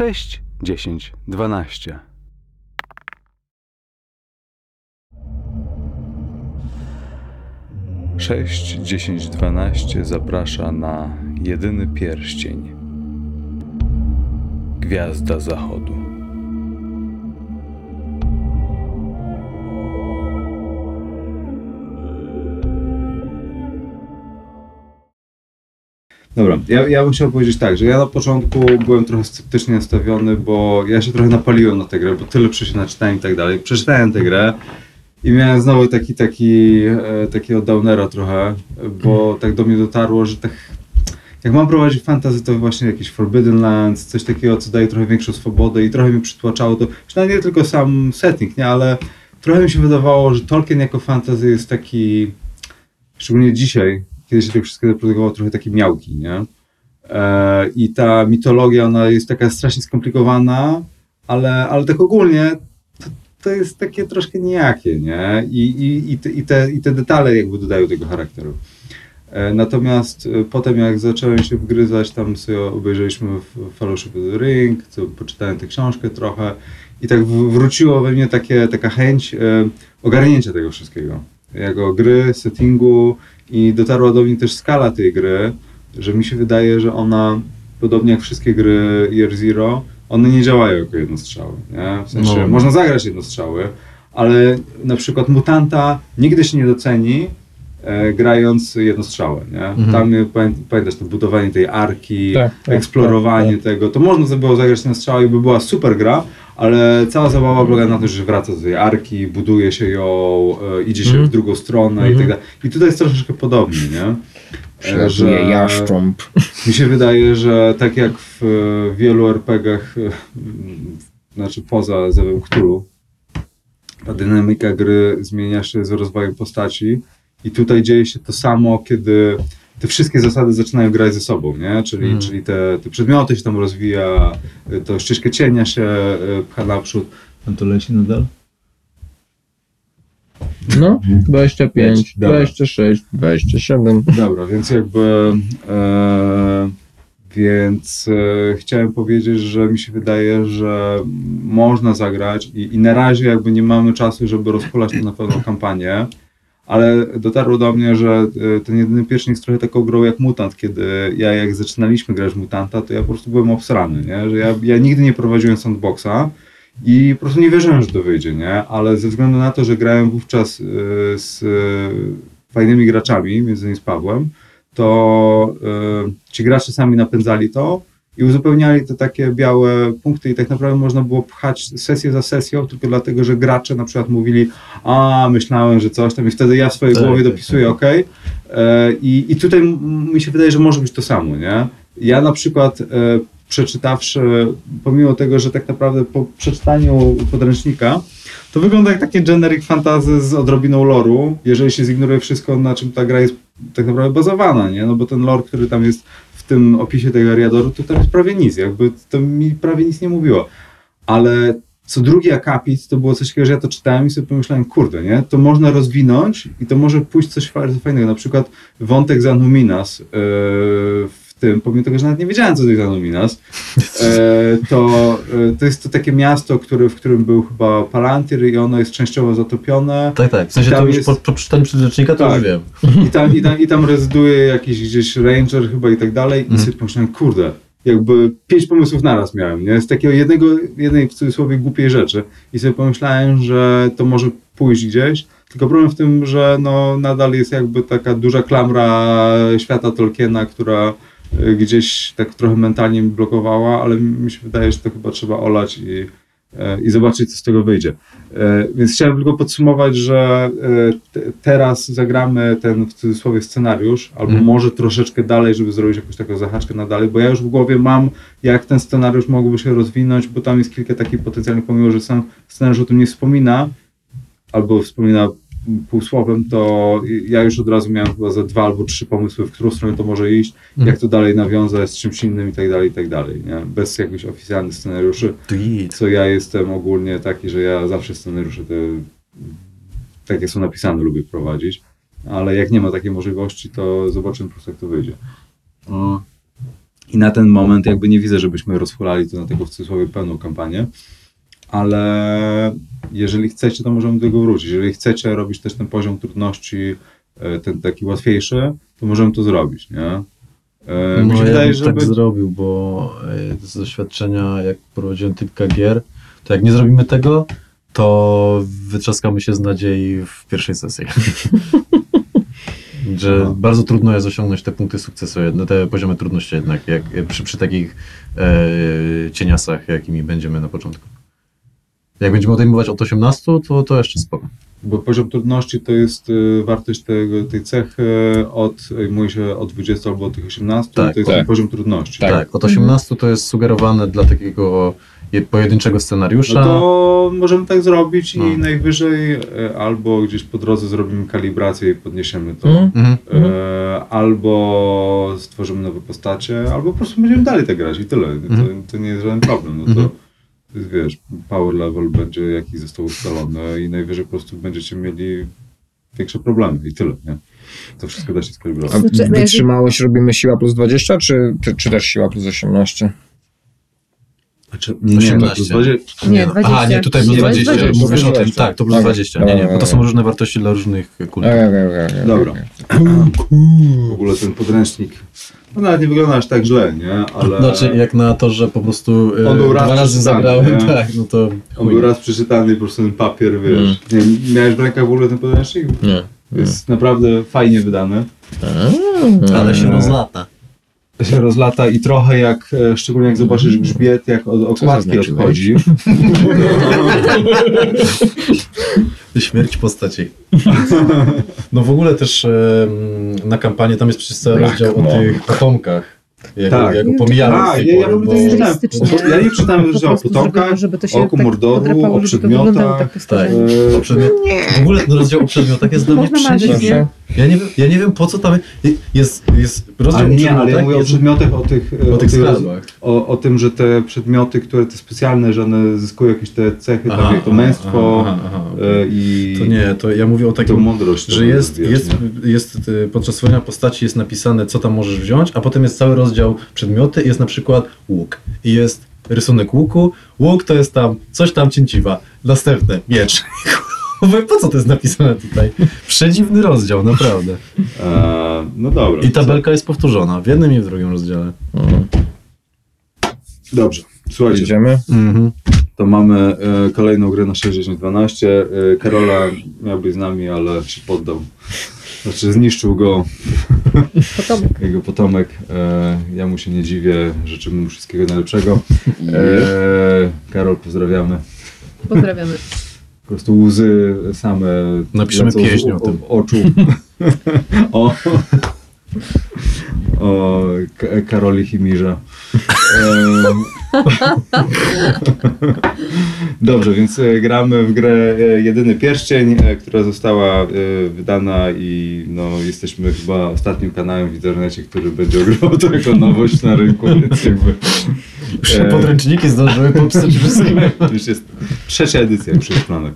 6, 10, 12. Sześć, dziesięć, dwanaście zaprasza na jedyny pierścień. Gwiazda Zachodu. Dobra, ja, ja bym chciał powiedzieć tak, że ja na początku byłem trochę sceptycznie nastawiony, bo ja się trochę napaliłem na tę grę, bo tyle się naczytałem i tak dalej. Przeczytałem tę grę i miałem znowu taki, taki, e, takiego downera trochę, bo tak do mnie dotarło, że tak jak mam prowadzić fantasy, to właśnie jakieś Forbidden Lands, coś takiego, co daje trochę większą swobodę i trochę mi przytłaczało to, przynajmniej nie tylko sam setting, nie, ale trochę mi się wydawało, że Tolkien jako fantasy jest taki, szczególnie dzisiaj, kiedy się tego wszystkiego produkowało, trochę taki miałki, nie? E, I ta mitologia, ona jest taka strasznie skomplikowana, ale, ale tak ogólnie to, to jest takie troszkę nijakie, nie? I, i, i, te, i, te, I te detale jakby dodają tego charakteru. E, Natomiast e, potem jak zacząłem się wgryzać, tam sobie obejrzeliśmy Fellowship of the Ring, co, poczytałem tę książkę trochę i tak wróciło we mnie takie, taka chęć ogarnięcia tego wszystkiego. Jako gry, settingu i dotarła do mnie też skala tej gry, że mi się wydaje, że ona, podobnie jak wszystkie gry Year Zero, one nie działają jako jednostrzały. Nie? W sensie, No. można zagrać jednostrzały, ale na przykład mutanta nigdy się nie doceni, e, grając jednostrzały, nie? Mhm. Tam e, pamię- pamiętasz to budowanie tej arki, Tak, tak, eksplorowanie tak, tego, to można by było zagrać na strzał i by była super gra, ale cała zabawa polega na tym, że wraca do tej arki, buduje się ją, e, idzie się Mhm. w drugą stronę i tak dalej. I tutaj jest troszeczkę podobnie, nie? E, Przelatuje jaszcząb. mi się wydaje, że tak jak w e, wielu RPG-ach, znaczy poza Zewem Cthulhu, ta dynamika gry zmienia się z rozwojem postaci i tutaj dzieje się to samo, kiedy te wszystkie zasady zaczynają grać ze sobą, nie? Czyli, Mhm. czyli te, te przedmioty się tam rozwija, e, to ścieżkę cienia się e, pcha naprzód. A to leci nadal? No, 25, Dobra. 26, 27. Dobra, więc jakby. E, więc e, chciałem powiedzieć, że mi się wydaje, że można zagrać i, i na razie jakby nie mamy czasu, żeby rozkulać to na pewną kampanię, ale dotarło do mnie, że e, ten jedyny pierścień jest trochę taką grą jak Mutant, kiedy ja jak zaczynaliśmy grać Mutanta, to ja po prostu byłem obsrany, nie? że ja, ja nigdy nie prowadziłem sandboxa i po prostu nie wierzyłem, że to wyjdzie, nie? ale ze względu na to, że grałem wówczas e, z e, fajnymi graczami, między innymi z Pawłem, to ci gracze sami napędzali to i uzupełniali te takie białe punkty i tak naprawdę można było pchać sesję za sesją, tylko dlatego, że gracze na przykład mówili, a myślałem, że coś tam i wtedy ja w swojej Tak, głowie tak, dopisuję, tak. ok. I, I tutaj mi się wydaje, że może być to samo, nie? Ja na przykład e, przeczytawszy, pomimo tego, że tak naprawdę po przeczytaniu podręcznika, to wygląda jak takie generic fantasy z odrobiną loru, jeżeli się zignoruje wszystko, na czym ta gra jest tak naprawdę bazowana, nie? No bo ten lore, który tam jest w tym opisie tego Ariadoru, to tam jest prawie nic, jakby to mi prawie nic nie mówiło. Ale co drugi akapit to było coś takiego, że ja to czytałem i sobie pomyślałem, kurde, nie? To można rozwinąć i to może pójść coś fajnego. Na przykład wątek Zanuminas yy, w tym, pomimo tego, że nawet nie wiedziałem, co to jest Zanuminas, e, to, e, to jest to takie miasto, które, w którym był chyba Palantir i ono jest częściowo zatopione. Tak, tak. W sensie to już jest- po, po przeczytaniu to Tak. już wiem. I tam, i, tam, I tam rezyduje jakiś gdzieś ranger chyba i tak dalej. I Mhm. sobie pomyślałem, kurde, jakby pięć pomysłów naraz miałem, nie? Z takiego jednego, jednej w cudzysłowie głupiej rzeczy. I sobie pomyślałem, że to może pójść gdzieś. Tylko problem w tym, że no, nadal jest jakby taka duża klamra świata Tolkiena, która gdzieś tak trochę mentalnie mi blokowała, ale mi się wydaje, że to chyba trzeba olać i, e, i zobaczyć, co z tego wyjdzie. E, Więc chciałem tylko podsumować, że te, teraz zagramy ten w cudzysłowie scenariusz, albo Mhm. może troszeczkę dalej, żeby zrobić jakąś taką zahaczkę na dalej, bo ja już w głowie mam, jak ten scenariusz mógłby się rozwinąć, bo tam jest kilka takich potencjalnych, pomimo że sam scenariusz o tym nie wspomina, albo wspomina półsłowem, to ja już od razu miałem chyba za dwa albo trzy pomysły, w którą stronę to może iść, Mhm. jak to dalej nawiązać z czymś innym i tak dalej, i tak dalej, nie? Bez jakichś oficjalnych scenariuszy Tweet. co ja jestem ogólnie taki, że ja zawsze scenariusze te, takie są napisane, lubię prowadzić, ale jak nie ma takiej możliwości, to zobaczymy po prostu jak to wyjdzie. Mm. I na ten moment jakby nie widzę, żebyśmy rozhulali to na taką w cudzysłowie pełną kampanię, ale jeżeli chcecie, to możemy do tego wrócić. Jeżeli chcecie robić też ten poziom trudności, e, ten taki łatwiejszy, to możemy to zrobić, nie? E, mi No się ja wydaje, bym żeby... tak zrobił, bo e, z doświadczenia, jak prowadziłem typka gier, to jak nie zrobimy tego, to wytrzaskamy się z nadziei w pierwszej sesji. Że No. bardzo trudno jest osiągnąć te punkty sukcesu, te poziomy trudności jednak, jak przy, przy takich e, cieniasach, jakimi będziemy na początku. Jak będziemy odejmować od 18, to, to jeszcze spoko. Bo poziom trudności to jest y, wartość tego, tej cechy od, mówi się od 20 albo od tych 18, Tak, to jest tak. ten poziom trudności. Tak. Tak, od 18 to jest sugerowane dla takiego je- pojedynczego scenariusza. No to możemy tak zrobić No. i najwyżej e, albo gdzieś po drodze zrobimy kalibrację i podniesiemy to. Mhm. Mhm. E, albo stworzymy nowe postacie, albo po prostu będziemy dalej tak grać i tyle. To, Mhm. to nie jest żaden problem. No to Mhm. Wiesz, power level będzie jakiś został ustalony i najwyżej po prostu będziecie mieli większe problemy i tyle, nie? To wszystko da się A skalibrować. Znaczy, jeżeli- wytrzymałość robimy siła plus 20, czy, czy, czy też siła plus 18? Znaczy, nie, nie, 18. to będzie, Nie, no. 20. Aha, nie, tutaj plus Nie, 20. 20. Mówisz o tym, 20. tak, to plus Dobra, 20. Nie, nie, bo to są różne wartości dla różnych kultur. Dobra. w ogóle ten podręcznik, no nawet nie wygląda aż tak źle, nie? Ale Znaczy, jak na to, że po prostu e, On był raz dwa razy przeczytany, zagrałem, nie? tak, no to on był raz przeczytany i po prostu ten papier, wiesz. Nie, miałeś w rękach w ogóle ten podręcznik? Nie. Jest naprawdę fajnie wydany. Ale się rozlata. Się rozlata i trochę jak, e, szczególnie jak zobaczysz grzbiet, jak od okładki znaczyłeś? odchodzi. Śmierć postaci. No w ogóle też na kampanię tam jest przecież cały Black rozdział o Moon. tych potomkach. Jak, Tak. jak pomijamy A, tej ja, ja pory, w ogóle bo- to nie czytałem. Ja nie czytałem że o potomkach, żeby, żeby to się o tak mordoru, podrapało, o przedmiotach. tak e, O przedmiot... W ogóle ten rozdział o przedmiotach jest dla mnie nie? Ja nie, wiem, ja nie wiem po co tam jest, jest rozdział Ale o nie, ale ja przedmiotach mówię o jest przedmiotach, o tych, e, o tych skarbach. o, o tym, że te przedmioty, które te specjalne, że one zyskują jakieś te cechy, Aha, tam jak to męstwo aha, aha, e, i To nie, to ja mówię o takim mądrość. że jest, jest, jest y, podczas stworzenia postaci jest napisane, co tam możesz wziąć, a potem jest cały rozdział przedmioty jest na przykład łuk. I jest rysunek łuku. Łuk to jest tam coś tam cięciwa. Następne, miecz. Mówię, po co to jest napisane tutaj? Przedziwny rozdział, naprawdę. E, no dobra. I tabelka jest powtórzona w jednym i w drugim rozdziale. Mhm. Dobrze, słuchajcie, Idziemy? Mhm. to mamy e, kolejną grę na 6.10.12. E, Karola miał być z nami, ale się poddał. Znaczy zniszczył go Potomek. jego potomek. E, ja mu się nie dziwię, życzymy mu wszystkiego najlepszego. E, Karol, pozdrawiamy. Pozdrawiamy. Po prostu łzy same Napiszemy pieśń o tym. oczu. o, o K- Karoli Chimirza. Em, Dobrze, więc e, gramy w grę e, Jedyny Pierścień, e, która została wydana i no, jesteśmy chyba ostatnim kanałem w internecie, który będzie ogrywał to jako nowość na rynku, więc jakby Już się podręczniki zdążyły popsuć wszystko. już jest trzecia edycja już jest w planach.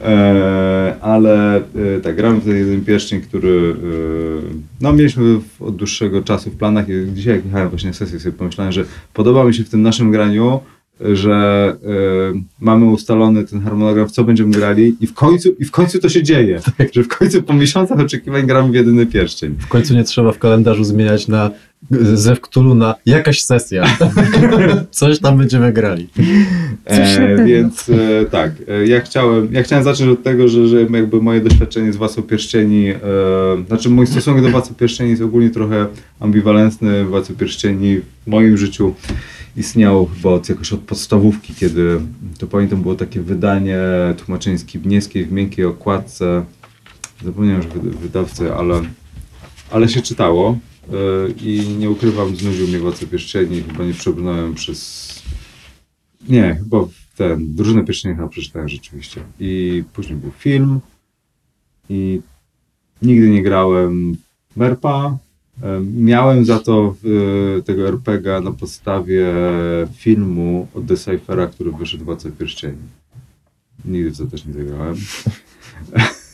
E, ale e, tak, gramy w ten jeden pierścień, który e, no, mieliśmy w, od dłuższego czasu w planach i dzisiaj jak jechałem właśnie na sesję sobie pomyślałem, że podoba mi się w tym naszym graniu, że e, mamy ustalony ten harmonogram, w co będziemy grali i w końcu, i w końcu to się dzieje, że w końcu po miesiącach oczekiwań gramy w jedyny pierścień. W końcu nie trzeba w kalendarzu zmieniać na Zew Cthulhu na jakaś sesja. Coś tam będziemy grali. E, więc e, tak, e, ja chciałem, ja chciałem zacząć od tego, że, że jakby moje doświadczenie z Władcą Pierścieni, e, znaczy mój stosunek do Władcy Pierścieni jest ogólnie trochę ambiwalentny. Władcy Pierścieni w moim życiu istniał chyba od, jakoś od podstawówki, kiedy to pamiętam było takie wydanie tłumaczenie Skibniewskiej w miękkiej okładce. Zapomniałem już wyda- wydawcy, ale, ale się czytało. e, I nie ukrywam, znudził mnie Władca Pierścieni, chyba nie przebrnąłem przez nie, chyba ten, drużynę pierścienia przeczytałem rzeczywiście. I później był film i nigdy nie grałem MERPA. Em, Miałem za to tego RPGa na podstawie filmu od Deciphera, który wyszedł w Władce Pierścieni. Nigdy w to też nie zagrałem.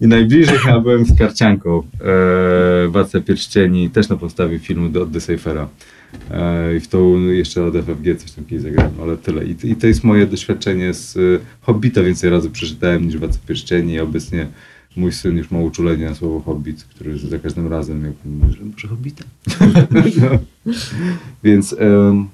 I najbliżej chyba byłem z Karcianką. E, Władca Pierścieni, też na podstawie filmu od Decifera. E, I w tą jeszcze od FFG coś tam kiedyś zagrałem, ale tyle. I, to jest moje doświadczenie z e, Hobbita. Więcej razy przeczytałem niż Władca Pierścieni. I obecnie mój syn już ma uczulenie na słowo Hobbit, który za każdym razem, jak mówi, że może Hobbita. no. Więc em,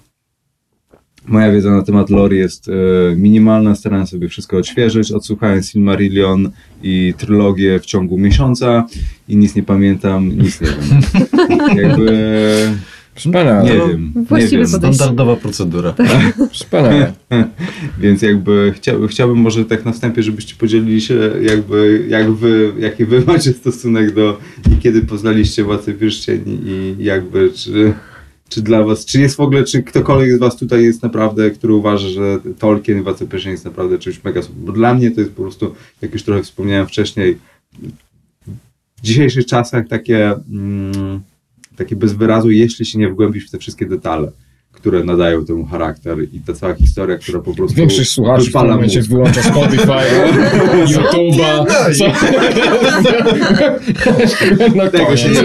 moja wiedza na temat lore jest e, minimalna. Starałem sobie wszystko odświeżyć. Odsłuchałem Silmarillion i trylogię w ciągu miesiąca i nic nie pamiętam, nic nie wiem. Jakby Wspaniale. nie wiem. Nie Właściwe wiem. Standardowa procedura. Wspaniale. Więc jakby chciał, chciałbym może tak na wstępie, żebyście podzielili się jakby, jak wy, jaki wy macie stosunek do i kiedy poznaliście Władcę Pierścieni i jakby czy, czy dla was, czy jest w ogóle, czy ktokolwiek z was tutaj jest naprawdę, który uważa, że Tolkien i Władca Pierścieni jest naprawdę czymś mega super. Bo dla mnie to jest po prostu, jak już trochę wspomniałem wcześniej, w dzisiejszych czasach takie, mm, takie bez wyrazu, jeśli się nie wgłębisz w te wszystkie detale, które nadają temu charakter i ta cała historia, która po prostu Większość słuchaczy w tym momencie mózg. wyłącza Spotify, YouTube'a. Co? No Tego się nie.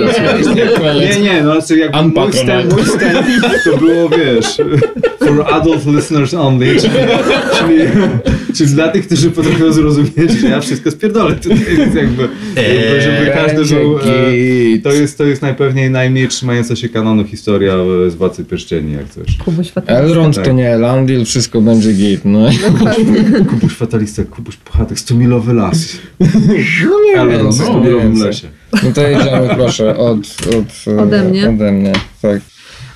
Nie, nie, no znaczy jak mój wstęp, mój wstęp to było, wiesz, for adult listeners only, czyli, czyli, czyli dla tych, którzy potrafią zrozumieć, że ja wszystko spierdolę tutaj, więc jakby, jakby żeby każdy Będzie był... E, to jest, to jest najpewniej najmniej trzymająca się kanonu historia e, z Władcy Pierścieni, jak coś. Kubuś fatalista. Elrond Tak. to nie Elandil, wszystko będzie git, no. Kubuś fatalista, Kubuś puchatek, 100-milowy las. No nie w co 100-milowym więcej. lesie. No to jedziemy proszę od, od, e, Ode mnie? Ode mnie, tak.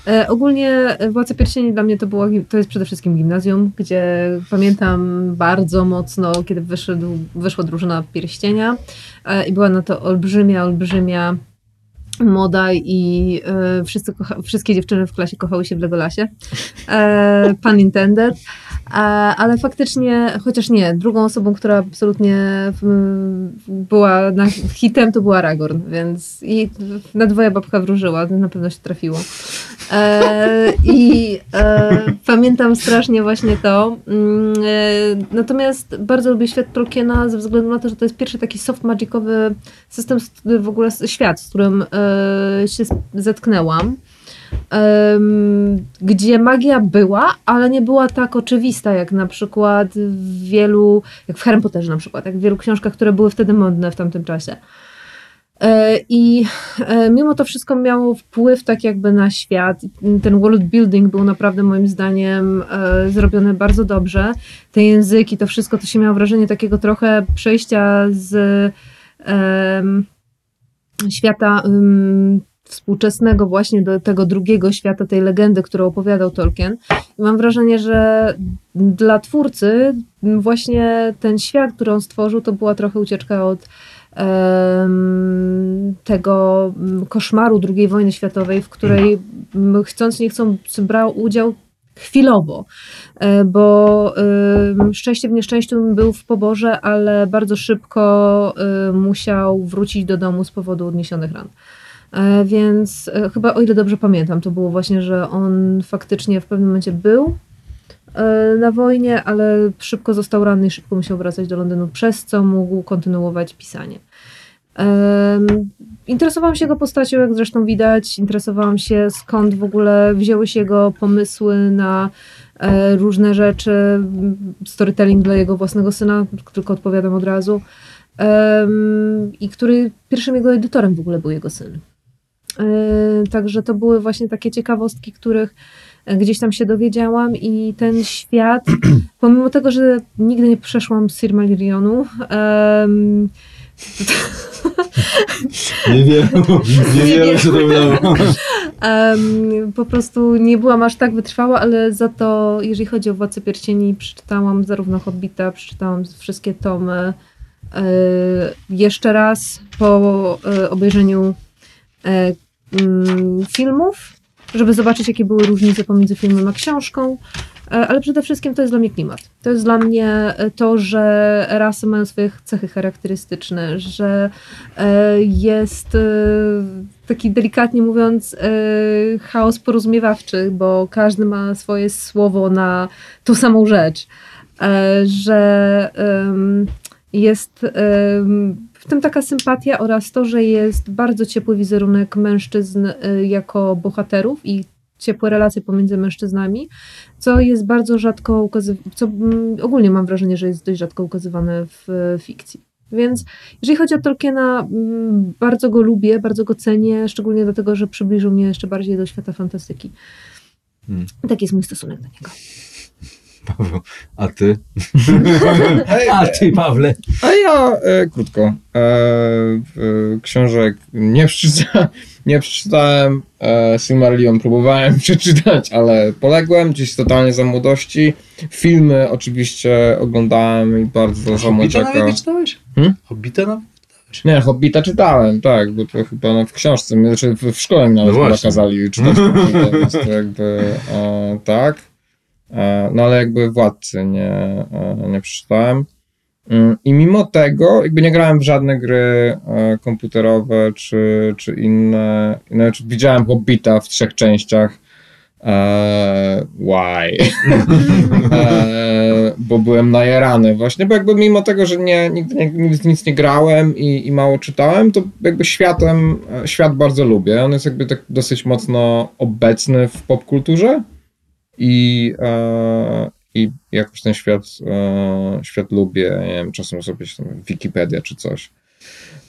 E, ogólnie e, Władca Pierścieni dla mnie to, było, to jest przede wszystkim gimnazjum, gdzie pamiętam bardzo mocno, kiedy wyszedł, wyszła drużyna Pierścienia e, i była na to olbrzymia, olbrzymia moda i wszyscy kocha, wszystkie dziewczyny w klasie kochały się w Legolasie. Pun intended. Ale faktycznie, chociaż nie, drugą osobą, która absolutnie była na hitem, to była Aragorn, więc i na dwoje babka wróżyła, na pewno się trafiło. E, I e, pamiętam strasznie właśnie to. Mm, e, natomiast bardzo lubię świat Tolkiena ze względu na to, że to jest pierwszy taki soft magicowy system, w ogóle świat, z którym e, się zetknęłam. Gdzie magia była, ale nie była tak oczywista, jak na przykład w wielu, jak w Harry Potterze na przykład, jak w wielu książkach, które były wtedy modne w tamtym czasie. E, I e, mimo to wszystko miało wpływ tak jakby na świat. Ten world building był naprawdę moim zdaniem e, zrobiony bardzo dobrze. Te języki, to wszystko, to się miało wrażenie takiego trochę przejścia z em, świata em, współczesnego właśnie do tego drugiego świata, tej legendy, którą opowiadał Tolkien. I mam wrażenie, że dla twórcy właśnie ten świat, który on stworzył, to była trochę ucieczka od tego mm, koszmaru II wojny światowej, w której mm, chcąc nie chcąc brał udział chwilowo, e, bo szczęście w nieszczęściu był w poborze, ale bardzo szybko e, musiał wrócić do domu z powodu odniesionych ran. E, Więc e, chyba, o ile dobrze pamiętam, to było właśnie, że on faktycznie w pewnym momencie był e, na wojnie, ale szybko został ranny i szybko musiał wracać do Londynu, przez co mógł kontynuować pisanie. Interesowałam się jego postacią, jak zresztą widać. Interesowałam się, skąd w ogóle wzięły się jego pomysły na różne rzeczy. Storytelling dla jego własnego syna, tylko odpowiadam od razu. I który pierwszym jego edytorem w ogóle był jego syn. E, Także to były właśnie takie ciekawostki, których e, gdzieś tam się dowiedziałam i ten świat, pomimo tego, że nigdy nie przeszłam Silmarillionu, em, Nie wiem, nie Nie wiem, co to było. Em, po prostu nie byłam aż tak wytrwała, ale za to, jeżeli chodzi o Władcę Pierścieni, przeczytałam zarówno Hobbita, przeczytałam wszystkie tomy. E, jeszcze raz po e, obejrzeniu e, filmów, żeby zobaczyć, jakie były różnice pomiędzy filmem a książką. E, Ale przede wszystkim to jest dla mnie klimat. To jest dla mnie e, to, że rasy mają swoje cechy charakterystyczne, że e, jest taki delikatnie mówiąc chaos porozumiewawczy, bo każdy ma swoje słowo na tą samą rzecz. Że Jest w tym taka sympatia oraz to, że jest bardzo ciepły wizerunek mężczyzn y, jako bohaterów i ciepłe relacje pomiędzy mężczyznami, co jest bardzo rzadko ukazywane, co mm, ogólnie mam wrażenie, że jest dość rzadko ukazywane w e, fikcji. Więc jeżeli chodzi o Tolkiena, mm, bardzo go lubię, bardzo go cenię, szczególnie dlatego, że przybliżył mnie jeszcze bardziej do świata fantastyki. Hmm. Taki jest mój stosunek do niego. Paweł, a ty? a ty, Pawle? A ja e, krótko. E, e, książek nie, przeczyta, nie przeczytałem. E, Silmarillion próbowałem przeczytać, ale poległem gdzieś totalnie za młodości. Filmy oczywiście oglądałem i bardzo za Hobbita młodziaka. nawet nie czytałeś? Hmm? Hobbita nawet? Nie, Hobbita czytałem, tak, bo to chyba no, w książce, znaczy w, w szkole mi nawet No kazali czytać Hobbita, więc to jakby e, tak. E, no ale jakby Władcy nie, e, nie przeczytałem. Mm, I mimo tego, jakby nie grałem w żadne gry e, komputerowe czy, czy inne. Znaczy, widziałem Hobbita w trzech częściach. E, why? e, bo byłem najarany właśnie, bo jakby mimo tego, że nie, nigdy nie, nic, nie grałem i, i mało czytałem, to jakby światem, świat bardzo lubię. On jest jakby tak dosyć mocno obecny w popkulturze i, e, i jakoś ten świat, e, świat lubię. Nie wiem, czasem sobie tam Wikipedia czy coś.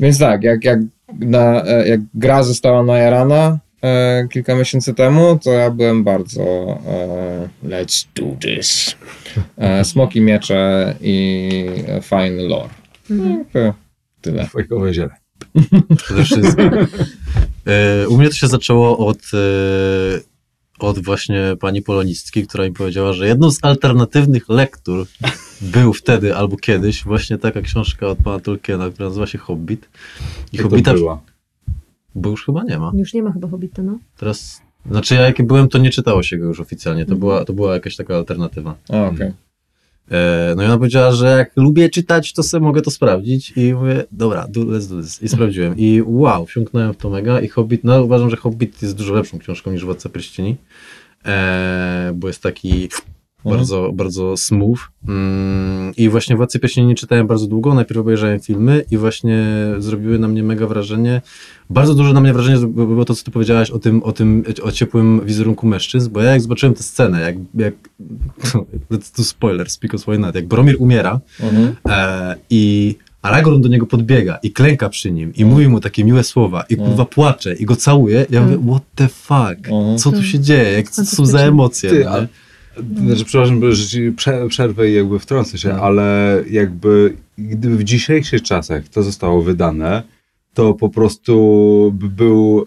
Więc tak, jak, jak, na, e, jak gra została najarana e, kilka miesięcy temu, to ja byłem bardzo e, let's do this. E, smoki, miecze i fajny lore. Mhm. E, Tyle. Fajkowe ziele. Przede wszystkim. U mnie to się zaczęło od, od właśnie pani polonistki, która mi powiedziała, że jedną z alternatywnych lektur był wtedy albo kiedyś właśnie taka książka od pana Tolkiena, która nazywa się Hobbit. I Jak to Hobbita, była? bo już chyba nie ma. Już nie ma chyba Hobbita, no. Teraz, znaczy ja jak byłem, to nie czytało się go już oficjalnie, to Mhm. była, to była jakaś taka alternatywa. A, okej. E, no i ona powiedziała, że jak lubię czytać, to sobie mogę to sprawdzić. I mówię, dobra, do, let's do this. I sprawdziłem. I wow, wsiąknąłem w to mega. I Hobbit, no uważam, że Hobbit jest dużo lepszą książką niż Władca Pierścieni, e, bo jest taki bardzo, bardzo smooth. Mm, i właśnie Władcy Pierścieni nie czytałem bardzo długo, najpierw obejrzałem filmy i właśnie zrobiły na mnie mega wrażenie, bardzo duże na mnie wrażenie było to, co ty powiedziałaś o tym, o tym, o ciepłym wizerunku mężczyzn, bo ja jak zobaczyłem tę scenę, jak, jak to spoiler, speak of why not, jak Boromir umiera Mhm. e, i Aragorn do niego podbiega i klęka przy nim i mówi mu takie miłe słowa i kurwa płacze i go całuje, ja mówię, what the fuck, Mhm. co tu się dzieje, jak, co to są za emocje, Ty, no? Znaczy, przepraszam, że przerwę i jakby wtrącę się, No. ale jakby gdyby w dzisiejszych czasach to zostało wydane, to po prostu by był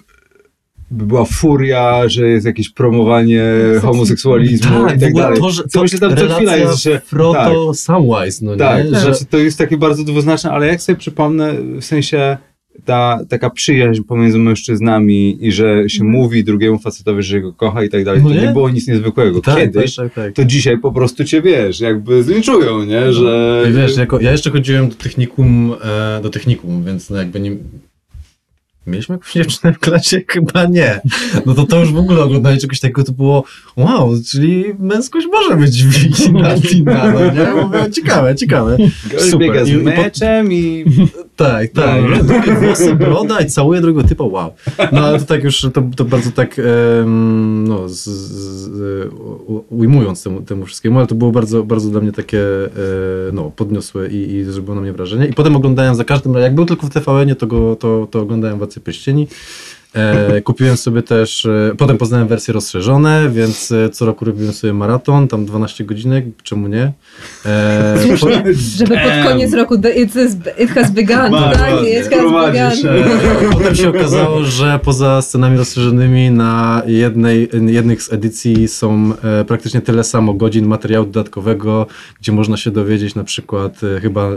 by była furia, że jest jakieś promowanie homoseksualizmu tak, i tak dalej. to, że Co myślę tam co chwila jest, że Frodo Samwise, no tak, nie? tak, Że, że to jest takie bardzo dwuznaczne, ale jak sobie przypomnę, w sensie ta taka przyjaźń pomiędzy mężczyznami i że się Mhm. mówi drugiemu facetowi, że go kocha i tak dalej, No to nie? nie było nic niezwykłego. tak, Kiedyś tak, tak, tak. to dzisiaj po prostu cię wiesz, jakby zlinczują, nie, że... I wiesz, jako, ja jeszcze chodziłem do technikum, e, do technikum, więc no jakby nie... Mieliśmy jakąś dziewczynę w klasie? Chyba nie. No to to już w ogóle oglądanie czegoś takiego to było wow, czyli męskość może być wina, no nie? Mówię, ciekawe, ciekawe. Super. biega z meczem i... Tak, tak. No. Długie włosy, broda i całuje drugiego typa, wow. No ale to tak już, to, to bardzo tak, em, no, z, z, u- ujmując temu, temu wszystkiemu, ale to było bardzo, bardzo dla mnie takie, e, no, podniosłe i, i zrobiło na mnie wrażenie. I potem oglądałem za każdym razem, jak był tylko w TVN-ie, to, go, to, to oglądałem Władcy Pierścieni. E, kupiłem sobie też, e, potem poznałem wersje rozszerzone, więc e, co roku robiłem sobie maraton, tam 12 godzinek, czemu nie? E, po, Żeby pod koniec roku the, it, is, it has begun, Bardzo tak? It has begun. E, Potem się okazało, że poza scenami rozszerzonymi na jednej, jednych z edycji są e, praktycznie tyle samo godzin materiału dodatkowego, gdzie można się dowiedzieć na przykład, e, chyba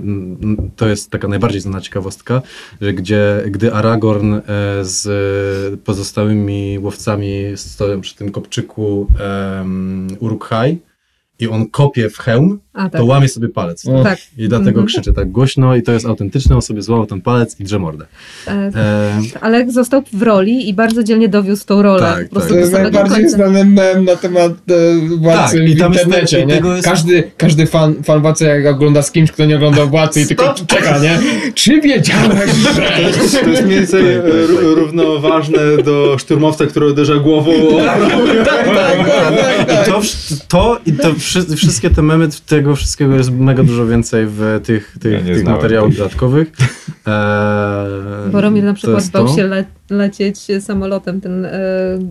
to jest taka najbardziej znana ciekawostka, że gdzie, gdy Aragorn e, z pozostałymi łowcami stoją przy tym kopczyku um, Uruk-hai i on kopie w hełm, A, tak. to łamie sobie palec. O. tak. I dlatego Mhm. krzyczy tak głośno i to jest autentyczne, on sobie złamał ten palec i drze mordę. E, E, ale został w roli i bardzo dzielnie dowiózł tą rolę. Tak, po prostu tak. To jest najbardziej końca. znany mem na temat e, Władcy Tak, i tam jest- internecie, i nie? jest- Każdy, każdy fan, fan Władcy jak ogląda z kimś, kto nie oglądał Władcy i tylko czeka, nie? Czy wiedziałeś, że... To jest mniej więcej Tak, tak, tak. ró- równoważne do szturmowca, który uderza głową tak, tak, tak, tak. I to, to i to wszy- wszystkie te memy, tego wszystkiego jest mega dużo więcej w tych, tych, Ja tych materiałów dodatkowych. Eee, Boromir na przykład bał to. się le lecieć samolotem. Ten, e,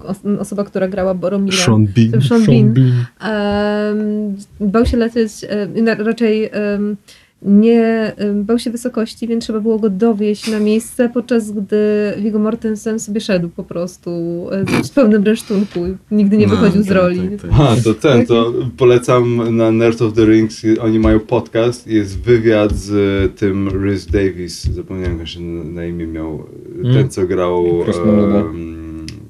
os osoba, która grała Boromira. Sean Bean. Sean Bean. Em, bał się lecieć, e, raczej em, nie bał się wysokości, więc trzeba było go dowieść na miejsce, podczas gdy Viggo Mortensen sobie szedł po prostu e, z pełnym resztunku. Nigdy nie No, wychodził z tak, roli. tak, tak. A, to ten, to polecam na Nerd of the Rings, oni mają podcast, jest wywiad z tym Rhys Davis, zapomniałem jak się na imię miał, ten Mm. co grał Krasnoluda. em,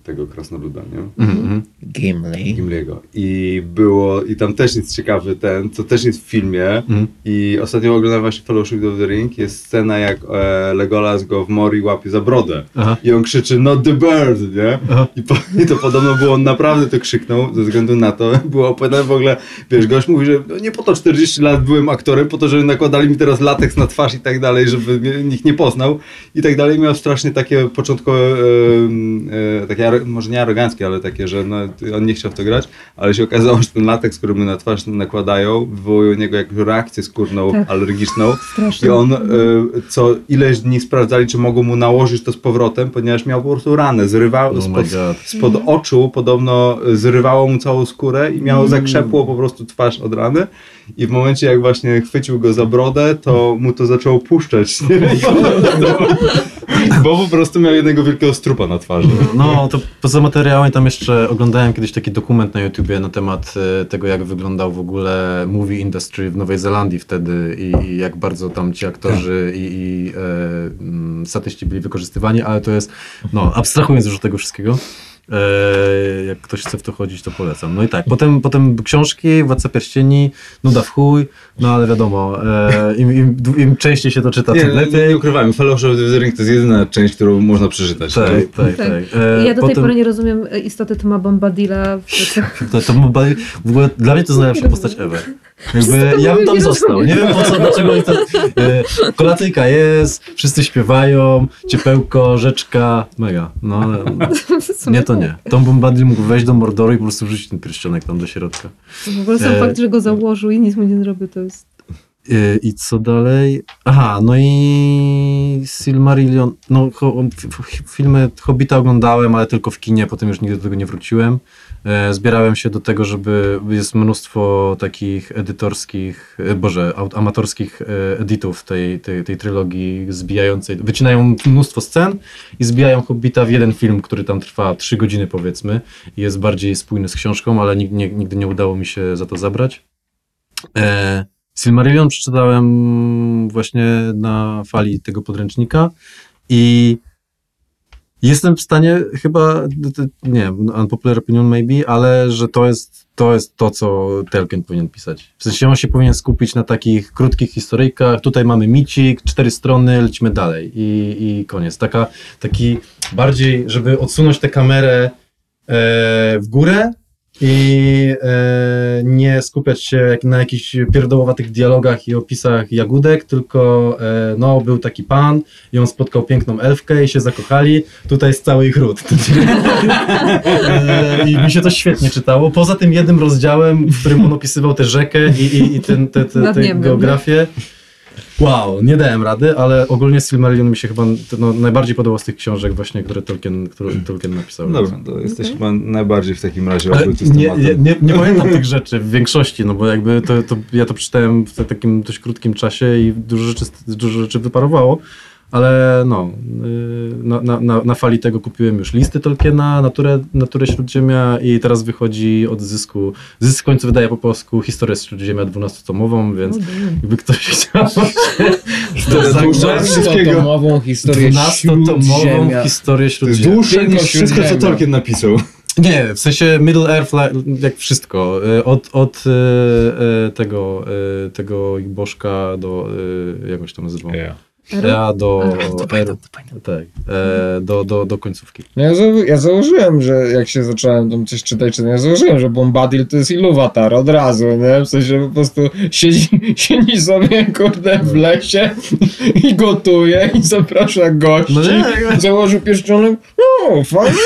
tego Krasnoluda, nie? Mhm, mhm. Gimli. Gimliego. I było, i tam też jest ciekawy ten, to też jest w filmie Mhm. i ostatnio oglądałem właśnie Fellowship of the Ring, jest scena jak e, Legolas go w Mori łapie za brodę Aha. i on krzyczy not the bird, nie? I, po, I to podobno było, on naprawdę to krzyknął, ze względu na to, było opowiadane w ogóle, wiesz, gość mówi, że no nie po to 40 lat byłem aktorem, po to, żeby nakładali mi teraz lateks na twarz i tak dalej, żeby mnie, nikt nie poznał i tak dalej. Miał strasznie takie początkowe, e, e, takie, może nie aroganckie, ale takie, że no, on nie chciał w to grać, ale się okazało, że ten lateks, który mu na twarz nakładają, wywołuje u niego jakąś reakcję skórną, Tak. alergiczną Strasznie. i on e, co ileś dni sprawdzali, czy mogą mu nałożyć to z powrotem, ponieważ miał po prostu ranę, zrywał Oh spod, spod oczu, podobno e, zrywało mu całą skórę i miało zakrzepło po prostu twarz od rany i w momencie jak właśnie chwycił go za brodę, to mu to zaczęło puszczać. Bo po prostu miał jednego wielkiego strupa na twarzy. No, to poza materiałem tam jeszcze oglądałem kiedyś taki dokument na YouTubie na temat e, tego, jak wyglądał w ogóle movie industry w Nowej Zelandii wtedy i, i jak bardzo tam ci aktorzy i, i e, statyści byli wykorzystywani, ale to jest, no, abstrahując już od tego wszystkiego, jak ktoś chce w to chodzić, to polecam. No i tak, potem, potem książki, Władca Pierścieni, nuda w chuj, no ale wiadomo, e, im, im, im częściej się to czyta, Nie, tym nie, lepiej. nie ukrywajmy, Fellowship of the Ring to jest jedyna część, którą można przeczytać. Tak, tak, Tak. tak. E, ja do tej potem- pory nie rozumiem e, istoty Toma Bombadilla. W... To, to Mobile- w ogóle dla mnie to jest najlepsza postać ever. Jakby ja bym tam nie został. Nie wiem po co, dlaczego oni to. E, kolacyjka jest, wszyscy śpiewają, ciepełko, rzeczka, mega. No nie to nie. Tom Bombadil mógł wejść do Mordoru i po prostu wrzucić ten pierścionek tam do środka. W ogóle sam E, fakt, że go założył i nic mu nie zrobił, to jest... E, I co dalej? Aha, no i Silmarillion. No, f- filmy Hobbita oglądałem, ale tylko w kinie, potem już nigdy do tego nie wróciłem. E, Zbierałem się do tego, żeby jest mnóstwo takich edytorskich, e, boże, amatorskich e, editów tej, tej, tej trylogii zbijającej. Wycinają mnóstwo scen i zbijają Hobbita w jeden film, który tam trwa trzy godziny powiedzmy jest bardziej spójny z książką, ale nigdy nie, nigdy nie udało mi się za to zabrać. E, Silmarillion przeczytałem właśnie na fali tego podręcznika i jestem w stanie chyba, nie unpopular opinion maybe, ale że to jest, to jest to, co Tolkien powinien pisać. W sensie on się powinien skupić na takich krótkich historyjkach, tutaj mamy micik, cztery strony, lecimy dalej i, i koniec. Taka, taki bardziej, żeby odsunąć tę kamerę e, w górę i e, nie skupiać się jak na jakichś pierdołowatych dialogach i opisach jagódek, tylko e, no, był taki pan i on spotkał piękną elfkę i się zakochali. Tutaj jest cały ich ród. e, I mi się to świetnie czytało. Poza tym jednym rozdziałem, w którym on opisywał tę rzekę i, i, i ten, te, geografię. Wow, nie dałem rady, ale ogólnie Silmarillion mi się chyba no, najbardziej podobał z tych książek właśnie, które Tolkien, które Tolkien napisał. No Dobra, to jesteś Okej. chyba najbardziej w takim razie Ale obyty nie, nie, nie, nie pamiętam tych rzeczy w większości, no bo jakby to, to ja to przeczytałem w takim dość krótkim czasie i dużo rzeczy, dużo rzeczy wyparowało, ale no, yy, na, na, na, na fali tego kupiłem już listy Tolkiena, Naturę, Naturę Śródziemia i teraz wychodzi od zysku, zysk w końcu wydaje po polsku historię Śródziemia 12-tomową, więc O, damn. jakby ktoś chciał się To zagrzać jest wszystkiego. historię 12-tomową Śródziemia. historię Śródziemia. dłuższe niż wszystko, co. Tolkien napisał. Nie, w sensie Middle Earth, jak wszystko. Y, Od, od y, y, tego, y, tego bożka do, y, jak on się tam nazywał? Ja do, R, tak, e, do, do, do końcówki. No ja, za, ja założyłem, że jak się zacząłem tam coś czytać, to ja założyłem, że Bombadil to jest Iluvatar od razu, nie? W sensie po prostu siedzi, siedzi sobie, kurde, w lesie i gotuje i zaprasza gości. No nie, Założył pierścionek, no fajnie,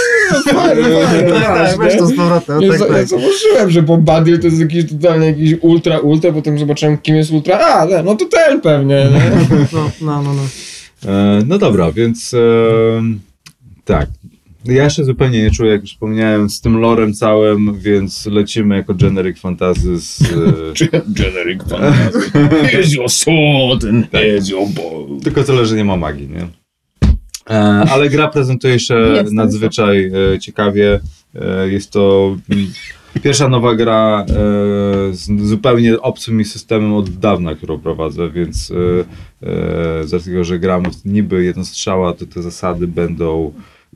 fajnie, fajnie, fajnie, nie? z powrotem, Ja, ja założyłem, że Bombadil to jest jakiś totalnie jakiś ultra, ultra, potem zobaczyłem kim jest ultra, a, no, no to ten pewnie, nie? No, no, no. No. E, no dobra, więc e, tak. Ja się zupełnie nie czuję, jak już wspomniałem, z tym lorem całym, więc lecimy jako generic fantasy z... E, Generic fantasy. Here's your sword and here's your bow. tylko tyle, że nie ma magii, nie? E, ale gra prezentuje się Jest, nadzwyczaj e, ciekawie. E, jest to mm, pierwsza nowa gra e, z zupełnie obcym mi systemem od dawna, którą prowadzę, więc e, e, z tego, że gram niby jednostrzała, to te zasady będą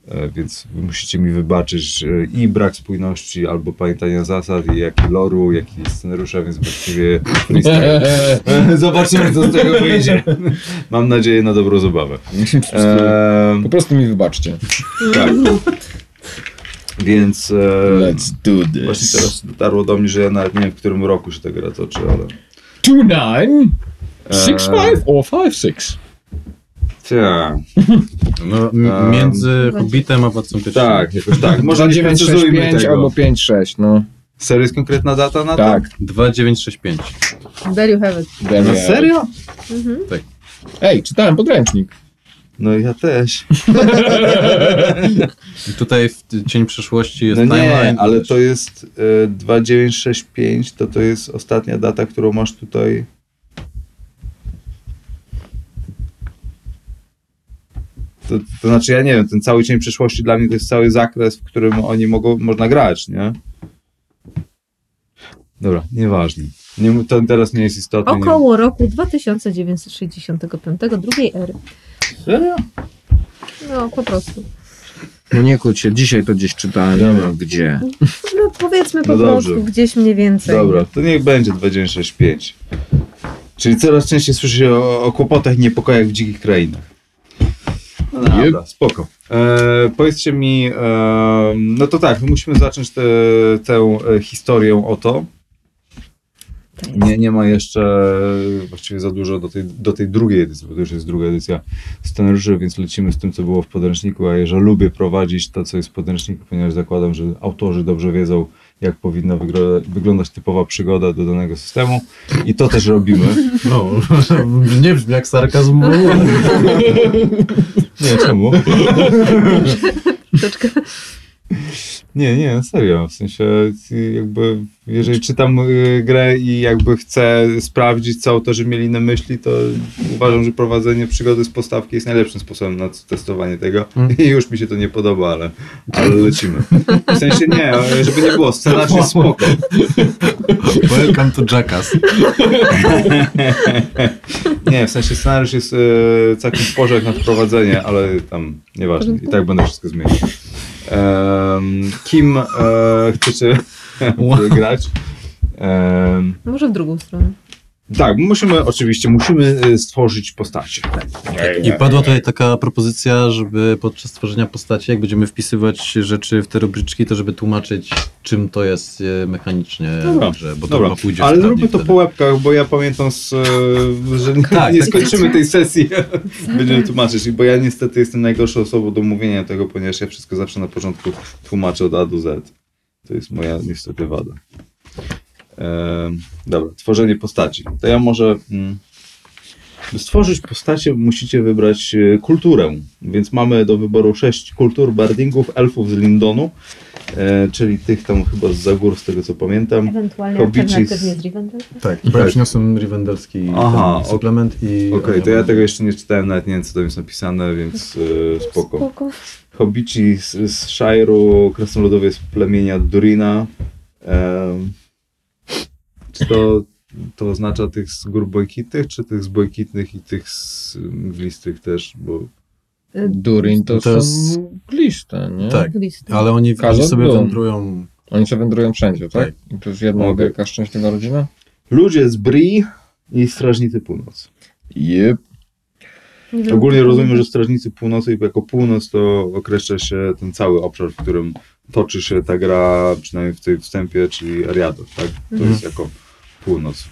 e, więc wy musicie mi wybaczyć e, i brak spójności, albo pamiętania zasad, i jak i loru, jak i scenariusza, więc właściwie freestyle. Zobaczymy, co z tego wyjdzie. Mam nadzieję na dobrą zabawę. Po prostu mi wybaczcie. tak. Więc e, Let's do this. właśnie teraz dotarło do mnie, że ja nawet nie wiem, w którym roku się ta gra toczy, ale... Two nine, Eee. six five or five six. Tak, no m- Um, między Hobbitem a Władcą Pierścieni. tak, jakoś tak. Może nie 965 precyzujmy tego. albo 56, no. Serio jest konkretna data na Tak. 2965. There you have it. to? Na serio? Ej, czytałem podręcznik. No ja też. I tutaj w Cień Przyszłości jest No nie, timeline. ale to jest e, 2965, to to jest ostatnia data, którą masz tutaj. To, to znaczy, ja nie wiem, ten cały cień przyszłości dla mnie to jest cały zakres, w którym oni mogą, można grać, nie? Dobra, nieważne. Nie, to teraz nie jest istotne. Około roku 2965, drugiej ery. Serio? No, po prostu. No nie kłóć się, dzisiaj to gdzieś czytałem, nie wiem gdzie. No powiedzmy po No dobrze. prostu gdzieś mniej więcej. Dobra, to niech będzie 2965. Czyli coraz częściej słyszy się o, o kłopotach i niepokojach w dzikich krainach. No dobra, spoko. E, powiedzcie mi, e, no to tak, musimy zacząć tę tę e, historię o to. Nie, nie ma jeszcze właściwie za dużo do tej, do tej drugiej edycji, bo to już jest druga edycja scenariuszy, więc lecimy z tym, co było w podręczniku, a ja że lubię prowadzić to, co jest w podręczniku, ponieważ zakładam, że autorzy dobrze wiedzą, jak powinna wyglądać typowa przygoda do danego systemu i to też robimy. No, nie brzmi jak sarkazm. Nie, czemu? Troszeczkę. Nie, nie, serio. W sensie, y, jakby, jeżeli czytam y, grę i jakby chcę sprawdzić, co autorzy mieli na myśli, to uważam, że prowadzenie przygody z postawki jest najlepszym sposobem na testowanie tego. I już mi się to nie podoba, ale, ale lecimy. W sensie nie, żeby nie było, scenariusz jest spoko. Welcome to Jackass. Nie, w sensie scenariusz jest e, całkiem spory jak na wprowadzenie, ale tam nieważne. I tak będę wszystko zmieniał. Kim e, chcecie grać? Em, Może w drugą stronę. Tak, musimy, oczywiście, musimy e, stworzyć postacie. I padła tutaj taka propozycja, żeby podczas tworzenia postaci, jak będziemy wpisywać rzeczy w te rubryczki, to żeby tłumaczyć, czym to jest e, mechanicznie Dobra, grze, bo to Dobra, chyba pójdzie ale zróbmy to po łebkach, bo ja pamiętam, z, e, że nie, Tak, nie tak. skończymy tej sesji. Będziemy tłumaczyć, bo ja niestety jestem najgorszą osobą do mówienia tego, ponieważ ja wszystko zawsze na początku tłumaczę od A do Z. To jest moja niestety wada. Dobra, tworzenie postaci. To ja może... Mm, by stworzyć postacie musicie wybrać e, kulturę, więc mamy do wyboru sześć kultur bardingów, elfów z Lindonu, e, czyli tych tam chyba z Zagór, z tego co pamiętam. Ewentualnie Hobici z- z Rivendell. Tak, bo ja przyniosłem Rivendelski Aha, ten suplement i... Okej, to ja tego jeszcze nie czytałem, nawet nie wiem co tam jest napisane, więc e, spoko. Spoko. Hobici z, z Shire'u, krasnoludowie z plemienia Durina. Czy to, to oznacza tych z gór błękitnych, czy tych z błękitnych i tych z mglistych też, bo Y, Durin to, To jest- są gliste, nie? Tak. listy. Ale oni, oni sobie Dum. wędrują. Oni sobie wędrują wszędzie, tak? I to jest jedna Okej. wielka szczęśliwa rodzina? Ludzie z Bri i Strażnicy Północy. Jep. Ogólnie rozumiem, że. Strażnicy Północy jako północ to określa się ten cały obszar, w którym toczy się ta gra, przynajmniej w tym wstępie, czyli Ariados, tak? To Mhm. jest jako północ.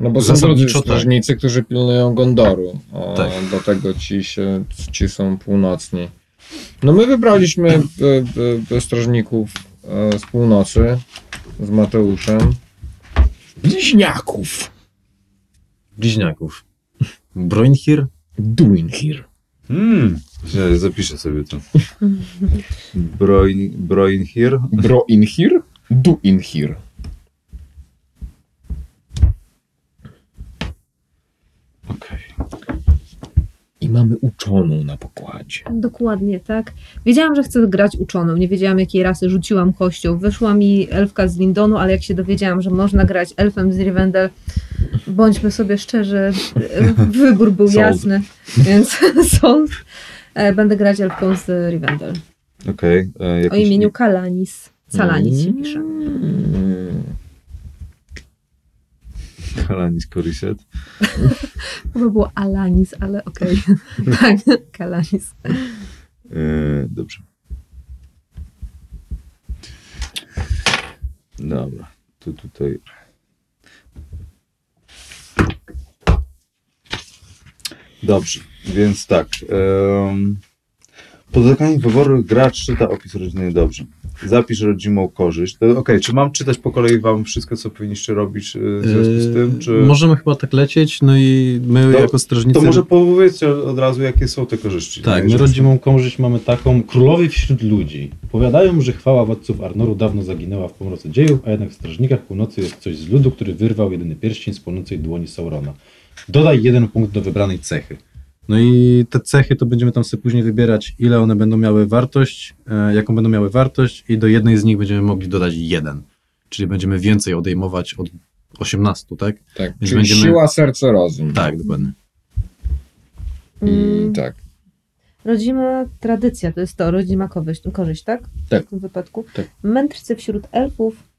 No bo są Zasadniczo tak. strażnicy, którzy pilnują Gondoru. A Tak. Do tego ci, się, ci są północni. No my wybraliśmy e, e, e, strażników e, z północy z Mateuszem. Bliźniaków. Bliźniaków. Broinhir? Duinhir. Hmm. Ja zapiszę sobie to. Broin, Broinhir. Broinhir? Duinhir. Mamy uczoną na pokładzie. Dokładnie, tak. Wiedziałam, że chcę grać uczoną. Nie wiedziałam, jakiej rasy rzuciłam kością. Wyszła mi elfka z Lindonu, ale jak się dowiedziałam, że można grać elfem z Rivendell, bądźmy sobie szczerzy, wybór był jasny, więc sold. E, Będę grać elfką z Rivendell. Okej. e, O jakiś- imieniu Kalanis. Salanis się pisze. Mm. Kalanis Koriset. Chyba było Alanis, ale okej. tak, Kalanis. E, dobrze. Dobra. Tu tutaj. Dobrze, więc tak. Um, po dokonaniu wyboru gracz czyta opis rodziny dobrze. Zapisz rodzimą korzyść. Okej, czy mam czytać po kolei wam wszystko, co powinniście robić e, w związku z tym? Czy... Yy, Możemy chyba tak lecieć, no i my To- jako strażnicy... To może powiedzcie od razu, jakie są te korzyści. Tak, my rodzimą korzyść mamy taką. Królowie wśród ludzi. Powiadają, że chwała władców Arnoru dawno zaginęła w pomroce dziejów, a jednak w Strażnikach Północy jest coś z ludu, który wyrwał jedyny pierścień z płonącej dłoni Saurona. Dodaj jeden punkt do wybranej cechy. No i te cechy to będziemy tam sobie później wybierać, ile one będą miały wartość, e, jaką będą miały wartość i do jednej z nich będziemy mogli dodać jeden. Czyli będziemy więcej odejmować od 18, tak? Tak, Więc czyli będziemy- siła, serce, rozum. Tak, dokładnie. I Mm, tak. Rodzima tradycja to jest to, rodzima korzyść, korzyść tak? Tak. W tym wypadku. Tak. Mędrcy wśród elfów.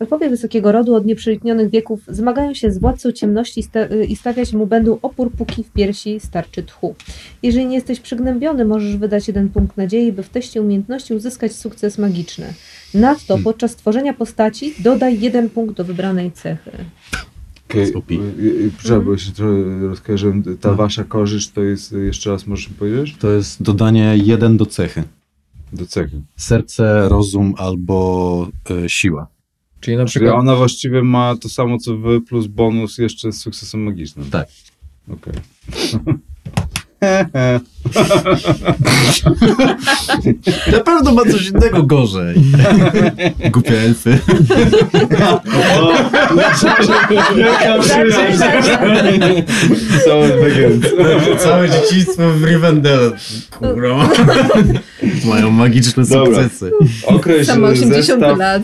Elfowie wysokiego rodu od nieprzeniknionych wieków zmagają się z władcą ciemności i stawiać mu będą opór, póki w piersi starczy tchu. Jeżeli nie jesteś przygnębiony, możesz wydać jeden punkt nadziei, by w teście umiejętności uzyskać sukces magiczny. Nadto Hmm. podczas tworzenia postaci dodaj jeden punkt do wybranej cechy. Okej, OP. y, y, Przepraszam, bo się trochę rozkojarzyłem. Ta No. wasza korzyść to jest, y, jeszcze raz możesz mi powiedzieć? To jest dodanie jeden do cechy. Do cechy. Serce, rozum albo e, siła. Czyli na Czyli przykład ona właściwie ma to samo co wy, plus bonus jeszcze z sukcesem magicznym. Tak. Okej. Na pewno ma coś innego gorzej. Głupie elfy. Całe dzieciństwo w Rivendell. Kurwa. Mają magiczne Dobra. sukcesy. Określ Sama 80 zestaw, lat.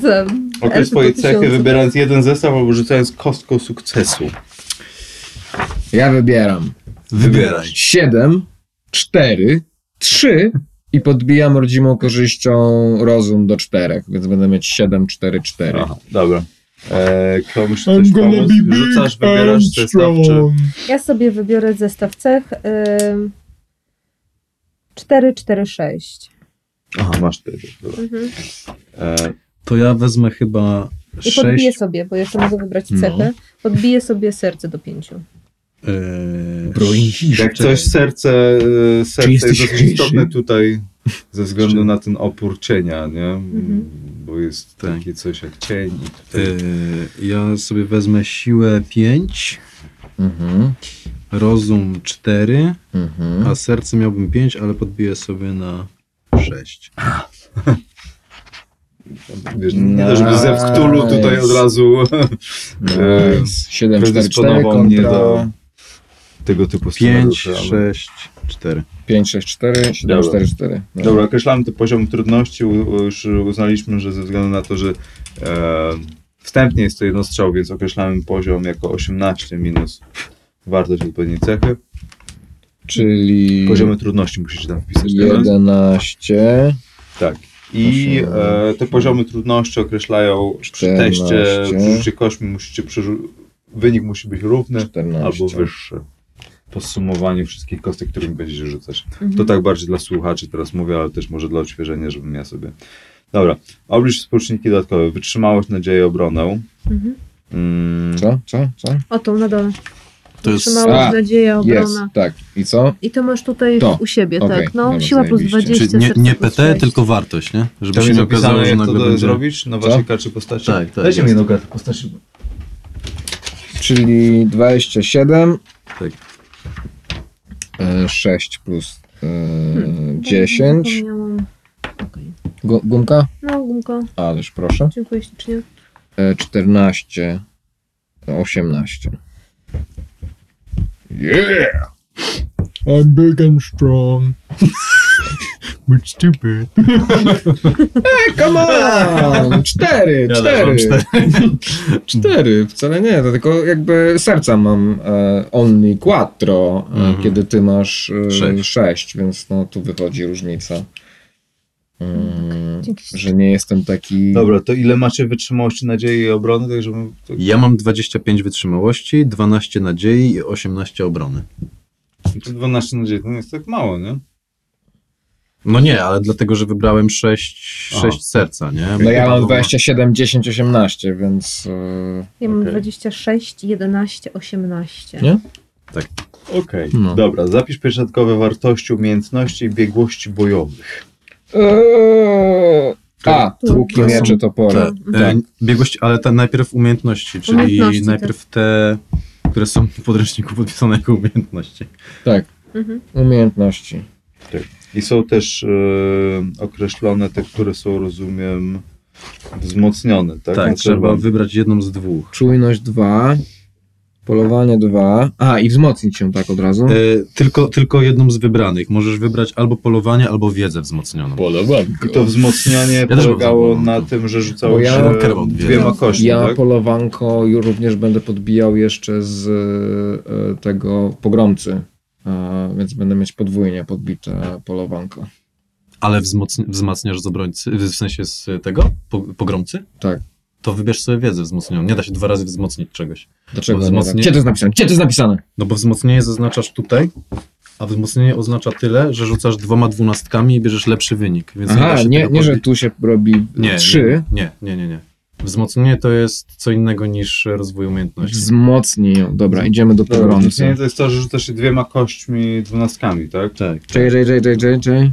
Określ swoje cechy, wybierając jeden zestaw albo rzucając kostką sukcesu. ja wybieram Wybieraj. 7, 4, 3 i podbijam rodzimą korzyścią rozum do 4, więc będę mieć 7, 4, 4. Aha, dobra. E, komuś coś pomóc? Rzucasz, wybierasz zestaw, czy... Ja sobie wybiorę zestaw cech. ym, 4, 4, 6. Aha, masz. Dobra. Mhm. E, To ja wezmę chyba I podbiję sześć. sobie, bo jeszcze mogę wybrać No. cechę. Podbiję sobie serce do 5. Yy, Jak coś serce, e, serce jest dosyć istotne tutaj ze względu na ten opór cienia, nie? Mhm. Bo jest Tak. takie coś jak cień i tutaj... Yy, ja sobie wezmę siłę 5, Mhm, rozum 4, mhm. a serce miałbym 5, ale podbiję sobie na 6. Wiesz, nie to, żeby ze Nice. Wktulu tutaj od razu Nice. 7, 4, 4 predysponował mnie kontra do tego typu 5, scenariuszy, ale- 6, 4. 5, 6, 4, 7, Dobra. 4, 4. Dobra, określamy to poziom trudności. Już uznaliśmy, że ze względu na to, że e, wstępnie jest to jednostrzał, więc określamy poziom jako 18 minus wartość odpowiedniej cechy. Czyli Poziomy trudności musisz tam wpisać teraz. 11. Tak. I e, te poziomy trudności określają przy 14. teście, przy rzucie kośćmi musicie przerzu- wynik musi być równy 14. albo wyższy. Podsumowaniu wszystkich kostek, którymi będziecie rzucać. Mhm. To tak bardziej dla słuchaczy teraz mówię, ale też może dla odświeżenia, żebym ja sobie... Dobra. Oblicz współczynniki dodatkowe. Wytrzymałość, nadzieję, obronę. Mhm. Mm, Co? Co? Co? O, tą na dole. To jest... Trzymałość, nadzieja, Jest, obrona. tak. I co? I to masz tutaj To. u siebie, Okej, tak. No, dobra, siła plus zajebiście. 20, Czyli nie, nie PT, 6. tylko wartość, nie? Żeby Tam się jest nie okazało, że to nagle do- będzie... zrobić? Nowa Co? szyka czy postaci? Tak, tak, Dajcie jest. mi nogę postaci. Czyli 27. Tak. E, 6 plus e, Hmm, 10. Zapomniałam. Okej. Gu- Gumka? No, gumko. Ależ proszę. Dziękuję ślicznie. E, 14. 18. Yeah! I'm big and strong. But stupid. Hey, come on! Cztery, Ja cztery. też mam Cztery, wcale nie, to tylko jakby serca mam e, only quattro, Mhm. kiedy ty masz e, Sześć. sześć, więc no tu wychodzi różnica. Mm, że nie jestem taki... Dobra, to ile macie wytrzymałości, nadziei i obrony? Tak, żeby... to- Ja mam 25 wytrzymałości, 12 nadziei i 18 obrony. to 12 nadziei to nie jest tak mało, nie? No nie, ale dlatego, że wybrałem 6, Aha. 6 serca, nie? No ja mam Bo- 27, 10, 18, więc... E, Ja mam Okej. 26, 11, 18. Nie? Okej, No. dobra. Zapisz pieczętkowe wartości, umiejętności i biegłości bojowych. Eee, a, Tu. łuki, miecze, topory. Tak. E, biegłości, ale ta najpierw umiejętności, czyli Umiejętności, najpierw te, które są w podręczniku podpisane jako umiejętności. Tak, Mhm. umiejętności. I są też e, określone te, które są, rozumiem, wzmocnione, tak? Tak, Na trzeba wybrać jedną z dwóch. Czujność 2, polowanie 2. A, i wzmocnić się tak od razu. E, tylko, tylko jedną z wybranych. Możesz wybrać albo polowanie, albo wiedzę wzmocnioną. I to wzmocnienie też polegało na tym, że rzucało ja- się dwie. dwiema kośćmi, Ja tak? polowanko już również będę podbijał jeszcze z e, tego pogromcy. A, więc będę mieć podwójnie podbite polowanko. Ale wzmocni- wzmacniasz z obrońcy, w sensie z tego, po, pogromcy? Tak. To wybierz sobie wiedzę wzmocnioną. Nie da się dwa razy wzmocnić czegoś. Dlaczego nie wzmocnienie- tak? Gdzie to jest napisane? Gdzie to jest napisane? No bo wzmocnienie zaznaczasz tutaj, a wzmocnienie oznacza tyle, że rzucasz dwoma dwunastkami i bierzesz lepszy wynik. Więc nie, Aha, nie, tego nie, że tu się robi nie, 3. Nie, nie, nie, nie. Wzmocnienie to jest co innego niż rozwój umiejętności. Wzmocnij ją. Dobra, idziemy do Dobra, pogromcy. wzmocnienie to jest to, że rzucasz się dwiema kośćmi dwunastkami, tak? Tak. Czekaj, czekaj, czekaj, czekaj, czekaj, czekaj.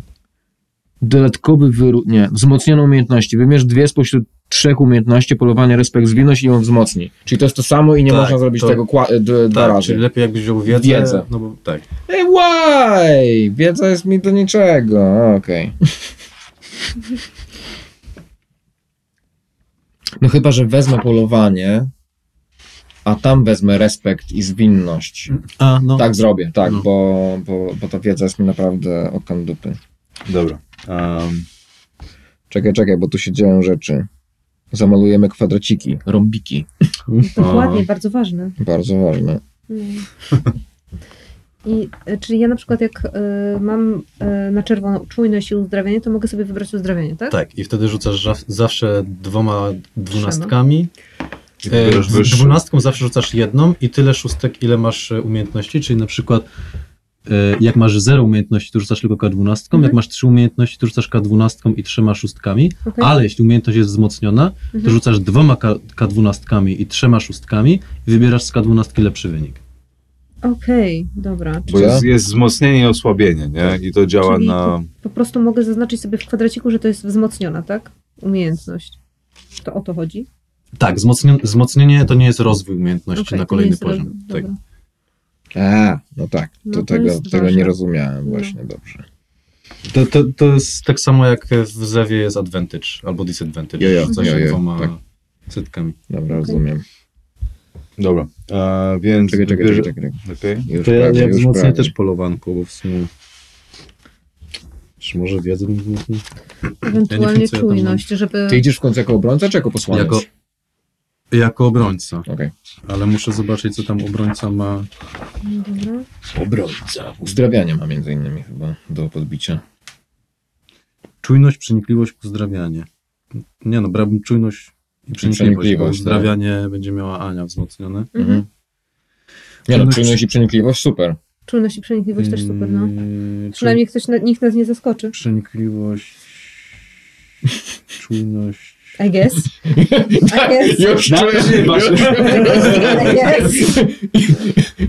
Dodatkowy wyród. Nie, wzmocnione umiejętności. Wybierz dwie spośród trzech umiejętności, polowanie, respekt, zwinność i ją wzmocni. Czyli to jest to samo i nie Tak, można zrobić to- tego kła- d- dwa Tak, razy. czyli lepiej jakbyś wziął wiedzę. Wiedzę. No bo tak. Ej, why? Wiedza jest mi do niczego. Okej. No chyba, że wezmę polowanie, a tam wezmę respekt i zwinność. A, no. Tak zrobię, tak, No. bo, bo, bo ta wiedza jest mi naprawdę okan dupy. Dobra. Um, Czekaj, czekaj, bo tu się dzieją rzeczy. Zamalujemy kwadraciki, rąbiki. Dokładnie, bardzo ważne. Bardzo ważne. Mm. I, e, czyli ja na przykład jak e, mam e, na czerwono czujność i uzdrawianie, to mogę sobie wybrać uzdrawianie, tak? Tak, i wtedy rzucasz zawsze dwoma dwunastkami. E, z dwunastką zawsze rzucasz jedną i tyle szóstek, ile masz umiejętności, czyli na przykład jak masz zero umiejętności, to rzucasz tylko K12, Mhm. jak masz trzy umiejętności, to rzucasz K12 i trzema szóstkami, Okej. ale jeśli umiejętność jest wzmocniona, to Mhm. rzucasz dwoma K- K12 i trzema szóstkami i wybierasz z K12 lepszy wynik. Okej, dobra. Bo Ja? jest, jest wzmocnienie i osłabienie, nie? I to działa Czyli na... Po prostu mogę zaznaczyć sobie w kwadraciku, że to jest wzmocniona, tak? Umiejętność. To o to chodzi? Tak, wzmocnienie, wzmocnienie to nie jest rozwój umiejętności Okej, na to kolejny poziom. roz- Tak. A, no tak, to, No to tego, jest tego nie rozumiałem No. właśnie, dobrze. To, to, to jest tak samo jak w Zewie jest advantage albo disadvantage. Jo, jo, Rzuca się jo, jo, dwoma tak. setkami. Dobra, rozumiem. Dobra. E, więc... Czekaj, czekaj, czekaj, czekaj. Okej. Już To ja, prawie, ja już wzmocnię prawie. też polowanko, bo w sumie... Czy może wiedzę? Ewentualnie wiem, ja mam. czujność, żeby... Ty idziesz w końcu jako obrońca, czy jako posłaniec? Jako... Jako obrońca. Okej. Ale muszę zobaczyć, co tam obrońca ma. Dobra. Obrońca. Uzdrawianie ma między innymi chyba do podbicia. Czujność, przenikliwość, uzdrawianie. Nie no, brałbym czujność i przenikliwość, przenikliwość, uzdrawianie będzie miała Ania wzmocnione. Mhm. Nie no, Czujność- i przenikliwość super. Czujność i przenikliwość też super, no. Yy, Przynajmniej ktoś, na, nikt nas nie zaskoczy. Przenikliwość, czujność. I guess. guess. Już czuję, nie masz. już- I guess.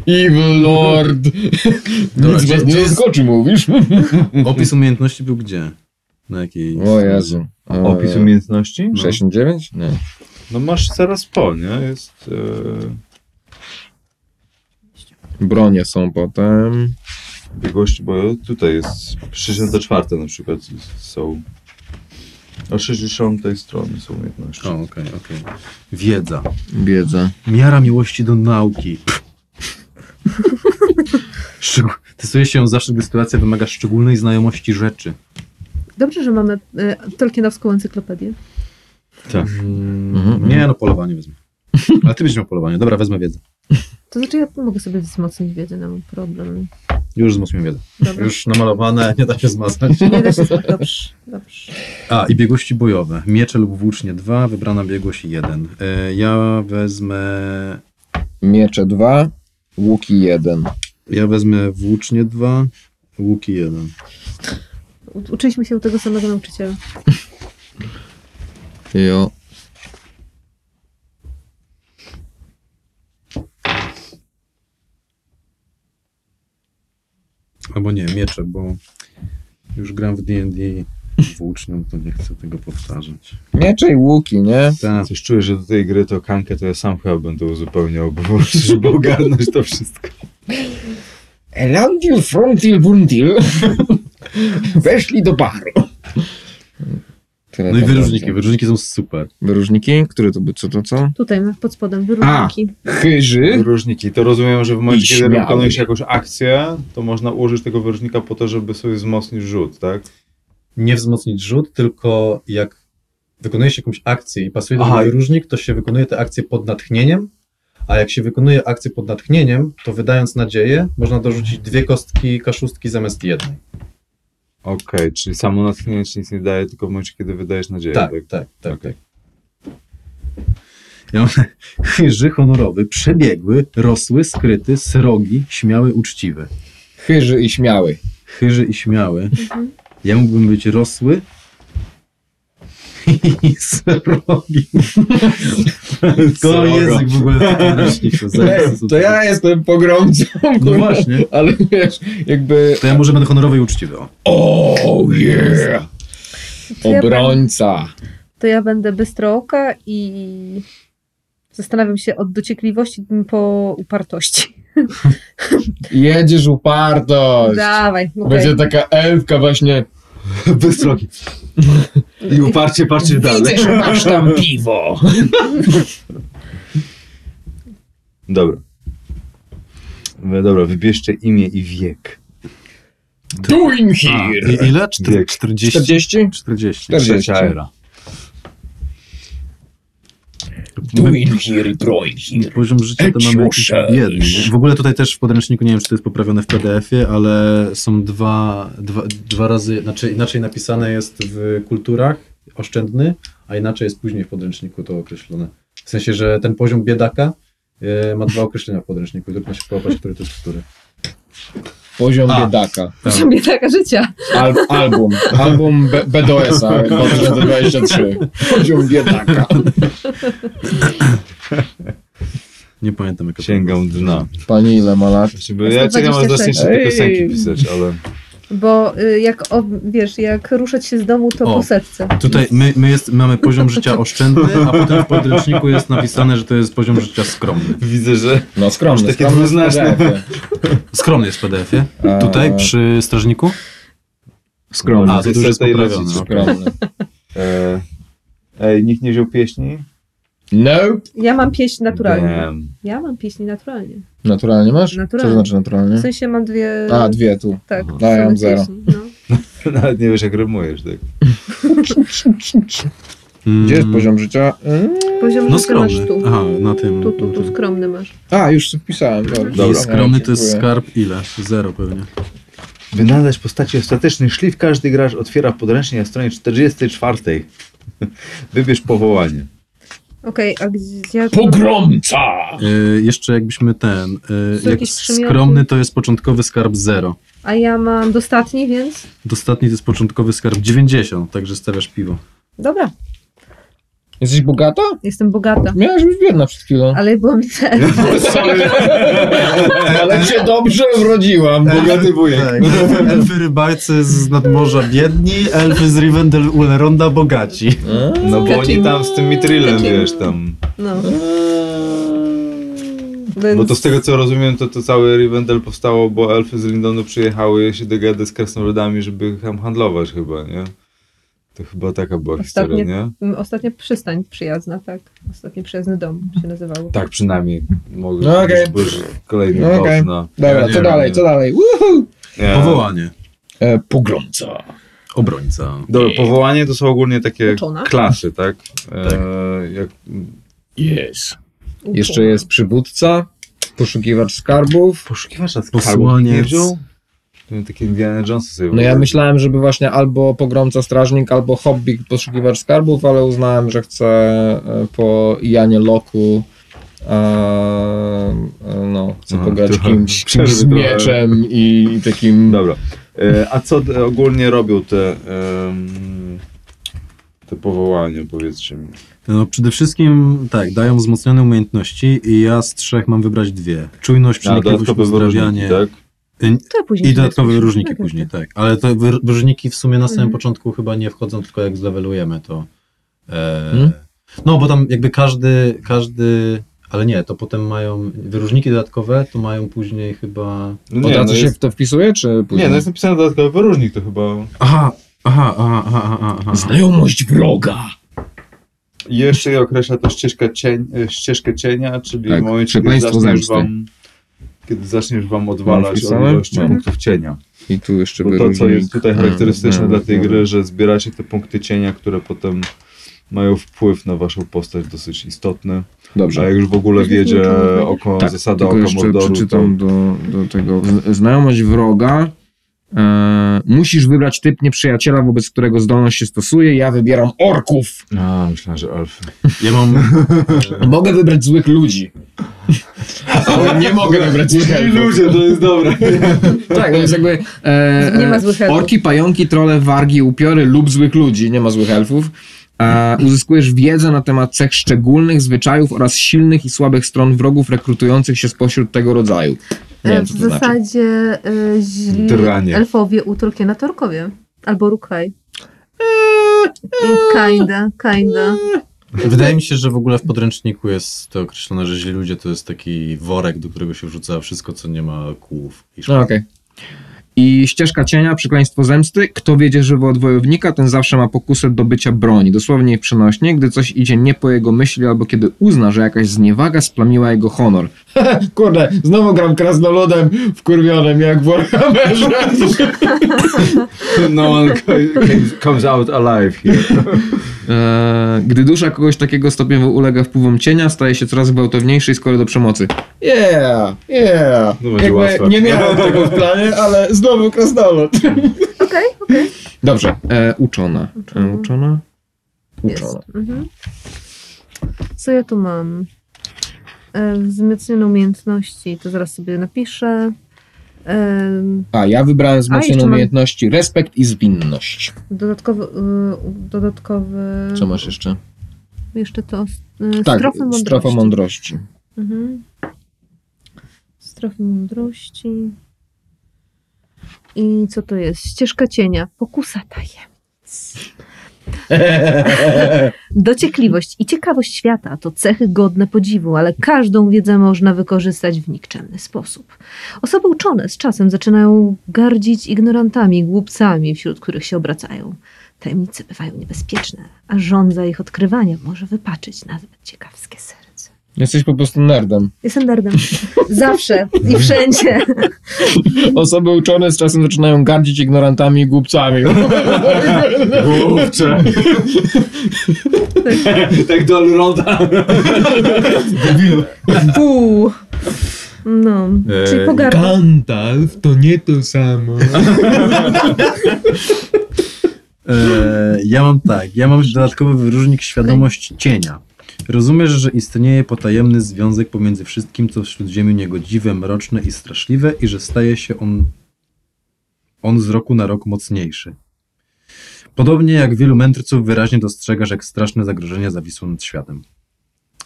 Evil Lord. Dobra, Nic was nie zaskoczy, mówisz? Opis umiejętności był gdzie? Na jakiej? O Jezu. E, Opis umiejętności? 69? Nie. No masz zaraz po, nie? Jest... E, Bronie są potem. biegłości boju. Tutaj jest 64 na przykład są. O 60 strony są umiejętności. O, okej, okej. Wiedza. Wiedza. Miara miłości do nauki. Szczeg- Testuje się ją zawsze, gdy sytuacja wymaga szczególnej znajomości rzeczy. Dobrze, że mamy e, Tolkienowską encyklopedię. Tak. Mm, Mhm. Nie, no polowanie wezmę. Ale ty będziesz miał polowanie. Dobra, wezmę wiedzę. To znaczy ja mogę sobie wzmocnić wiedzę, nie mam problem. Już wzmocniłem wiedzę. Dobra. Już namalowane, nie da się zmazać. Nie da się Dobrze, dobrze. A, i biegłości bojowe. Miecze lub włócznie 2, wybrana biegłość 1. E, ja wezmę... Miecze 2, łuki 1. Ja wezmę włócznie 2, łuki 1. U- Uczyliśmy się u tego samego nauczyciela. Jo. Albo nie, miecze, bo już gram w D&D włócznią, to nie chcę tego powtarzać. Miecze i łuki, nie? Tak. Coś czuję, że do tej gry to kankę to ja sam chyba będę uzupełniał, bo żeby ogarnąć to wszystko. Elendil frontil buntil. Weszli do baru. Tyle No i wyróżniki. będzie. Wyróżniki są super. Wyróżniki? Które to by, co to co? Tutaj masz pod spodem wyróżniki. Chyży. Wyróżniki. To rozumiem, że w momencie, kiedy śmiały. wykonujesz jakąś akcję, to można użyć tego wyróżnika po to, żeby sobie wzmocnić rzut, tak? Nie wzmocnić rzut, tylko jak wykonuje się jakąś akcję i pasuje do Aha. wyróżnik, to się wykonuje tę akcję pod natchnieniem, a jak się wykonuje akcję pod natchnieniem, to wydając nadzieję, można dorzucić dwie kostki kaszustki zamiast jednej. Okej, czyli samo natchnienie ci nic nie daje, tylko w momencie, kiedy wydajesz nadzieję. Tak, tak, tak. tak. Ja mam chyży honorowy, przebiegły, rosły, skryty, srogi, śmiały, uczciwy. Chyży i śmiały. Chyży i śmiały. Ja mógłbym być rosły i srogi. To język w ogóle. Zaraz To ja jestem pogromcą. No właśnie. Ale wiesz, jakby... To ja może będę honorowy i uczciwy. O. Oh yeah! To ja, ben- Obrońca. to ja będę bystrooka i zastanawiam się od dociekliwości po upartości. Jedziesz upartość. Dawaj, okej. Będzie taka elfka właśnie. Bystroki. I uparcie patrzeć dalej. Widzę, że masz tam piwo. Dobra. Dobra, wybierzcie imię i wiek. Doing here. i- ile? Czter- Wiek. 40? 40? 40. Czterdzieści. Trzecia era. Doing here i growing here. Poziom życia to mamy jakiś biedny. W ogóle tutaj też w podręczniku, nie wiem czy to jest poprawione w PDF-ie, ale są dwa, dwa, dwa razy, znaczy inaczej napisane jest w kulturach oszczędny, a inaczej jest później w podręczniku to określone. W sensie, że ten poziom biedaka e, ma dwa określenia w podręczniku i trudno się połapać, który to jest który. Poziom A. biedaka. Tak. Sobie taka życia. Al album. Album B- BDS-a 2023. Poziom biedaka. Nie pamiętam jaka to Sięgam dna. Pani ile ma lat? Znaczy, ja czekam, aż 126. zaczniecie te piosenki pisać, ale... Bo y, jak, o, wiesz, jak ruszać się z domu, to O. po setce. Tutaj my, my jest, mamy poziom życia oszczędny, a potem w podręczniku jest napisane, że to jest poziom życia skromny. Widzę, że... No skromny. Takie skromny dwuznaczne. Skromny jest w PDF-ie. Eee, Tutaj przy strażniku? Skromny. A, to już jest poprawione. Skromny. E, ej, nikt nie wziął pieśni? Nope. Ja mam pieśń naturalnie. Damn. Ja mam pieśń naturalnie. Naturalnie masz? Naturalnie. Co to znaczy naturalnie? W sensie mam dwie... A, dwie tu. Tak, No, ja mam zero. pieśni, No. Nawet nie wiesz, jak rymujesz, tak? Gdzie jest poziom życia? Mm. Poziom No życia masz skromny. tu. Aha, na tym. Tu, tu, tu, skromny masz. A, już wpisałem. Dobrze. I Dobra. skromny to jest skarb ile? Zero pewnie. Wynaleźć postaci ostateczny szlif każdy gracz otwiera podręcznik na stronie 44. Wybierz powołanie. Okej, a gdzie... Pogromca! Y, jeszcze jakbyśmy ten. Y, jak skromny to jest początkowy skarb 0. A ja mam dostatni, więc... Dostatni to jest początkowy skarb 90, także stawiasz piwo. Dobra, Jesteś bogata? jestem bogata. Miałaś być biedna przed chwilą. Ale mi cel. Ale cię dobrze wrodziłam. Bogaty wujek. Tak. Elfy rybacy z nadmorza biedni, elfy z Rivendell Uleronda bogaci. No bo oni tam z tym Mithrillem, Kaczyn. wiesz, tam. No. Bo No to z tego co rozumiem, to, to całe Rivendell powstało, bo elfy z Lindonu przyjechały się dogadać z krasnoludami, żeby tam handlować chyba, nie? To chyba taka była Ostatnie- historia, nie? Ostatnia przystań przyjazna, tak. Ostatni przyjazny dom się nazywało. Tak, przynajmniej. Mogę No okej. być kolejny No okej. na... Dobra, co dalej, co dalej? Powołanie. E, pogromca. Obrońca. Dobra, powołanie to są ogólnie takie Uczona. klasy, tak? E, Tak. jak, Jest. Uczona. Jeszcze jest przywódca, poszukiwacz skarbów. poszukiwacz na Posłaniec. Wziął? To takie Indiana Jonesy sobie No ja myślałem, żeby właśnie albo pogromca strażnik, albo hobby poszukiwacz skarbów, ale uznałem, że chcę e, po Janie Loku e, e, no, chcę Aha, pograć trochę kimś, kimś z mieczem i, i takim... Dobra. E, a co ogólnie robią te, te powołania, powiedzcie mi? No przede wszystkim tak, dają wzmocnione umiejętności i ja z trzech mam wybrać dwie. Czujność, przenikliwość, uzdrawianie. tak? To później I dodatkowe wyróżniki słyszę. później, tak. Ale te wyr- wyróżniki w sumie na samym Mhm. początku chyba nie wchodzą, tylko jak zlewelujemy to. E, Hmm? No bo tam jakby każdy, każdy, ale nie, to potem mają wyróżniki dodatkowe, to mają później chyba... No Od razu no się jest, w to wpisuje, czy później? nie, no jest napisane dodatkowy wyróżnik, to chyba... Aha, aha, aha, aha, aha, aha. Znajomość wroga. Jeszcze je określa to ścieżkę, cień, ścieżkę cienia, czyli Tak, w momencie, kiedy zaczniesz, wam, kiedy zaczniesz wam odwalać wpisane? o ilości Mam. punktów cienia. I tu jeszcze Bo to, co jest tutaj charakterystyczne Mm, dla tej mm, gry, że zbieracie te punkty cienia, które potem mają wpływ na waszą postać dosyć istotny. Dobrze. A jak już w ogóle wiedzie oko, Tak, zasada tylko oka Mordoru, to przeczytam do, do tego. Znajomość wroga. E, musisz wybrać typ nieprzyjaciela, wobec którego zdolność się stosuje. Ja wybieram orków. A, myślałem, że elfy. Ja mam... Mogę wybrać złych ludzi. Ale nie mogę wybrać złych elfów. to jest dobre. Tak, to jest jakby e, Nie ma e, złych elfów. orki, pająki, trole, wargi, upiory lub złych ludzi. Nie ma złych elfów. E, uzyskujesz wiedzę na temat cech szczególnych, zwyczajów oraz silnych i słabych stron wrogów rekrutujących się spośród tego rodzaju. Nie E, wiem, w znaczy. zasadzie y, źli Tyranie. elfowie u Tolkiena to orkowie. Albo Rukhaj. Kinda, kinda. Wydaje mi się, że w ogóle w podręczniku jest to określone, że źli ludzie to jest taki worek, do którego się wrzuca wszystko, co nie ma kłów. I No, okej. I ścieżka cienia, przekleństwo zemsty. Kto wiedzie żywo od wojownika, ten zawsze ma pokusę do bycia broni. Dosłownie i przenośnie, gdy coś idzie nie po jego myśli, albo kiedy uzna, że jakaś zniewaga splamiła jego honor. Kurde, znowu gram krasnoludem wkurwionym jak w Warhammerze. No one co- comes out alive here. Eee, gdy dusza kogoś takiego stopniowo ulega wpływom cienia, staje się coraz gwałtowniejszy i skory do przemocy. Yeah, yeah. No Jakby nie miałem tego w planie, ale znowu krasnolud. Okej, okej. Dobrze, e, uczona. Uczona. E, uczona? Uczona. Mhm. Co ja tu mam? E, wzmocnione umiejętności, to zaraz sobie napiszę. E, A, ja wybrałem wzmocnione jeszcze mam- umiejętności respekt i zwinność. dodatkowy, e, dodatkowy. Co masz jeszcze? Jeszcze to. E, Tak, strofy mądrości. strofa mądrości. Mhm. Strofy mądrości. I co to jest? Ścieżka cienia. Pokusa tajemnic. Dociekliwość i ciekawość świata to cechy godne podziwu, ale każdą wiedzę można wykorzystać w nikczemny sposób. Osoby uczone z czasem zaczynają gardzić ignorantami, głupcami, wśród których się obracają. Tajemnice bywają niebezpieczne, a żądza ich odkrywania może wypaczyć nawet ciekawskie serce. Jesteś po prostu nerdem. Jestem nerdem. Zawsze i wszędzie. Osoby uczone z czasem zaczynają gardzić ignorantami i głupcami. Główcze. tak do Alroda. Pół. No, czyli pogarda. Gandalf to nie to samo. E, ja mam tak, ja mam dodatkowy wyróżnik świadomość cienia. Rozumiesz, że istnieje potajemny związek pomiędzy wszystkim, co w Śródziemiu niegodziwe, mroczne i straszliwe i że staje się on, on z roku na rok mocniejszy. Podobnie jak wielu mędrców wyraźnie dostrzegasz, jak straszne zagrożenia zawisło nad światem.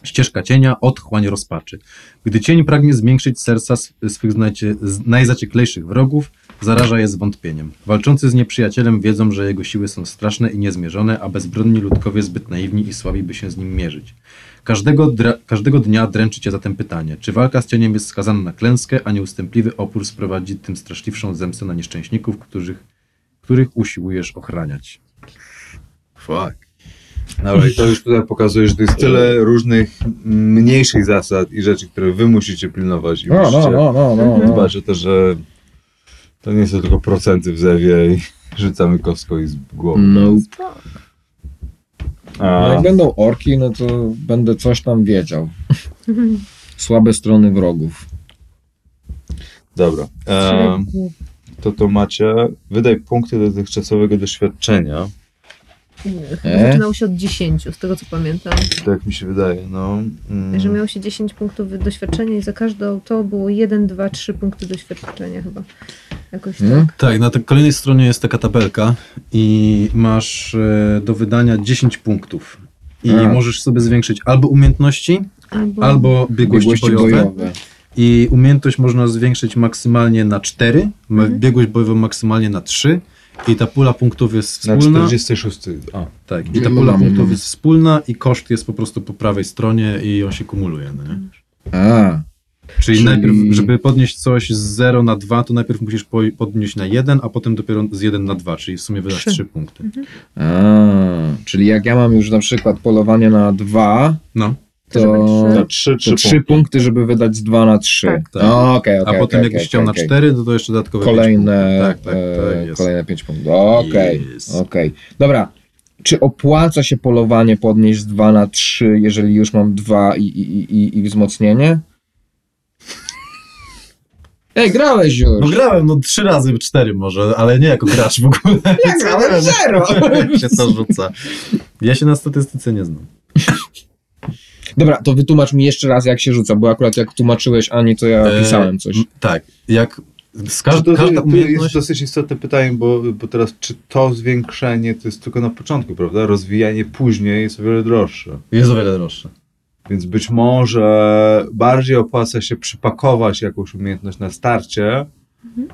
Ścieżka cienia, otchłań rozpaczy. Gdy cień pragnie zmiękczyć serca sw- swych najzacieklejszych wrogów, zaraża je zwątpieniem. Walczący z nieprzyjacielem wiedzą, że jego siły są straszne i niezmierzone, a bezbronni ludkowie zbyt naiwni i słabi, by się z nim mierzyć. Każdego, każdego dnia dręczy cię zatem pytanie, czy walka z cieniem jest skazana na klęskę, a nieustępliwy opór sprowadzi tym straszliwszą zemstę na nieszczęśników, których, których usiłujesz ochraniać. Fuck. Dobra, i to już tutaj pokazuje, że to jest tyle różnych mniejszych zasad i rzeczy, które wy musicie pilnować i No, musicie no, no, no, no, no. dbać o to, że to nie są tylko procenty w zewie i rzucamy kostką i z głowy. Nope. No A, jak będą orki, no to będę coś tam wiedział. Słabe strony wrogów. dobra. E, to to macie. Wydaj punkty dotychczasowego doświadczenia. E? Zaczynało się od 10, z tego co pamiętam. Tak mi się wydaje, no. Mm. Że miało się 10 punktów doświadczenia i za każdą to było 1, 2, 3 punkty doświadczenia chyba. Jakoś Hmm? tak. Tak, na tej kolejnej stronie jest taka tabelka i masz e, do wydania 10 punktów. I A. możesz sobie zwiększyć albo umiejętności, Albo, albo biegłości, Biegłości bojowe. bojowe. I umiejętność można zwiększyć maksymalnie na 4, Mhm. biegłość bojową maksymalnie na 3 i ta pula punktów jest Na wspólna. 46. A, Tak, i ta pula punktów jest wspólna i koszt jest po prostu po prawej stronie i on się kumuluje. No nie? A, Czyli, Czyli- najpierw, żeby podnieść coś z 0 na 2, to najpierw musisz po, podnieść na 1, a potem dopiero z 1 na 2, czyli w sumie wydasz Trzy. 3 punkty. a, czyli jak ja mam już na przykład polowanie na dwa, No, To to, trzy. na 3, to 3 trzy punkty, żeby wydać z dwa na trzy. Tak. Tak. O, Okej, a okej, potem okej, jakbyś chciał okej, na okej. 4, to, to jeszcze dodatkowe Kolejne. Tak, tak, e, tak jest. kolejne pięć punktów. Okej, okej. Dobra. Czy opłaca się polowanie podnieść z 2 na 3, jeżeli już mam 2 i, i, i, i wzmocnienie? Ej, grałeś już! No grałem, no trzy razy, cztery może, ale nie jako gracz w ogóle. Ja grałem zero! Jak się to rzuca. Ja się na statystyce nie znam. Dobra, to wytłumacz mi jeszcze raz, jak się rzuca, bo akurat jak tłumaczyłeś Ani, to ja E, pisałem coś. m, Tak, jak z każ, Czy to, każda to jest umiejętność... dosyć istotne pytanie, bo, bo teraz czy to zwiększenie to jest tylko na początku, prawda? Rozwijanie później jest o wiele droższe. Jest o wiele droższe. Więc być może bardziej opłaca się przypakować jakąś umiejętność na starcie,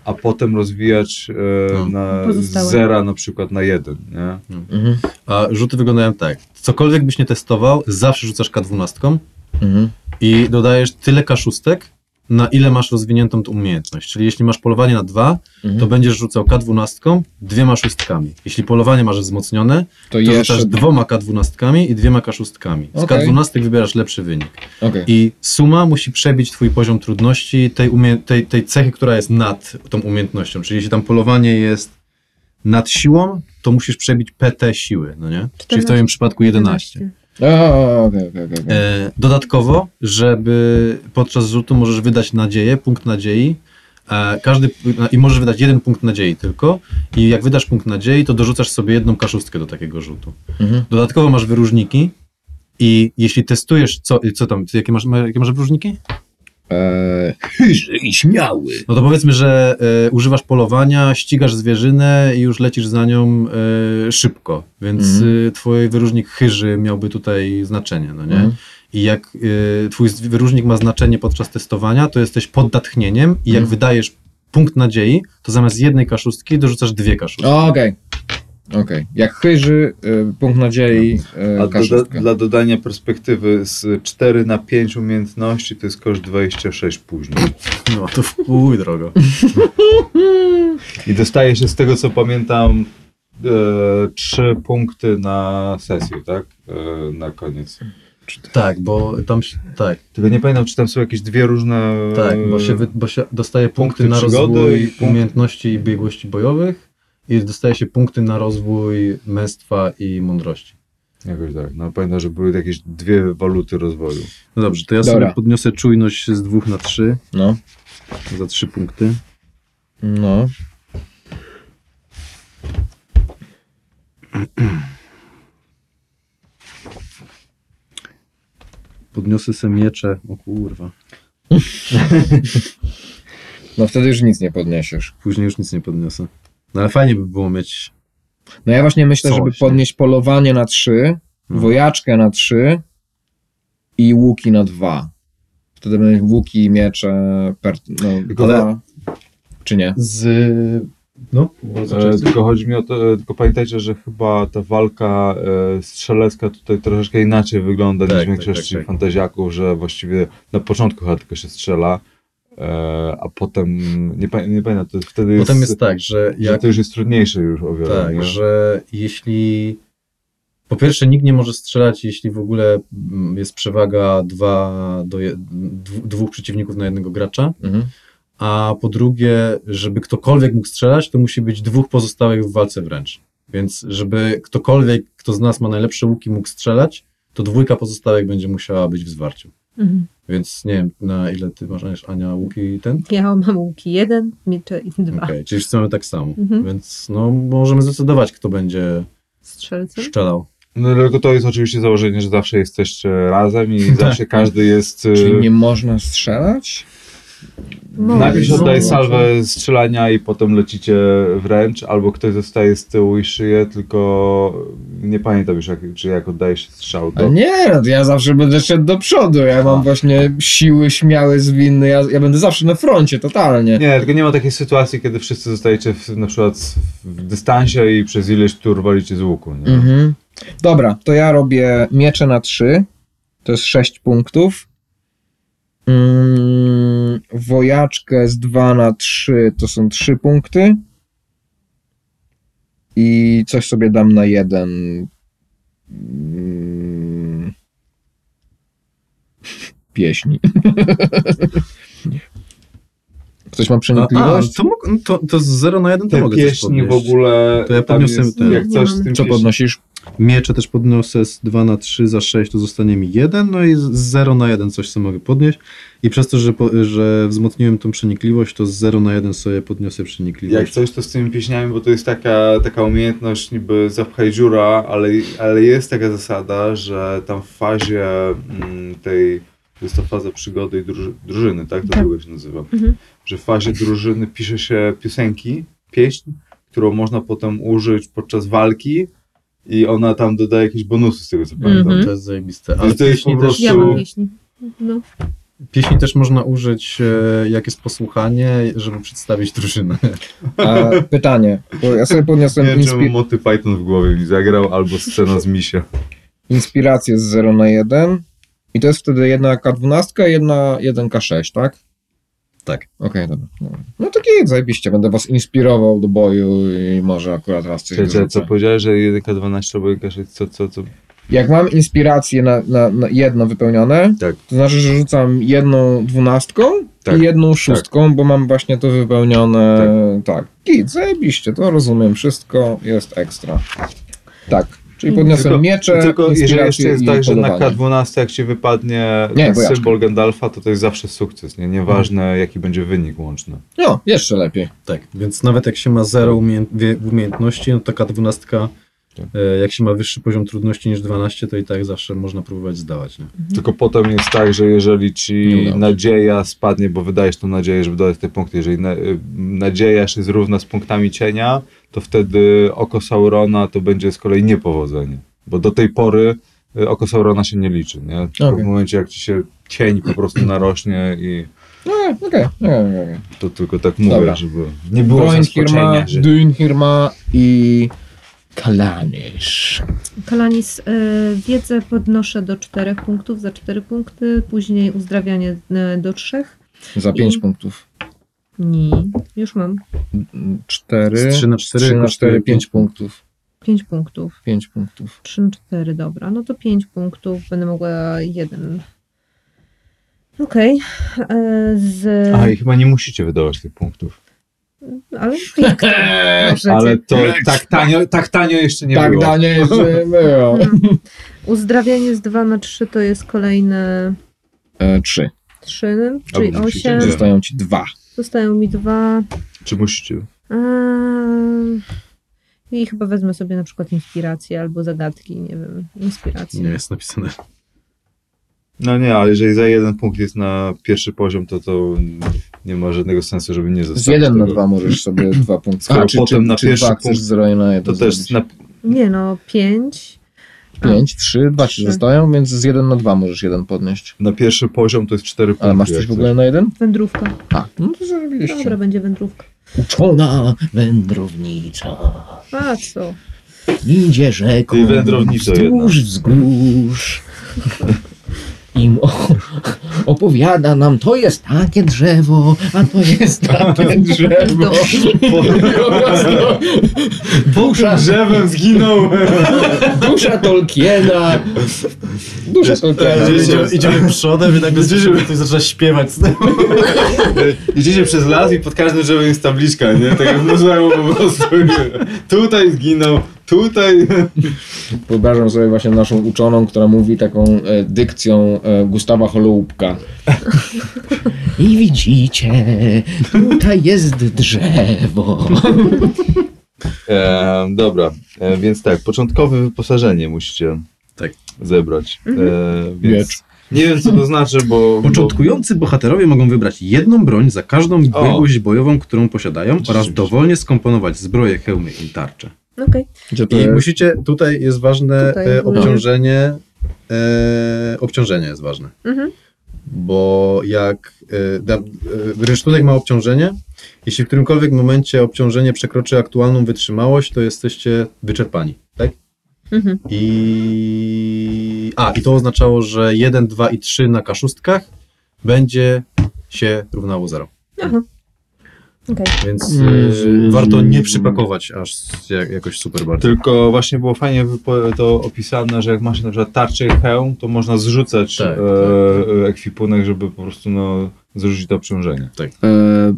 a potem rozwijać e, No. na Pozostałe. zera na przykład na jeden, nie? Mhm. A rzuty wyglądają tak. Cokolwiek byś nie testował, zawsze rzucasz K12 Mhm. i dodajesz tyle K6, na ile masz rozwiniętą tą umiejętność. Czyli jeśli masz polowanie na dwa, Mhm. to będziesz rzucał K12 dwiema szóstkami. Jeśli polowanie masz wzmocnione, To to jeszcze... rzucasz dwoma K12 i dwiema K6. Z Okej. K12 wybierasz lepszy wynik. Okej. I suma musi przebić twój poziom trudności tej, umie- tej, tej cechy, która jest nad tą umiejętnością. Czyli jeśli tam polowanie jest nad siłą, to musisz przebić PT siły, no nie? Czyli w twoim przypadku 11. O, okej, okej, okej. E, dodatkowo, żeby podczas rzutu możesz wydać nadzieję, punkt nadziei. E, każdy, I możesz wydać jeden punkt nadziei tylko. I jak wydasz punkt nadziei, to dorzucasz sobie jedną kaszustkę do takiego rzutu. Mhm. Dodatkowo masz wyróżniki. I jeśli testujesz, co, co tam, jakie masz, ma- jakie masz wyróżniki? Chyży i śmiały. No to powiedzmy, że e, używasz polowania, ścigasz zwierzynę i już lecisz za nią e, szybko, więc e, twój wyróżnik chyży miałby tutaj znaczenie, no nie? Mhm. I jak twój wyróżnik ma znaczenie podczas testowania, to jesteś pod natchnieniem i jak Mhm. wydajesz punkt nadziei, to zamiast jednej kaszustki dorzucasz dwie kaszustki. O, Okej. Okej. Jak chyży, y, punkt nadziei, y, A doda- dla dodania perspektywy z 4 na 5 umiejętności to jest koszt 26 później. No to w chuj drogo. I dostaje się z tego co pamiętam e, 3 punkty na sesję, tak? E, na koniec. Tak, bo tam się, tak, Tylko nie pamiętam, czy tam są jakieś dwie różne... tak, bo się, wy, bo się dostaje punkty, punkty na rozwój i punkt- umiejętności i biegłości bojowych i dostaje się punkty na rozwój męstwa i mądrości. Jakoś tak. No pamiętam, że były jakieś dwie waluty rozwoju. No dobrze, to ja Dobra. sobie podniosę czujność z dwóch na trzy, No, za trzy punkty. no. Podniosę sobie miecze, o kurwa, No wtedy już nic nie podniesiesz. później już nic nie podniosę. No ale fajnie by było mieć No ja właśnie myślę, Coś, żeby nie? podnieść polowanie na trzy, No. wojaczkę na trzy i łuki na dwa. Wtedy będą łuki miecze per, no, Tylko dwa. Czy nie? z... No, bardzo E, tylko chodzi mi o to, e, tylko pamiętajcie, że chyba ta walka e, strzelecka tutaj troszeczkę inaczej wygląda Tak, niż w tak, większości tak, tak. fantaziaków, że właściwie na początku chyba tylko się strzela, a potem, nie, pa- nie pamiętam, to jest wtedy Potem jest, jest tak, że że jak to już jest trudniejsze już o wiele. Tak, nie? że jeśli. Po pierwsze, nikt nie może strzelać, jeśli w ogóle mm, jest przewaga dwa do je, dwóch przeciwników na jednego gracza. Mhm. A po drugie, żeby ktokolwiek mógł strzelać, to musi być dwóch pozostałych w walce wręcz. Więc żeby ktokolwiek, kto z nas ma najlepsze łuki, mógł strzelać, to dwójka pozostałych będzie musiała być w zwarciu. Mhm. Więc nie wiem, na ile ty masz, Ania, łuki ten? Ja mam łuki jeden, miecze i dwa. Okej, czyli wszyscy mamy tak samo. Mhm. Więc no, możemy zdecydować, kto będzie Strzelcem. strzelał. No tylko to jest oczywiście założenie, że zawsze jesteście razem i zawsze każdy jest... e, Czyli nie można strzelać? Najpierw się oddaje salwę strzelania i potem lecicie wręcz, albo ktoś zostaje z tyłu i szyje, tylko nie pamiętam już, jak, czy jak oddaje się strzał. To... nie, no ja zawsze będę szedł do przodu. Ja mam właśnie siły śmiałe, zwinne. Ja, ja będę zawsze na froncie, totalnie. Nie, tylko nie ma takiej sytuacji, kiedy wszyscy zostajecie w, na przykład w dystansie i przez ileś tur walicie z łuku. Nie? Mhm. Dobra, to ja robię miecze na 3. To jest 6 punktów. Mm, wojaczkę z 2 na 3 to są 3 punkty. I coś sobie dam na 1. Mm, pieśni. Ktoś ma A, a przenikliwość? to, mógł, to, to z 0 na 1 to Te mogę pieśni w podnieść. ogóle. To ja tam podniosę jest, ten. Jak coś z tym Co pieśni- podnosisz? Miecze też podniosę z 2 na 3 za 6, to zostanie mi 1, no i z 0 na 1 coś sobie mogę podnieść. I przez to, że, po, że wzmocniłem tą przenikliwość, to z 0 na 1 sobie podniosę przenikliwość. Jak coś to z tymi pieśniami, bo to jest taka, taka umiejętność niby zapchaj dziura, ale, ale jest taka zasada, że tam w fazie mm, tej, to jest to faza przygody i druży, drużyny, tak? To Tak. długo się nazywa. Mhm. Że w fazie drużyny pisze się piosenki, pieśń, którą można potem użyć podczas walki i ona tam dodaje jakieś bonusy z tego co pamiętam. Mhm. To jest zajebiste. Ale to jest po też, prostu- Ja mam pieśni. No. pieśni też można użyć, e, jak jest posłuchanie, żeby przedstawić drużynę. A, pytanie, bo ja sobie Nie podniosłem wiem, czemu inspi- Moty Python w głowie mi zagrał, albo scena z Misia. inspirację z 0 na 1 i to jest wtedy jedna K12 i jedna 1K6, tak? Tak. Okej, dobra, dobra. No to git, zajebiście, będę was inspirował do boju i może akurat raz coś czekaj, co powiedziałeś, że 1K12 albo 1K6, co, co, co? Jak mam inspirację na, na, na jedno wypełnione, Tak. to znaczy, że rzucam jedną dwunastką Tak, i jedną szóstką, bo mam właśnie to wypełnione. Tak. Git, zajebiście, to rozumiem wszystko, jest ekstra. Tak, czyli podniosłem Tylko- miecze, Tylko jeżeli jeszcze jest tak, że na polowanie. K12 jak ci wypadnie Nie, symbol Gandalfa, to to jest zawsze sukces, nie? Nieważne jaki będzie wynik łączny. No, jeszcze lepiej. Tak, więc nawet jak się ma 0 umiejęt, wie- umiejętności, no to taka 12, Tak. e, jak się ma wyższy poziom trudności niż 12, to i tak zawsze można próbować zdawać. Nie? Tylko potem jest tak, że jeżeli ci nadzieja spadnie, bo wydajesz tą nadzieję, żeby dodać te punkty, jeżeli na, y, nadzieja się zrówna z punktami cienia, to wtedy oko Saurona to będzie z kolei niepowodzenie. Bo do tej pory y, oko Saurona się nie liczy, nie? Tylko Okej. w momencie jak ci się cień po prostu narośnie i No, okej, okej, okej. to tylko tak mówię, Dobra. żeby nie było zaskoczenia, że... Dunhirma i Kalanisz. Kalanis, y, wiedzę podnoszę do 4 punktów, za 4 punkty, później uzdrawianie y, do 3. Za 5 I- punktów. Nie, już mam. 4, Z trzy na cztery 3 na kosztuje 4, 5 pięć punktów. 5 punktów. 5 punktów. 3, 4, dobra. No to 5 punktów. Będę mogła jeden. Okej. E, Z... A i chyba nie musicie wydawać tych punktów. Ale jak to możecie? Ale to tak tanio, tak tanio jeszcze nie tak, było. Danie jeszcze było. Uzdrawianie z 2 na 3 to jest kolejne E, 3. 3, czyli Albo musicie 8. nie. Zostają ci dwa. Zostają mi 2. Czy musicie? I chyba wezmę sobie na przykład inspirację albo zagadki, nie wiem, inspirację. Nie jest napisane. No nie, ale jeżeli za jeden punkt jest na pierwszy poziom, to to nie ma żadnego sensu, żeby nie Z zostawić 1 na tego. 2 możesz sobie dwa punkty. Skoro potem na pierwszy dwa chcesz punkt- 0 na 1 To też na, Nie no, 5. 5, 3, 2 ci zostają, więc z 1 na 2 możesz jeden podnieść. na pierwszy poziom to jest cztery punkty. Ale masz coś w ogóle na jeden? Wędrówka. A, no to zarobiliście. Dobra, będzie wędrówka. Uczona wędrownica A co? idzie rzeką Ty wędrownico wzdłuż wzgórz. I o, opowiada nam, to jest takie drzewo, a to jest takie drzewo. Dusza, Drzewem zginął! dusza Tolkiena. Dusza Tolkiena. Idziemy, idziemy przodem i nagle słyszymy, ktoś zaczyna śpiewać. Idziecie przez las i pod każdym drzewem jest tabliczka, nie? Tak jak w muzeum po prostu. Tutaj zginął, tutaj... Wyobrażam sobie właśnie naszą uczoną, która mówi taką e, dykcją e, Gustawa Holoubka. I widzicie, tutaj jest drzewo. E, dobra, e, więc tak, początkowe wyposażenie musicie Tak. zebrać. E, więc Miecz. nie wiem, co to znaczy, bo... Początkujący bohaterowie mogą wybrać jedną broń za każdą biegłość bojową, którą posiadają oraz dowolnie skomponować zbroję, hełmy i tarcze. Okej. To I jest? musicie, tutaj jest ważne Tutaj e, ogóle. obciążenie, e, obciążenie jest ważne, Mhm. bo jak e, da, e, rynsztunek ma obciążenie, jeśli w którymkolwiek momencie obciążenie przekroczy aktualną wytrzymałość, to jesteście wyczerpani, tak? Mhm. I... A, i to oznaczało, że 1, 2 i 3 na kaszustkach będzie się równało 0. Aha. Okej. Więc Mm. e, warto nie przypakować aż jak, jakoś super bardzo. Tylko właśnie było fajnie to opisane, że jak masz na przykład tarczę i hełm, to można zrzucać Tak, e, tak. e, ekwipunek, żeby po prostu no, zrzucić to obciążenie. E, b- b-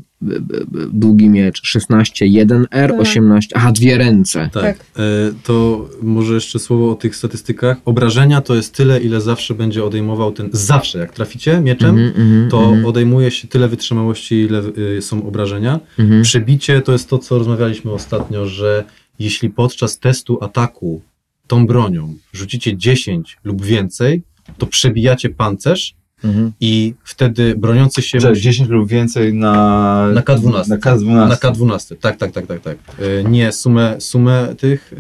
długi miecz 16, 1R, Tak. 18. Aha, dwie ręce. Tak. Tak. E, to może jeszcze słowo o tych statystykach. Obrażenia to jest tyle, ile zawsze będzie odejmował ten. Zawsze, jak traficie mieczem, Mhm, mhm, to mhm, odejmuje się tyle wytrzymałości, ile y, są obrażenia. mhm. Przebicie to jest to, co rozmawialiśmy ostatnio, że jeśli podczas testu ataku tą bronią rzucicie 10 lub więcej, to przebijacie pancerz Mhm. i wtedy broniący się musi 10 lub więcej na, Na K12. Na K12. Na K12, tak, tak, tak, tak, tak. Y, Nie sumę, sumę tych yy,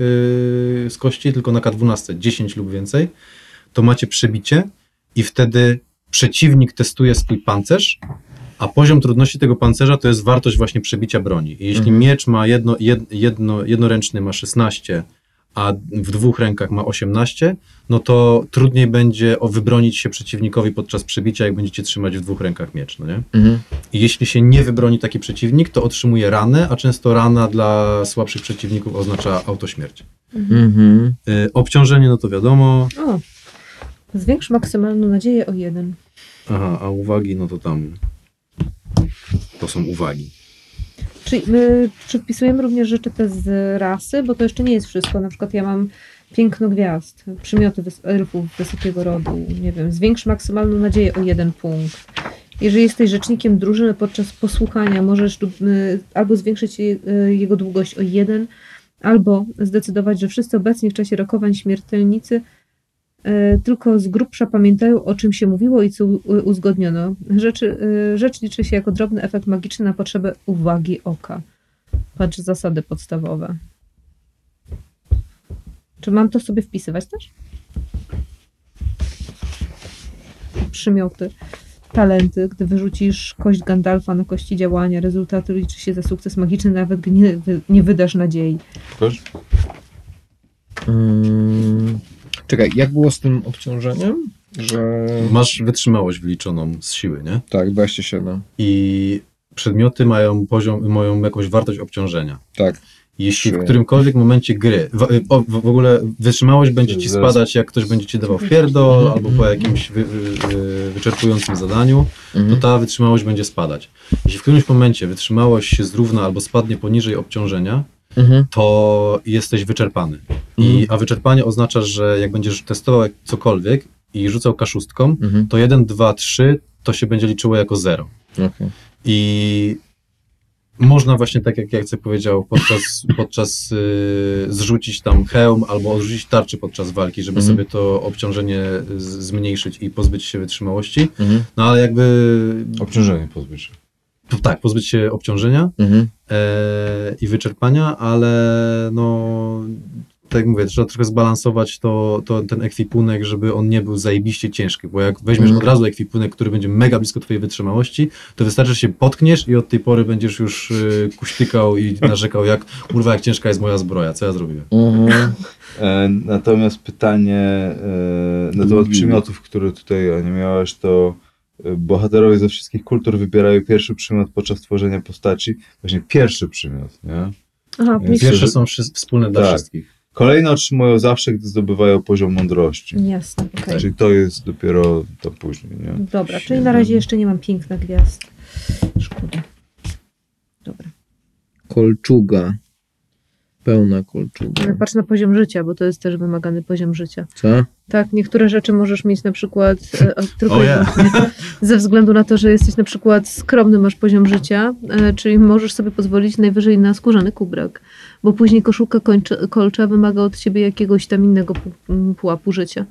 z kości, tylko na K12, 10 lub więcej, to macie przebicie i wtedy przeciwnik testuje swój pancerz, a poziom trudności tego pancerza to jest wartość właśnie przebicia broni. I jeśli Mhm. miecz ma jedno, jed, jedno, jednoręczny ma 16, a w dwóch rękach ma 18, no to trudniej będzie o wybronić się przeciwnikowi podczas przebicia, jak będziecie trzymać w dwóch rękach miecz, no nie? Mhm. I jeśli się nie wybroni taki przeciwnik, to otrzymuje ranę, a często rana dla słabszych przeciwników oznacza autośmierć. Mhm. Y, obciążenie, no to wiadomo. O. Zwiększ maksymalną nadzieję o jeden. Aha, a uwagi, no to tam. To są uwagi. Czyli my czy wpisujemy również rzeczy te z rasy, bo to jeszcze nie jest wszystko. Na przykład ja mam piękno gwiazd, przymioty elfów wysokiego rodu, nie wiem, zwiększ maksymalną nadzieję o jeden punkt. Jeżeli jesteś rzecznikiem drużyny podczas posłuchania, możesz y, albo zwiększyć y, jego długość o jeden, albo zdecydować, że wszyscy obecni w czasie rokowań śmiertelnicy y, tylko z grubsza pamiętają, o czym się mówiło i co uzgodniono. Rzecz, y, rzecz liczy się jako drobny efekt magiczny na potrzebę uwagi oka. Patrz zasady podstawowe. Czy mam to sobie wpisywać też? Przymioty. Talenty. Gdy wyrzucisz kość Gandalfa na kości działania, rezultatu liczy się za sukces magiczny, nawet gdy nie, nie wydasz nadziei. Proszę? Mm. Czekaj, jak było z tym obciążeniem? Że. Masz wytrzymałość wliczoną z siły, nie? Tak, 27. I przedmioty mają poziom, mają jakąś wartość obciążenia. Tak. Jeśli w którymkolwiek momencie gry, w, o, w, w ogóle wytrzymałość będzie ci spadać, jak ktoś będzie ci dawał pierdol, albo po jakimś wy, wy, wy, wyczerpującym zadaniu, to Mhm. ta wytrzymałość będzie spadać. Jeśli w którymś momencie wytrzymałość się zrówna albo spadnie poniżej obciążenia, Mhm. to jesteś wyczerpany. I, a wyczerpanie oznacza, że jak będziesz testował cokolwiek i rzucał kaszustką, Mhm. to 1, 2, 3 to się będzie liczyło jako 0. Okej. I można właśnie tak jak Jacek powiedział, podczas, podczas y, zrzucić tam hełm albo odrzucić tarczy podczas walki, żeby Mhm. sobie to obciążenie z, zmniejszyć i pozbyć się wytrzymałości. Mhm. No ale jakby Obciążenie pozbyć się. tak, pozbyć się obciążenia Mhm. e, i wyczerpania, ale no tak jak mówię, trzeba trochę zbalansować to, to, ten ekwipunek, żeby on nie był zajebiście ciężki, bo jak weźmiesz Mhm. od razu ekwipunek, który będzie mega blisko twojej wytrzymałości, to wystarczy, że się potkniesz i od tej pory będziesz już y, kuśtykał i narzekał, jak kurwa, jak ciężka jest moja zbroja, co ja zrobiłem. Mhm. E, natomiast pytanie e, na temat przymiotów, które tutaj Ania miałaś, to e, bohaterowie ze wszystkich kultur wybierają pierwszy przymiot podczas tworzenia postaci. Właśnie pierwszy przymiot, nie? Aha. Pierwsze są wszy- wspólne dla Tak. wszystkich. Kolejne otrzymują zawsze, gdy zdobywają poziom mądrości. Jasne, okej. Czyli to jest dopiero to później, nie? Dobra, czyli na razie jeszcze nie mam piękna gwiazd. Szkoda. Dobra. Kolczuga. Pełna kolczuga. Ale patrz na poziom życia, bo to jest też wymagany poziom życia. Co? Tak, niektóre rzeczy możesz mieć na przykład e, tylko O i nie. wyłącznie ze względu na to, że jesteś na przykład skromny, masz poziom życia, e, czyli możesz sobie pozwolić najwyżej na skórzany kubrak, bo później koszulka kończy, kolcza wymaga od ciebie jakiegoś tam innego pułapu życia.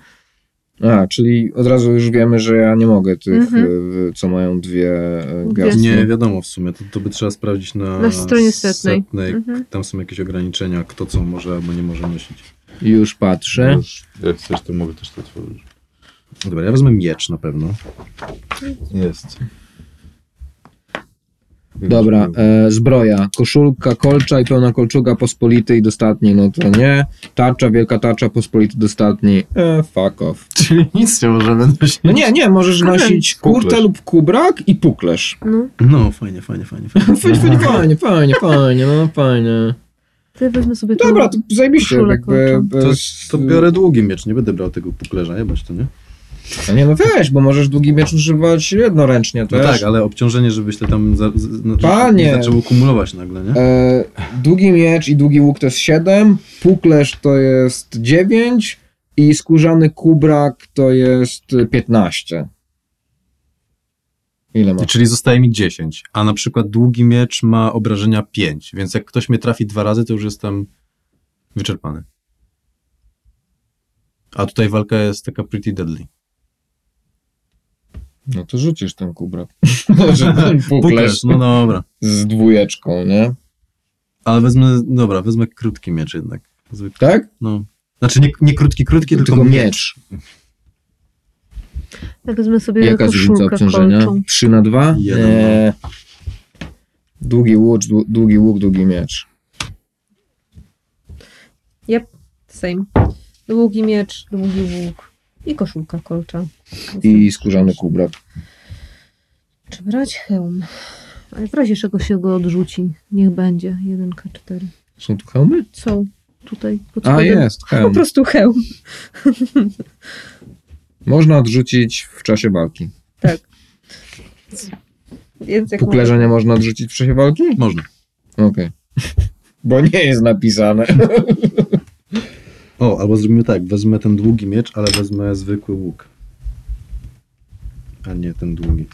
A, czyli od razu już wiemy, że ja nie mogę tych, Mhm. y, co mają dwie e, Dwie. gwiazdki. Nie wiadomo w sumie, to, to by trzeba sprawdzić na, Na stronie setnej. Mhm. Tam są jakieś ograniczenia, kto co może albo nie może nosić. Już patrzę. Już, Jak chcesz, to mogę też to tworzyć. Dobra, ja wezmę miecz na pewno. Jest. Dobra, e, zbroja. Koszulka, kolcza i pełna kolczuga pospolitej dostatniej, no to nie. Tarcza, wielka tarcza pospolitej dostatniej. E, fuck off. Czyli nic nie możemy nosić. No nie, nie, możesz nosić kurtę Puklerz. lub kubrak i puklerz. No, No, fajnie, fajnie, fajnie. fajnie. Fajnie, fajnie, fajnie, fajnie, fajnie, no fajnie. ty wezmę sobie tą Dobra, to zajebiście, koszulę jakby... kolczą. bez- To biorę długi miecz, nie będę brał tego puklerza, jebać to, nie? A nie, no weź, bo możesz długi miecz używać jednoręcznie No też. tak, ale obciążenie, żebyś to tam za, z, no, Panie! nie zaczęło kumulować nagle, nie? E, długi miecz i długi łuk to jest 7, puklerz to jest 9 i skórzany kubrak to jest 15. Ile masz? Czyli zostaje mi 10, a na przykład długi miecz ma obrażenia 5, więc jak ktoś mnie trafi dwa razy, to już jestem wyczerpany. A tutaj walka jest taka pretty deadly. No to rzucisz ten kubrak. Znaczy ten Puklerz, no dobra. z dwójeczką, nie? Ale wezmę, dobra, wezmę krótki miecz jednak. Zwykły. Tak? No. Znaczy nie, nie krótki, krótki, tylko, Tylko miecz. miecz. Ja wezmę sobie Jaka jest różnica obciążenia? kolczą. 3 na 2? Jeden, Nie. Długi łuk, dłu- długi łuk, długi miecz. Same. Długi miecz, długi łuk i koszulka kolcza. I skórzany kubrak. Czy brać hełm? Ale w razie czego się go odrzuci. Niech będzie. 1K4. Są tu hełmy? Są tutaj pod A, jest, Po hełm. prostu hełm. Można odrzucić w czasie walki. Tak. Więc jak Puklerza nie można odrzucić w czasie walki? Można. Okej. Bo nie jest napisane. O, albo zrobimy tak, wezmę ten długi miecz, ale wezmę zwykły łuk. A nie ten długi.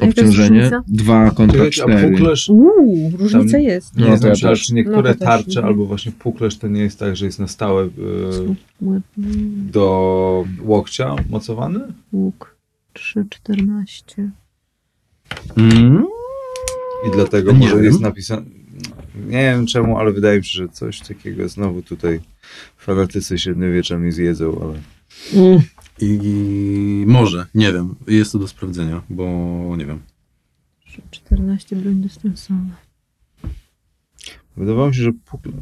A jaka jest Obciążenie różnica? 2 kontra A 4. puklerz, Uuu, różnica Tam- jest. nie No to ja też. czy niektóre No to też, tarcze albo właśnie puklerz to nie jest tak, że jest na stałe e, Mm, do łokcia mocowany? Łuk 3,14. Mm? I dlatego Nie może wiem. jest napisane. Nie wiem czemu, ale wydaje mi się, że coś takiego znowu tutaj fanatycy średniowiecza mi zjedzą, ale Mm. I, I może, nie wiem, jest to do sprawdzenia, bo nie wiem. 14 broń dystansowa. wydawało mi się, że puklerz.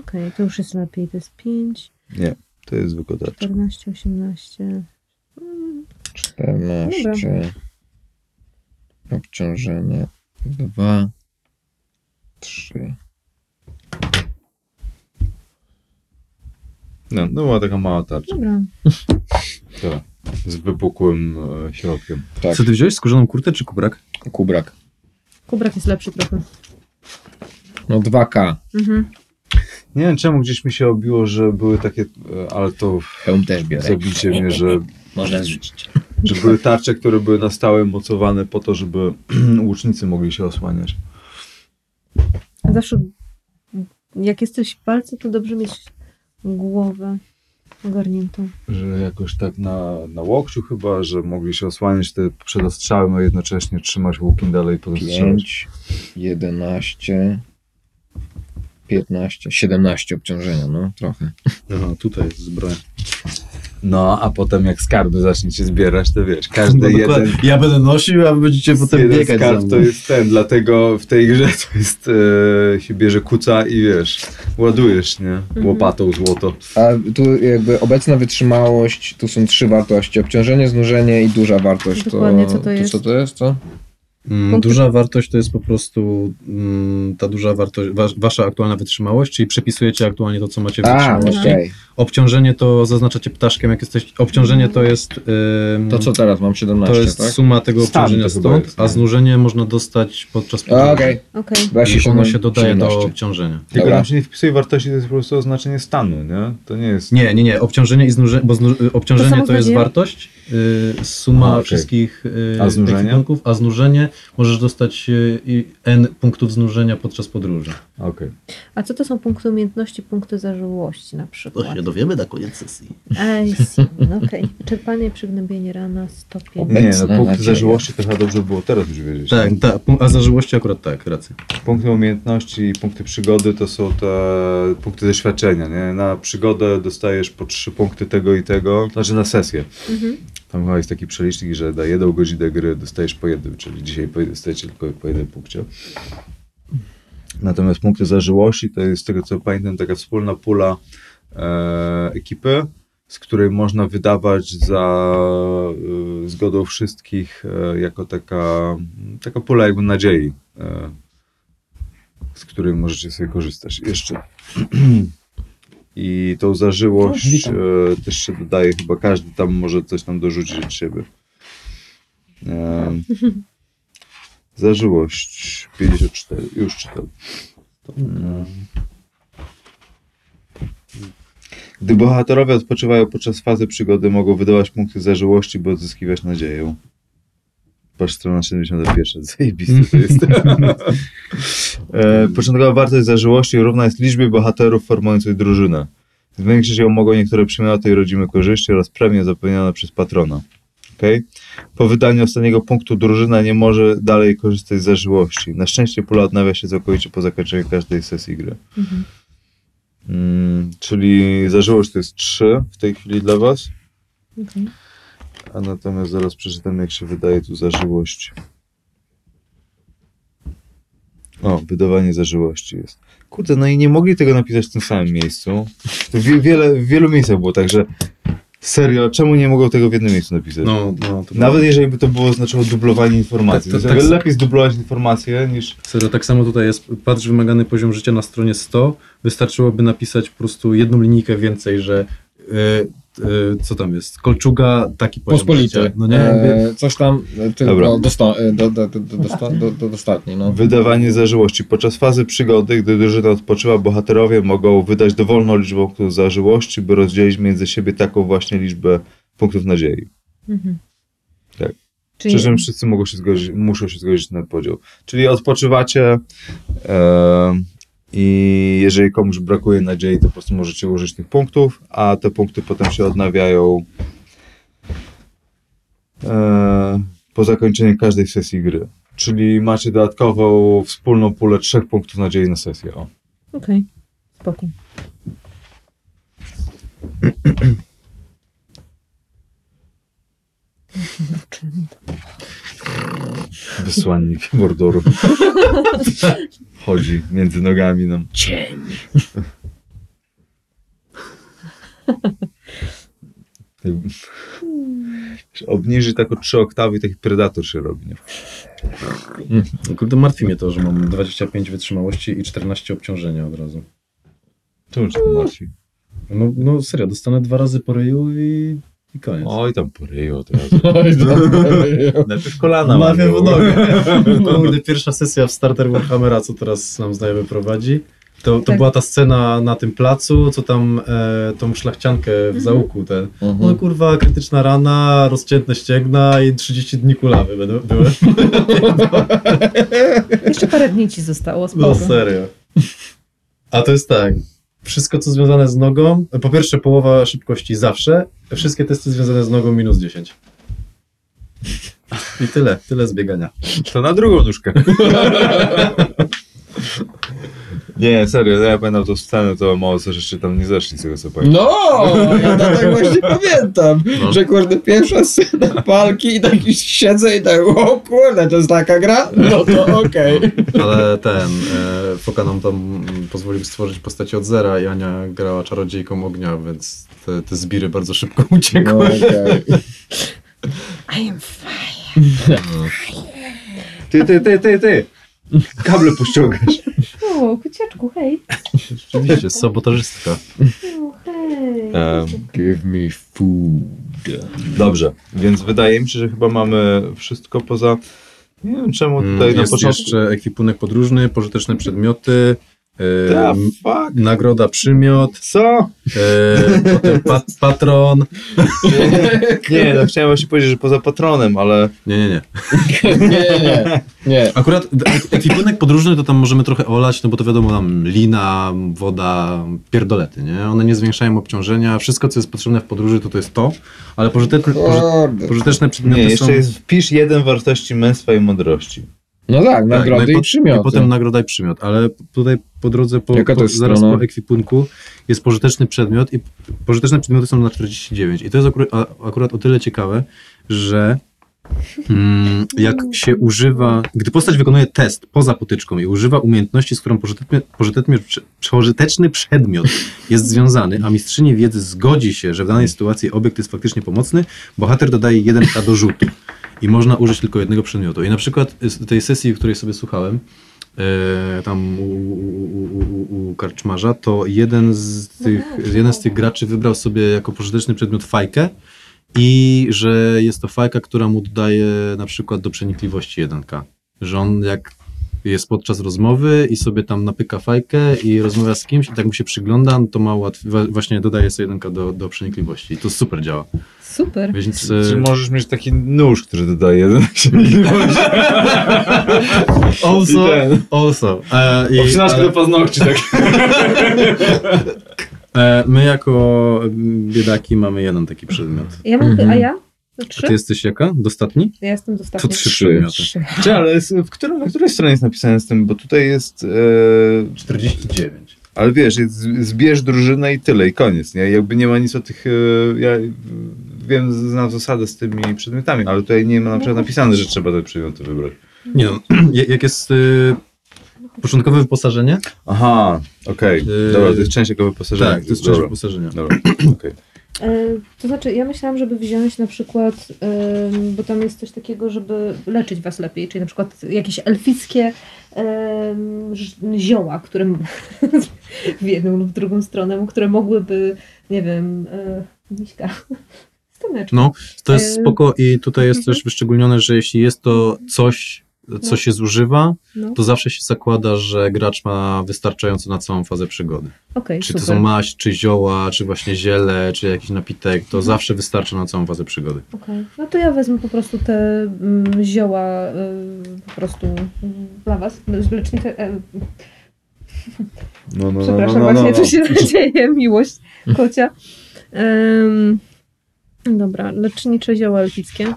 Okej, to już jest lepiej. To jest 5, Nie, to jest zwykła tarcza. 14, 18. 14. Obciążenie. Dwa, trzy. No, no była taka mała tarcza. Dobra. Z wypukłym e, środkiem. Tak, Co ty wziąłeś? Skórzaną kurtę czy kubrak? kubrak. Kubrak jest lepszy trochę. No 2K. Mhm. Nie wiem czemu gdzieś mi się obiło, że były takie, e, ale to Hełm też biorę. zabicie mnie, że, Można zrzucić. Że były tarcze, które były na stałe mocowane po to, żeby łucznicy mogli się osłaniać. A Zawsze jak jesteś w walce, to dobrze mieć głowę ogarniętą. Że jakoś tak na, na łokciu chyba, że mogli się osłaniać te przed ostrzałem, a jednocześnie trzymać łukiem dalej pod ostrzałem. 5, 11, 15, 17 obciążenia, no trochę. Aha, tutaj jest zbroja. No, a potem jak skarby zaczniecie zbierać, to wiesz, każdy No, jeden. Ja będę nosił, a wy będziecie potem jeden biegać skarb to jest ten, dlatego w tej grze to jest, e, się bierze kuca i wiesz, ładujesz, nie? Łopatą złoto. A tu jakby obecna wytrzymałość, tu są trzy wartości. Obciążenie, znużenie i duża wartość. Dokładnie, co to jest? co to jest, co? Punkty- Duża wartość to jest po prostu mm, ta duża wartość, wa, wasza aktualna wytrzymałość, czyli przepisujecie aktualnie to, co macie w A, wytrzymałości. okej. Obciążenie to zaznaczacie ptaszkiem, jak jesteś. Obciążenie to jest. ym, To co teraz? Mam 17, to jest tak? suma tego Stan obciążenia to stąd, jest, a nie? znużenie można dostać podczas podróży. Okej, ja I ono się dodaje 17. do obciążenia. Tylko tam się nie wpisuje wartości, to jest po prostu oznaczenie stanu, nie? To nie jest... Nie, nie, nie. Obciążenie i znużenie, bo znu, y, obciążenie samo to, jest wartość, y, suma okej. wszystkich y, A znużenie? a znużenie możesz dostać y, n punktów znużenia podczas podróży. Okej. A co to są punkty umiejętności, punkty zażyłości na przykład? Dowiemy na koniec sesji. I see. No Okej. Czerpanie, przygnębienie rana, stopień. Nie, no nadzieja. zażyłości to chyba dobrze było teraz już wiedzieć. Tak, tak, a zażyłości akurat tak, racja. Punkty umiejętności i punkty przygody to są te punkty doświadczenia, nie? Na przygodę dostajesz po trzy punkty tego i tego, znaczy na sesję. Mhm. Tam chyba jest taki przelicznik, że na jedną godzinę gry dostajesz po jednym, czyli dzisiaj dostajecie tylko po jednym punkcie. Natomiast punkty zażyłości to jest z tego co pamiętam taka wspólna pula ekipy, z której można wydawać za e, zgodą wszystkich e, jako taka, taka pula jakby nadziei, e, z której możecie sobie korzystać. Jeszcze. I tą zażyłość e, też się dodaje, chyba każdy tam może coś tam dorzucić od siebie. E, zażyłość 54, już czytam. Mm. Gdy bohaterowie odpoczywają podczas fazy przygody, mogą wydawać punkty zażyłości, by odzyskiwać nadzieję. Patrz, strona 71, zajebiste to jest. e, początkowa wartość zażyłości równa jest liczbie bohaterów formujących drużynę. Zwiększyć ją mogą niektóre przymioty i rodzime korzyści oraz premie zapewnione przez patrona. Okay? Po wydaniu ostatniego punktu drużyna nie może dalej korzystać z zażyłości. Na szczęście pula odnawia się całkowicie po zakończeniu każdej sesji gry. Mhm. Mm, czyli zażyłość to jest 3 w tej chwili dla Was, a natomiast zaraz przeczytam jak się wydaje tu zażyłość. O, wydawanie zażyłości jest. Kurde, no i nie mogli tego napisać w tym samym miejscu. Wie, wiele, w wielu miejscach było tak, że serio, czemu nie mogą tego w jednym miejscu napisać? No, no, to Nawet jeżeli by to było znaczyło dublowanie informacji. Tak, To, tak- lepiej zdublować informacje niż... Serio, tak samo tutaj jest, patrz wymagany poziom życia na stronie 100, wystarczyłoby napisać po prostu jedną linijkę więcej, że y, y, co tam jest, kolczuga, taki poziom Pospolity. życia. No nie, E, coś tam e, tylko dosta, e, do, do, do, do, dosta, do, do dostatni, no. Wydawanie zażyłości. Podczas fazy przygody, gdy drużyna odpoczywa, bohaterowie mogą wydać dowolną liczbę punktów zażyłości, by rozdzielić między siebie taką właśnie liczbę punktów nadziei. Mhm. Tak. Czyli Przy czym wszyscy mogą się zgodzić, muszą się zgodzić na podział. Czyli odpoczywacie e, i jeżeli komuś brakuje nadziei, to po prostu możecie użyć tych punktów, a te punkty potem się odnawiają e, po zakończeniu każdej sesji gry. Czyli macie dodatkową wspólną pulę trzech punktów nadziei na sesję. O. Okej. Spoko. Wysłannik Mordoru. Chodzi między nogami nam. Cień. Obniży tak o trzy oktawy i taki predator się robi. Nie? No Kurde, martwi mnie to, że mam 25 wytrzymałości i 14 obciążenia od razu. Czemu cię to martwi? No, no serio, dostanę dwa razy po ryju i, i koniec. Oj, tam poryją od razu. Oj. Najpierw kolana Mawiam mam, w nogę. Kurde, pierwsza sesja w Starter Warhammera, co teraz nam znajomy prowadzi, to, to Tak. była ta scena na tym placu, co tam e, tą szlachciankę w załuku ten. No Mhm. kurwa, krytyczna rana, rozciętne ścięgna i 30 dni kulawy będą, były. Jeszcze parę dni ci zostało, spoko. No serio. A to jest tak, wszystko co związane z nogą, po pierwsze połowa szybkości zawsze, wszystkie testy związane z nogą minus 10. I tyle, tyle zbiegania. To na drugą nóżkę. Nie, serio, ja pamiętam tą scenę, to mało co jeszcze tam nie zeszli z tego co pamiętam. No, ja to tak właśnie pamiętam, No. że kurde pierwsza scena walki i tak już siedzę i tak, o kurde, to jest taka gra? No to okej. Ale ten, e, Foka nam tam pozwolił stworzyć postacie od zera i Ania grała czarodziejką ognia, więc te, te zbiry bardzo szybko No, uciekły. okej. I am fire. Ty, ty, ty, ty, ty! Kable pościągasz. O, kociaczku, hej. Rzeczywiście, sabotażystka. O, hej. Um, Give me food. dobrze, więc wydaje mi się, że chyba mamy wszystko poza... Nie wiem czemu tutaj Mm, na Jest początku... jeszcze ekwipunek podróżny, pożyteczne przedmioty, e, m- fuck? nagroda przymiot, Co? e, potem pat, patron. Nie, no chciałem właśnie powiedzieć, że poza patronem, ale... Nie, nie, nie. Nie, nie, nie. Akurat ekwipunek podróżny to tam możemy trochę olać, no bo to wiadomo, tam lina, woda, pierdolety, nie? One nie zwiększają obciążenia, wszystko co jest potrzebne w podróży to to jest to, ale pożyteczne, pożyteczne przedmioty Nie, są... jeszcze jest wpisz jeden wartości męstwa i mądrości. No tak, Tak, nagrody no i po- przymioty. I potem nagroda i przymiot, ale tutaj po drodze, po, po, zaraz strona? po ekwipunku jest pożyteczny przedmiot i pożyteczne przedmioty są na 49. I to jest akurat, akurat o tyle ciekawe, że mm, jak się używa, gdy postać wykonuje test poza potyczką i używa umiejętności, z którą pożyteczny, pożyteczny, pożyteczny przedmiot jest związany, a mistrzyni wiedzy zgodzi się, że w danej sytuacji obiekt jest faktycznie pomocny, bohater dodaje 1k do rzutu i można użyć tylko jednego przedmiotu. I na przykład z tej sesji, której sobie słuchałem, e, tam u, u, u, u, karczmarza, to jeden z, tych, jeden z tych graczy wybrał sobie jako pożyteczny przedmiot fajkę i że jest to fajka, która mu dodaje na przykład do przenikliwości 1k. Że on jak jest podczas rozmowy i sobie tam napyka fajkę i rozmawia z kimś i tak mu się przygląda, no to ma łatwiej, właśnie dodaje sobie 1k do, do przenikliwości. I to super działa. Super. Więc Czy e, możesz mieć taki nóż, który dodaje jeden śmiertelności? also, also. E, i, Obcinaczkę ale- do paznokci, tak. E, my jako biedaki mamy jeden taki przedmiot. Ja mam, Mhm. a ja? A Trzy? ty jesteś jaka? Dostatni? Ja jestem To dostatnia. trzy przedmioty. Trzy. Ale jest- w, którym, na której stronie jest napisane z tym? Bo tutaj jest... E, 49. ale wiesz, jest, zbierz drużynę i tyle, i koniec, nie? Jakby nie ma nic o tych... E, ja wiem, znam zasadę z tymi przedmiotami, ale tutaj nie ma na przykład napisane, że trzeba te przedmioty wybrać. Nie no, jak jest y, początkowe wyposażenie? Aha, okej. Yy, Dobra, to jest część jego wyposażenia. Tak, to jest część Dobra, wyposażenia. Dobra, okej. E, To znaczy, ja myślałam, żeby wziąć na przykład, bo tam jest coś takiego, żeby leczyć was lepiej, czyli na przykład jakieś elfickie zioła, które w jedną lub w drugą stronę, które mogłyby, nie wiem, e, miśka, No, to jest Yy. spoko i tutaj jest Mhm. też wyszczególnione, że jeśli jest to coś, co No. się zużywa, No, to zawsze się zakłada, że gracz ma wystarczająco na całą fazę przygody. okej, Czy to super. są maść, czy zioła, czy właśnie ziele, czy jakiś napitek, to zawsze wystarcza na całą fazę przygody. Okej. No to ja wezmę po prostu te mm, zioła y, po prostu mm, dla was, z lecznika. E, No, no, no, przepraszam, no, no, właśnie no, tu się dzieje, miłość kocia. Em, dobra, lecznicze zioła elfickie.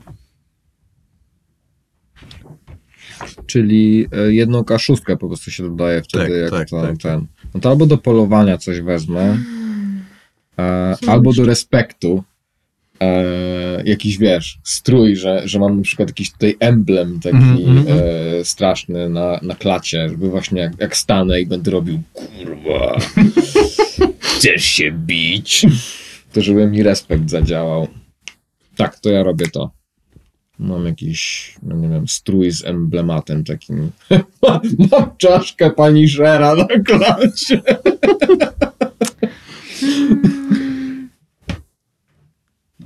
Czyli e, jedną kaszustkę po prostu się dodaje wtedy, Tak, jak tak, tam, tak. ten. No to albo do polowania coś wezmę, e, albo do respektu. E, jakiś wiesz, strój, że, że mam na przykład jakiś tutaj emblem taki Mhm, mhm. e, straszny na, na klacie, żeby właśnie jak, jak stanę i będę robił kurwa, chcesz się bić? To żeby mi respekt zadziałał. Tak, to ja robię to. Mam jakiś, no nie wiem, strój z emblematem takim. Mam czaszkę pani Szera na klasie.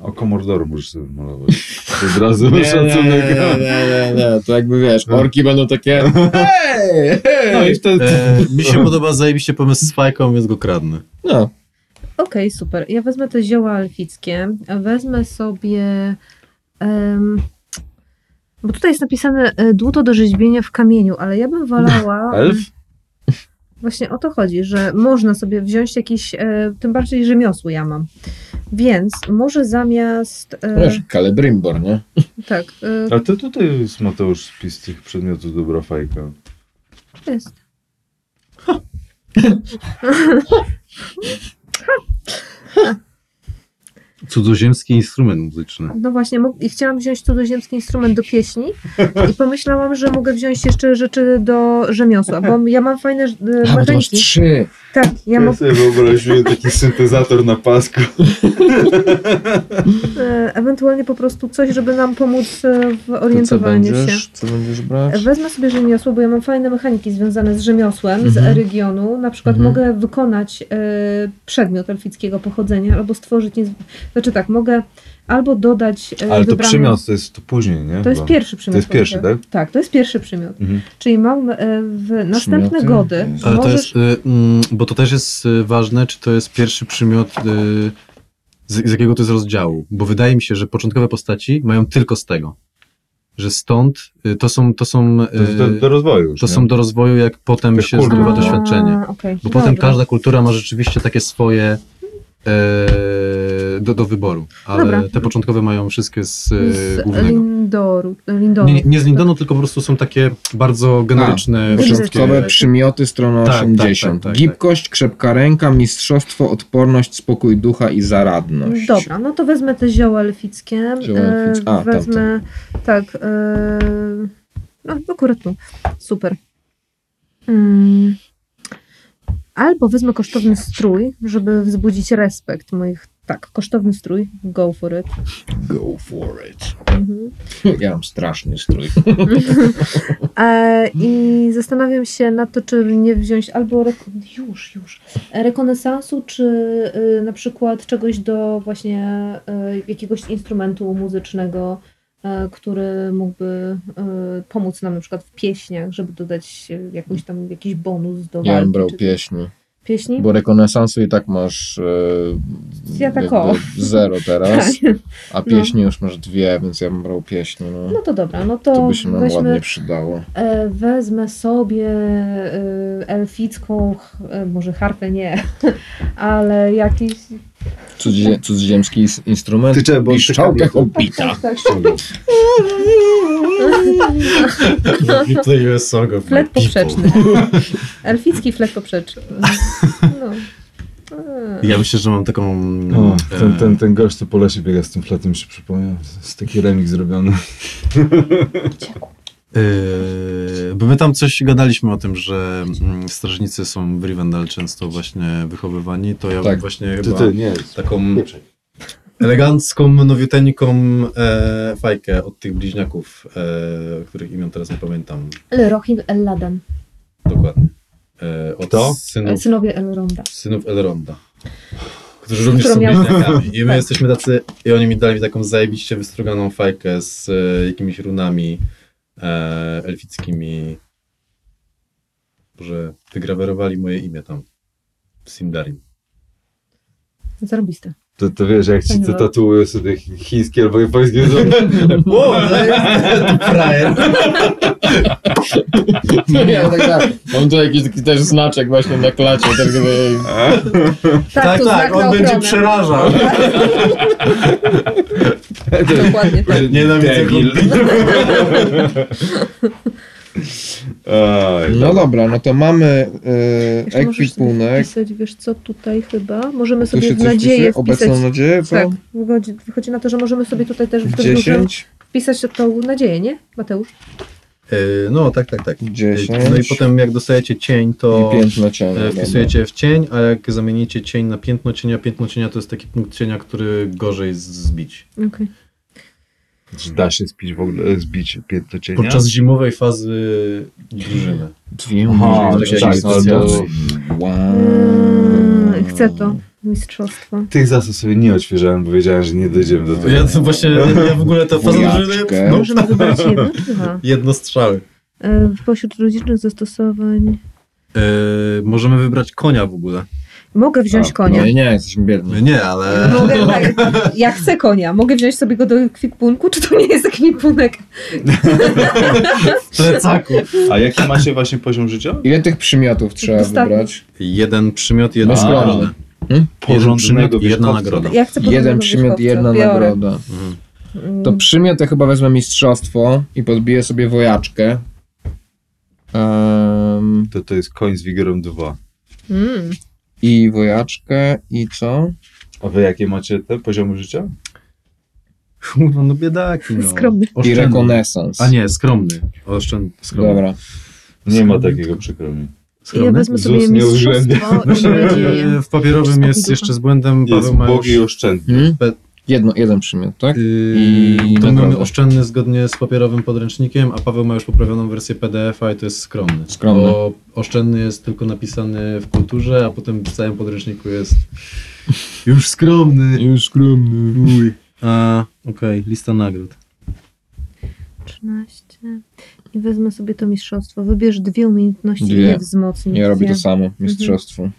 Oko Mordoru możesz sobie malować. Od razu Nie, nie, szacunek. nie, nie, nie, nie, to jakby wiesz, orki będą takie hej, hej. No i wtedy... E, mi się podoba zajebiście pomysł z fajką, więc go kradnę. No, Okej, super. Ja wezmę te zioła elfickie. Wezmę sobie. em, bo tutaj jest napisane e, dłuto do rzeźbienia w kamieniu, ale ja bym wolała. Elf? Właśnie o to chodzi, że można sobie wziąć jakiś, e, tym bardziej rzemiosło ja mam. Więc może zamiast. E, wiesz, nie? tak, e, Ale to tutaj jest Mateusz spis tych przedmiotów dobra fajka. jest. Cudzoziemski instrument muzyczny. No właśnie, mógł- i chciałam wziąć cudzoziemski instrument do pieśni i pomyślałam, że mogę wziąć jeszcze rzeczy do rzemiosła, bo ja mam fajne e, mechaniki. trzy. Tak, ja Ja sobie w ogóle wziąłem taki syntezator na pasku. e, ewentualnie po prostu coś, żeby nam pomóc e, w To co orientowaniu się. będziesz? Co będziesz brać? Wezmę sobie rzemiosło, bo ja mam fajne mechaniki związane z rzemiosłem, z Mhm. regionu. Na przykład Mhm. mogę wykonać e, przedmiot elfickiego pochodzenia, albo stworzyć, niez... znaczy tak, mogę albo dodać e, Ale to wybrane- przymiot to jest to później, nie? To jest pierwszy przymiot. To jest pierwszy, tak? Tak, to jest pierwszy przymiot. Mhm. Czyli mam e, w następne Przymioty? gody. Ale to możesz... jest, y, mm, bo to też jest ważne, czy to jest pierwszy przymiot, z, z jakiego to jest rozdziału. Bo wydaje mi się, że początkowe postaci mają tylko z tego. Że stąd to są, to są, To do, do rozwoju już, to nie? są do rozwoju, jak potem Jak się kultur. zdobywa A, doświadczenie. okej, Bo potem dobra. każda kultura ma rzeczywiście takie swoje e, do, do wyboru. Ale Dobra. te początkowe mają wszystkie z, e, Z głównego. Lindoru. Lindoru. Nie, nie z Lindonu, tylko po prostu są takie bardzo generyczne A, wszystkie. Początkowe przymioty, strona Tak, tak, 80. tak, tak, Gibkość, krzepka ręka, mistrzostwo, odporność, spokój ducha i zaradność. Dobra, no to wezmę te zioła elfickie. Zioła elfickie. E, A, wezmę, tak, e, no akurat tu. Super. Mm. Albo wezmę kosztowny strój, żeby wzbudzić respekt moich, tak, kosztowny strój, go for it. Go for it. Mhm. Ja mam straszny strój. E, I zastanawiam się nad to, czy nie wziąć albo rek- już, już rekonesansu, czy y, na przykład czegoś do właśnie y, jakiegoś instrumentu muzycznego, który mógłby y, pomóc nam na przykład w pieśniach, żeby dodać jakąś tam jakiś bonus do Ja bym walki. brał czy- pieśni. pieśni? Bo rekonesansu i tak masz e, Ja tak zero teraz, Tak. a pieśni już masz dwie, więc ja bym brał pieśni. No. No to dobra, no To to, by się nam weźmy, ładnie przydało. e, wezmę sobie e, elficką, e, może harfę nie, ale jakiś Cudzie, cudzoziemski ins- instrument. Ty, czekaj, bo bo- hobbita. tak, of Flet poprzeczny. Elficki flet poprzeczny. No. Ja myślę, że mam taką... O, ten, e, ten, ten gość, co po lesie biega z tym fletem, mi się przypomniał. Jest taki remix zrobiony. Yy, bo my tam coś gadaliśmy o tym, że mm, strażnicy są w Rivendell często właśnie wychowywani, to ja bym Tak. właśnie Ty, chyba ty, nie taką elegancką, nowiuteńką e, fajkę od tych bliźniaków, e, których imion teraz nie pamiętam Elrohim Elladan. dokładnie. E, od Kto? synów, Synowie Elronda. synów Elronda. Którzy również Którą są miał- bliźniakami. I my Tak. jesteśmy tacy, i oni mi dali taką zajebiście wystruganą fajkę z e, jakimiś runami elfickimi. Że wygrawerowali moje imię tam. w Sindarin. Zarobiste. To, to wiesz, jak ci to Fajne. tatuują sobie chi- chińskie albo japońskie języki. Wow, to frajer. Nie, tak, tak. Mam tu jakiś taki też znaczek właśnie na klacie. Tak jakby... Tak, Tak, to tak, on będzie przerażał. Dokładnie tak. Nienawidzę No dobra, no to mamy e, ekwipunek. wpisać, wiesz co, tutaj chyba. Możemy Tu sobie się w nadzieję wpisuje? Obecną wpisać. nadzieję, co? Tak, wychodzi, wychodzi na to, że możemy sobie tutaj też w te duże 10? wpisać tą nadzieję, nie, Mateusz? E, No, tak, tak, tak. 10. No i potem jak dostajecie cień, to cienia. e, wpisujecie w cień, a jak zamienicie cień na piętno cienia, piętno cienia to jest taki punkt cienia, który gorzej zbić. Okej. Czy da się spić w ogóle, zbić piętno cienia? Podczas zimowej fazy drużyny. Aha, tak, to- Wow. Eee, chcę to. Mistrzostwo. Tych zasad sobie nie odświeżałem, bo wiedziałem, że nie dojdziemy do tego. Ja to właśnie, ja w ogóle ta faza drużyny, no, Możemy wybrać jedno czy dwa? jedno strzały. E, Pośród rodzicielnych zastosowań. Yy, możemy wybrać konia w ogóle. Mogę wziąć A, konia. No i nie, jesteśmy biedni. Nie, ale... Mogę, tak, ja chcę konia. Mogę wziąć sobie go do kwikpunku, czy to nie jest kwikpunek? W plecaku. A jaki macie właśnie poziom życia? Ile tych przymiotów trzeba wybrać? Jeden przymiot, jedna No, nagroda. skromnie. Porządnego i jedna nagroda. Ja chcę Jeden przymiot, jedna Biorę. nagroda. Mhm. To przymiot ja chyba wezmę mistrzostwo i podbiję sobie wojaczkę. Em, To to jest koń z wigorem 2. Mm. I wojaczkę i co? A wy jakie macie te poziomy życia? Kurwa, no biedaki, no. Skromny. I Oszczędny. rekonesans. A nie, skromny. Oszczędny. Skromny. Dobra. Nie ma takiego przykro mi. Skromny? Ja wezmę sobie ZUS nie mistrzostwo i w papierowym jest jeszcze z błędem. Jest Paweł ma ubogi i oszczędny. Hmm? Pe- Jedno, jeden przymiot, tak? Yy, I to mamy oszczędny zgodnie z papierowym podręcznikiem, a Paweł ma już poprawioną wersję PDF-a i to jest skromny. Skromny. Bo oszczędny jest tylko napisany w kulturze, a potem w całym podręczniku jest już skromny. Już skromny. Uj. A, okej, lista nagród. 13. I wezmę sobie to mistrzostwo. Wybierz dwie umiejętności Dwie. i je wzmocnij. Ja robię to samo. Mistrzostwo.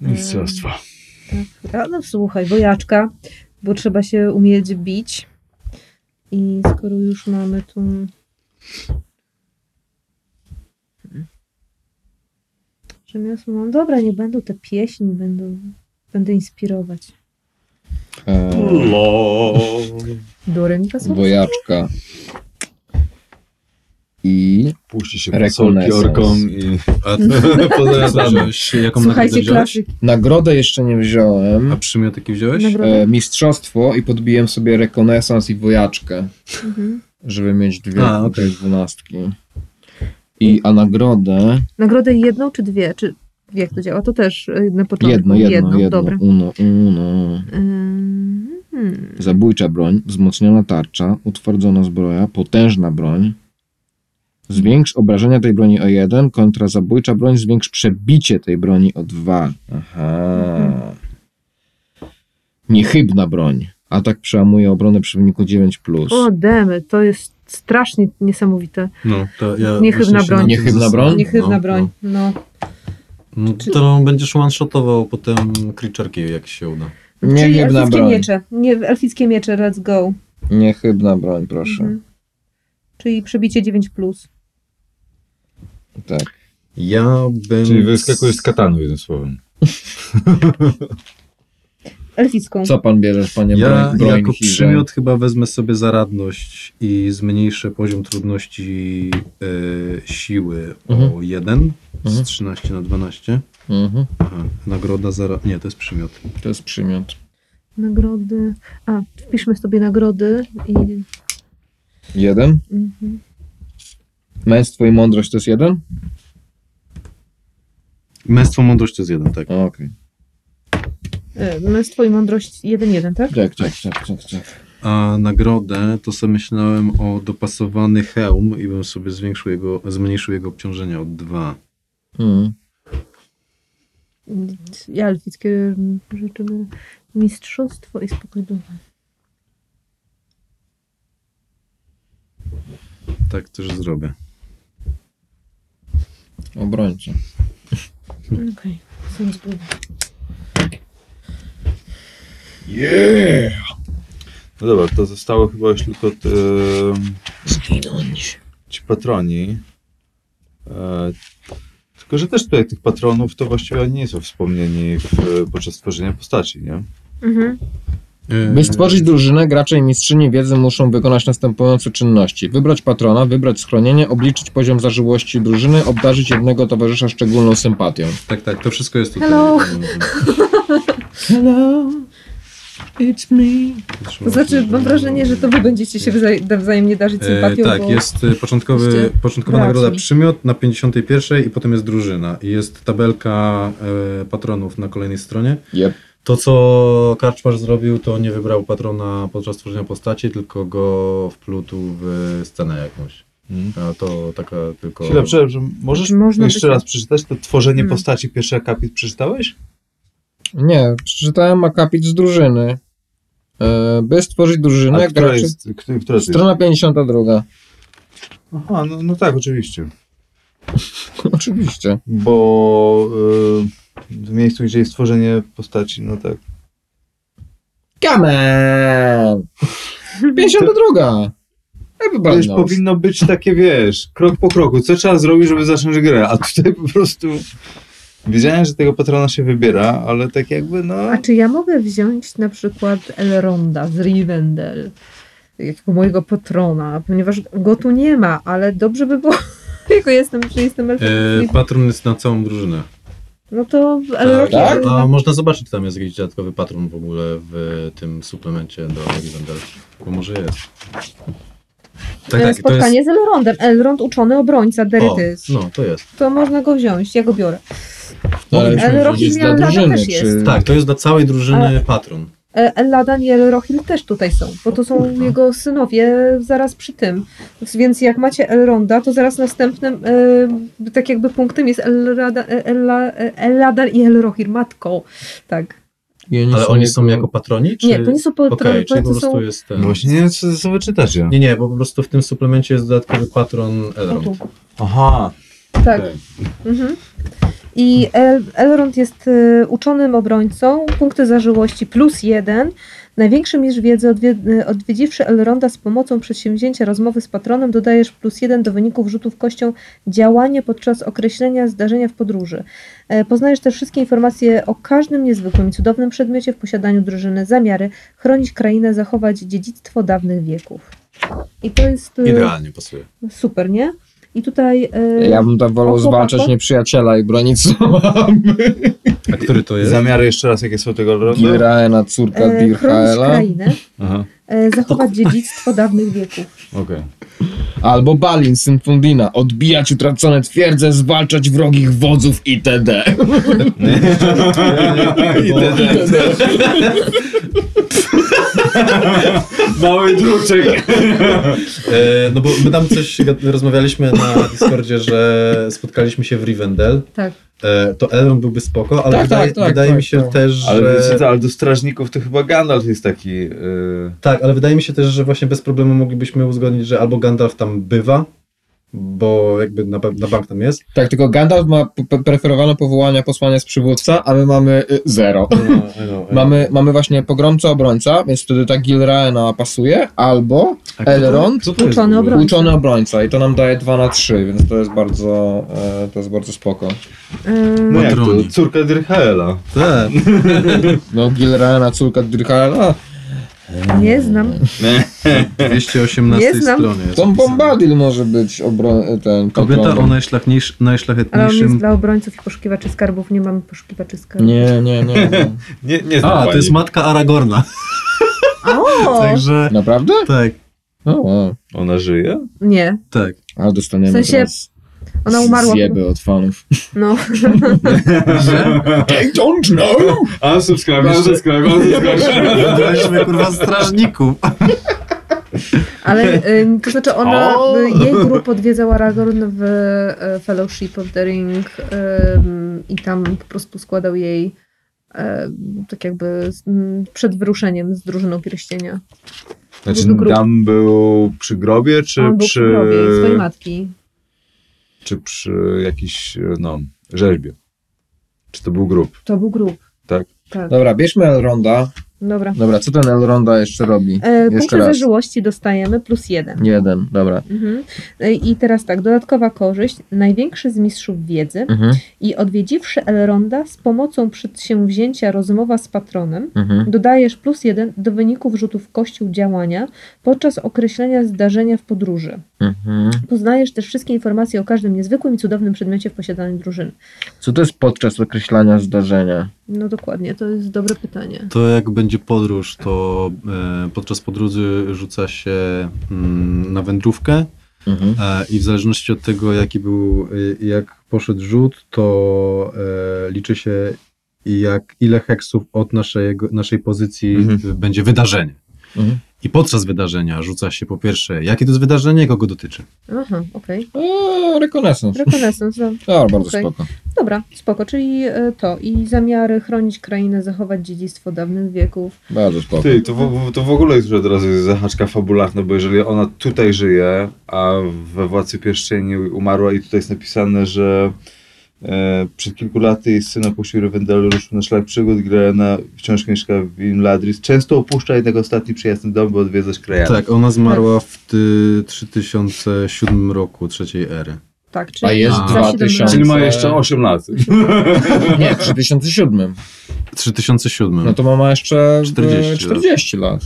Mistrzostwo. Tak. No słuchaj, wojaczka, bo trzeba się umieć bić. I skoro już mamy tu... Rzemiosło mam. Dobra, nie będą te pieśni, będą... Będę inspirować. Eee, pasowały. wojaczka. I Puści się orkom i wziąłeś, jaką nagrodę Słuchajcie, klasyk. nagrodę jeszcze nie wziąłem. A przymiot jaki wziąłeś? E, mistrzostwo i podbiłem sobie rekonesans i wojaczkę, Mhm. żeby mieć dwie, A, okej. dwie dwunastki. I, a nagrodę Nagrodę jedną czy dwie? Czy jak to działa? To też y, na początku. jedno, jedno, jedno, Dobra. uno, uno. Hmm. Zabójcza broń, wzmocniona tarcza, utwardzona zbroja, potężna broń. Zwiększ obrażenia tej broni o jeden, kontra zabójcza broń, zwiększ przebicie tej broni o dwa. Aha. Niechybna broń. Atak przełamuje obronę przeciwniku 9+. Plus. O, demy, to jest strasznie niesamowite. No, to ja Niechybna się broń. Niechybna broń? Niechybna No, broń. No. No, no to będziesz one-shotował potem creatureki, jak się uda. Czyli Niechybna elfickie broń. miecze. Nie, elfickie miecze, let's go. Niechybna broń, proszę. Mhm. Czyli przebicie 9+. Plus. Tak. Ja bym... Czyli wyskakujesz z katanu, jednym słowem. Elficką. Co pan bierzesz, panie Ja broń, jako przymiot chyba wezmę sobie zaradność i zmniejszę poziom trudności e, siły o Mhm. 1 Mhm. z 13 na 12. Mhm. Aha, nagroda za... Nie, to jest przymiot. To jest przymiot. Nagrody. A, wpiszmy sobie nagrody i. Jeden. Mhm. Męstwo i mądrość to jest jeden? Męstwo, mądrość to jest jeden, tak. Okej. E, Męstwo i mądrość 1-1, tak? Tak, tak, tak, tak, tak. A nagrodę to sobie myślałem o dopasowany hełm i bym sobie zwiększył jego, zmniejszył jego obciążenie od 2. Mhm. Ja elfickie rzeczy. Mistrzostwo i spokój ducha. Tak też zrobię. Obrońca. Okej, są zgoda. No dobra, to zostało chyba już tylko te, Zginąć. ci patroni. E, tylko, że też tutaj tych patronów to właściwie oni nie są wspomnieni w, podczas tworzenia postaci, nie? Mhm. By stworzyć drużynę, gracze i mistrzyni wiedzy muszą wykonać następujące czynności. Wybrać patrona, wybrać schronienie, obliczyć poziom zażyłości drużyny, obdarzyć jednego towarzysza szczególną sympatią. Tak, tak, to wszystko jest tutaj. Hello. Hello, it's me. To znaczy, mam wrażenie, że to wy będziecie się wzaj- wzajemnie darzyć E, sympatią. tak, bo... jest e, początkowy, początkowa braci. nagroda przymiot na 51 i potem jest drużyna. I jest tabelka e, patronów na kolejnej stronie. Yep. To, co Karczmarz zrobił, to nie wybrał patrona podczas tworzenia postaci, tylko go wplótł w scenę jakąś. Mhm. A to taka tylko... Chwila, przepraszam, możesz Można jeszcze raz przeczytać to tworzenie Hmm. postaci, pierwszy akapit przeczytałeś? Nie, przeczytałem akapit z drużyny. E, by stworzyć drużynę, A która gracze... jest, która, to jest? Strona 52. Aha, no, no tak, oczywiście. Oczywiście. Bo y, w miejscu, gdzie jest tworzenie postaci, no tak. Come on! 52. To już powinno być takie, wiesz, krok po kroku. Co trzeba zrobić, żeby zacząć grę? A tutaj po prostu wiedziałem, że tego patrona się wybiera, ale tak jakby, no... A czy ja mogę wziąć na przykład Elronda z Rivendell jako mojego patrona, ponieważ go tu nie ma, ale dobrze by było, jako jestem, że jestem elfem. E, patron jest na całą drużynę. No to Elrond tak? A można zobaczyć, czy tam jest jakiś dodatkowy patron w ogóle w tym suplemencie do Rivendell. Bo może jest. Tak, tak, to spotkanie jest... z Elrondem. Elrond uczony obrońca, O, Derytys. no, to jest. To można go wziąć, ja go biorę. Ale Mogliśmy Ale. Rohirrim jest dla drużyny, też czy... jest. Tak, to jest dla całej drużyny Ale- patron. E, Eladan i Elrohil też tutaj są, bo to są jego synowie zaraz przy tym. Więc jak macie Elronda, to zaraz następnym e, tak jakby punktem jest Elrada, e, Ella, e, Eladan i Elrohir, matką. Tak. I oni Ale oni są jego- jako patroni? Czy... Nie, to nie są patroni, czyli po to prostu są... jest ten... No Właśnie nie wiem, co, co wy czytacie. Nie, nie, bo po prostu w tym suplemencie jest dodatkowy patron Elrond. tu. Aha. Tak. Mhm. I El, Elrond jest y, uczonym obrońcą, punkty zażyłości plus jeden. Największy mistrz wiedzy odwie, y, odwiedziwszy Elronda z pomocą przedsięwzięcia rozmowy z patronem dodajesz plus jeden do wyników rzutów kością działanie podczas określenia zdarzenia w podróży. E, Poznajesz też wszystkie informacje o każdym niezwykłym i cudownym przedmiocie w posiadaniu drużyny, zamiary chronić krainę, zachować dziedzictwo dawnych wieków. I to jest y, Idealnie pasuje. super, nie? I tutaj... y, Ja bym tam wolał zwalczać nieprzyjaciela i bronić co mamy. A który to jest? Zamiary jeszcze raz, jakie są tego rodu? Gilraena, córka e, chronić Dirhaela. krainę, e, zachować dziedzictwo dawnych wieków. okej. Albo Balin, syn Fundina. Odbijać utracone twierdze, zwalczać wrogich wodzów itd. Mały druczek. E, no bo my tam coś rozmawialiśmy na Discordzie, że spotkaliśmy się w Rivendell. Tak. E, to Elrond byłby spoko, ale Tak, wydaje, tak, tak, wydaje tak, mi się tak. też, Ale że... wiecie co, ale do strażników to chyba Gandalf jest taki... Yy... Tak, ale wydaje mi się też, że właśnie bez problemu moglibyśmy uzgodnić, że albo Gandalf tam bywa, bo jakby na, na bank tam jest. Tak, tylko Gandalf ma preferowane powołania posłania z przywódca, a my mamy y, zero. Mamy, mamy właśnie pogromcę obrońca, więc wtedy ta Gilraena pasuje, albo Elrond, Uczony obrońca. uczony obrońca i to nam daje 2 na 3, więc to jest bardzo, e, to jest bardzo spoko. E, No jak to? Córka Dirhaela. Tak. No Gilraena, córka Dirhaela, nie znam. 218 Nie znam. stronie jest Tom. Bombadil może być obro- ten Kobieta o najszlachniejsz, Ale on jest najszlachetniejszym... dla obrońców i poszukiwaczy skarbów. Nie mamy poszukiwaczy skarbów. Nie, nie, nie. nie. Nie, nie znam A, to pani. jest matka Aragorna. O! Także... Naprawdę? Tak, O, wow. Ona żyje? Nie. tak. Ale dostaniemy W sensie teraz Ona umarła. zjeby od fanów. No. They don't know! A, subskrybuj, Jeszcze- subskrybuj, subskrybuj. Wybraliśmy kurwa strażników. Ale to znaczy ona, y, jej grup odwiedzał Aragorn w e, Fellowship of the Ring i tam po prostu składał jej em, tak jakby przed wyruszeniem z drużyną pierścienia. Znaczy, Był tam był przy grobie, czy On był przy... przy grobie swojej matki. Czy przy jakiejś, no, rzeźbie? Czy to był grób? To był grób. Tak. Tak. Dobra, bierzmy Elronda. Dobra. Dobra, co ten Elronda jeszcze robi? E, Jeszcze raz. zażyłości dostajemy plus jeden. Jeden, dobra. Mhm. E, I teraz tak, dodatkowa korzyść. Największy z mistrzów wiedzy Mhm, i odwiedziwszy Elronda z pomocą przedsięwzięcia rozmowa z patronem, mhm. dodajesz plus jeden do wyników rzutów kościół działania podczas określenia zdarzenia w podróży. Mhm. Poznajesz też wszystkie informacje o każdym niezwykłym i cudownym przedmiocie w posiadaniu drużyny. Co to jest podczas określania zdarzenia? No dokładnie, to jest dobre pytanie. To jak będzie podróż, to e, podczas podróży rzuca się mm, na wędrówkę Mhm. e, i w zależności od tego, jaki był, e, jak poszedł rzut, to e, liczy się i jak ile heksów od naszego, naszej pozycji Mhm. będzie wydarzenie. Mhm. I podczas wydarzenia rzuca się po pierwsze, jakie to jest wydarzenie, kogo dotyczy. Aha, okej. O, rekonesans. Rekonesans, no. O, bardzo Okej. spoko. Dobra, spoko, czyli e, to i zamiary chronić krainę, zachować dziedzictwo dawnych wieków. Bardzo spoko. Ty, to w, to w ogóle jest już od razu zahaczka fabularna, bo jeżeli ona tutaj żyje, a we Władcy Pierścieni umarła i tutaj jest napisane, że przed kilku laty jej syn opuścił Rivendell, ruszył na szlak przygód, Grena wciąż mieszka w Imladris. Często opuszcza jednak ostatni przyjazny dom, by odwiedzać krajany. Tak, ona zmarła w ty, 3007 roku trzeciej ery. Tak, czyli A jest za 2000. siedem lat. Czyli ma jeszcze 8 lat. Nie, w 3007. 3007. No to mama jeszcze 40 40, 40 lat.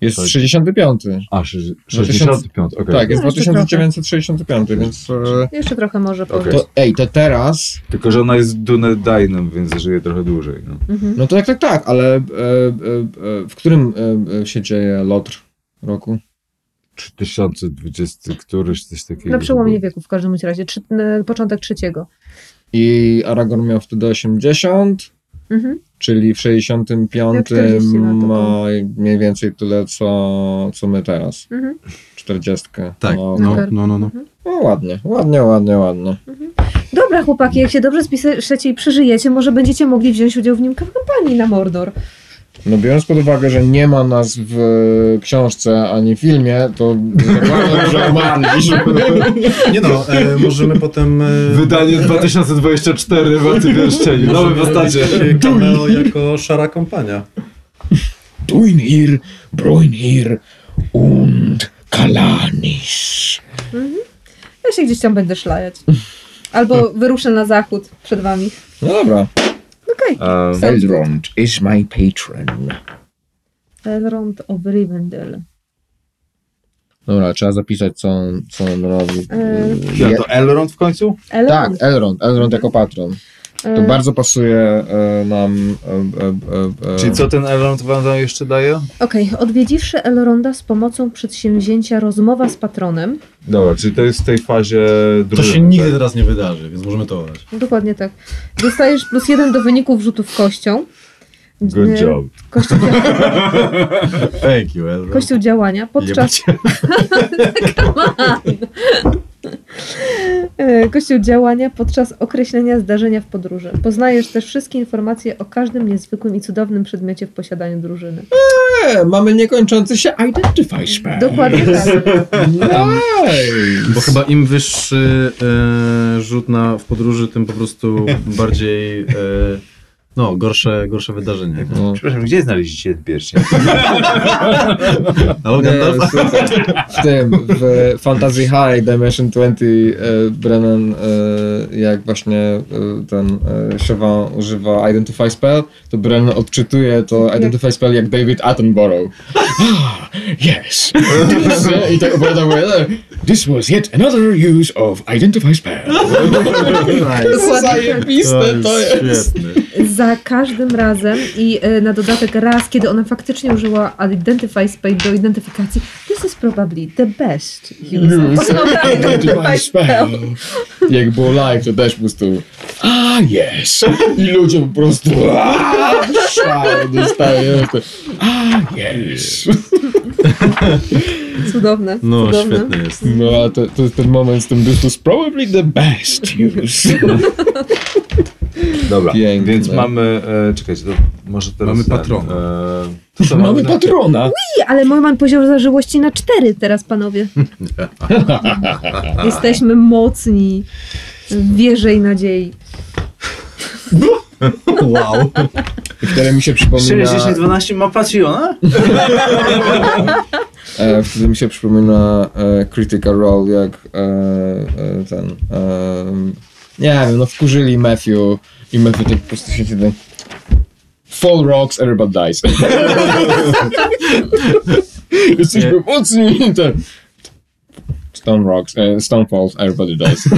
Jest Tak. 65. A, 65, okej. Tak, jest No, jeszcze 2965, więc... e, Jeszcze trochę może okay. To, ej, to teraz... Tylko, że ona jest Dunedainem, więc żyje trochę dłużej. No. mhm. No to tak, tak, tak, ale e, e, e, w którym e, e, się dzieje Lotr roku? 3020 któryś, coś takiego. Na przełomie wieków w każdym razie. Trzy, początek trzeciego. I Aragorn miał wtedy 80, Mhm. Czyli w 65 Miał 40 lat, to ma mniej więcej tyle, co, co my teraz. Mhm. 40. tak, No, no, no, no, no. no ładnie, ładnie, ładnie, ładnie. Dobra, chłopaki, jak się dobrze spiszecie i przeżyjecie, może będziecie mogli wziąć udział w nim w kampanii na Mordor. No biorąc pod uwagę, że nie ma nas w książce ani filmie, to zakładam, że. Nie no, e, możemy potem... E, Wydanie 2024 Władcy Pierścieni. Nowe postacie. Cameo jako szara kompania. Duinir, Broinir und Kalanis. Ja się gdzieś tam będę szlajać. Albo wyruszę na zachód przed wami. No dobra. Okej. Um, Elrond is my patron. Elrond of Rivendell. Dobra, trzeba zapisać, co on, co on robi. E, ja to Elrond w końcu? Tak, Elrond. Elrond, Elrond jako patron. To E, bardzo pasuje e, nam. E, e, e, Czyli co ten Elrond wam tam jeszcze daje? Okej, odwiedziwszy Elronda z pomocą przedsięwzięcia rozmowa z patronem. Dobra, czyli to jest w tej fazie To drużyny. się nigdy tak? teraz nie wydarzy, więc możemy to olać. Dokładnie tak. Dostajesz plus jeden do wyników rzutów kością. Good job. Kościół, dzia- Thank you, Elro. kościół działania podczas E, Kościół działania podczas określenia zdarzenia w podróży. Poznajesz też wszystkie informacje o każdym niezwykłym i cudownym przedmiocie w posiadaniu drużyny. e, mamy niekończący się Identify Spell. Dokładnie tak. Nice. Bo chyba im wyższy e, rzut na, w podróży, tym po prostu bardziej e, no, gorsze, gorsze wydarzenie. No. Przepraszam, gdzie znaleźliście ten pierścień? Ale Nie, słuchaj, w tym, w Fantasy High Dimension 20 e, Brennan, e, jak właśnie e, ten e, używa Identify Spell, to Brennan odczytuje to Identify Spell jak David Attenborough. Ah, yes. I tak opowiada mu, e, This was yet another use of Identify Spell. Zajebiste to jest. Za każdym razem i e, na dodatek raz, kiedy ona faktycznie użyła Identify Spell do identyfikacji, this is probably the best use of Identify Spell. Jak było live, to też po prostu ah yes. I ludzie po prostu ah, szał dostają. Ah yes. Cudowne, No, cudowne. świetny jest. No a to, to jest ten moment z tym this was probably the best use. Dobra, Piękne. więc mamy, e, czekajcie, to może teraz... Mamy ten, patrona. E, to Mamy na- patrona. I, Ale mój mam poziom zażyłości na cztery teraz, panowie. Jesteśmy mocni. Wierzę i nadziei. Wow. Wtedy mi się 6, przypomina, 10, 12 ma Patriona? e, wtedy mi się przypomina e, Critical Role, jak e, e, ten, e, nie wiem, no wkurzyli Matthew i Matthew tak po prostu się ten Fall rocks, everybody dies. Jesteśmy mocni. Stone rocks, e, stone falls, everybody dies.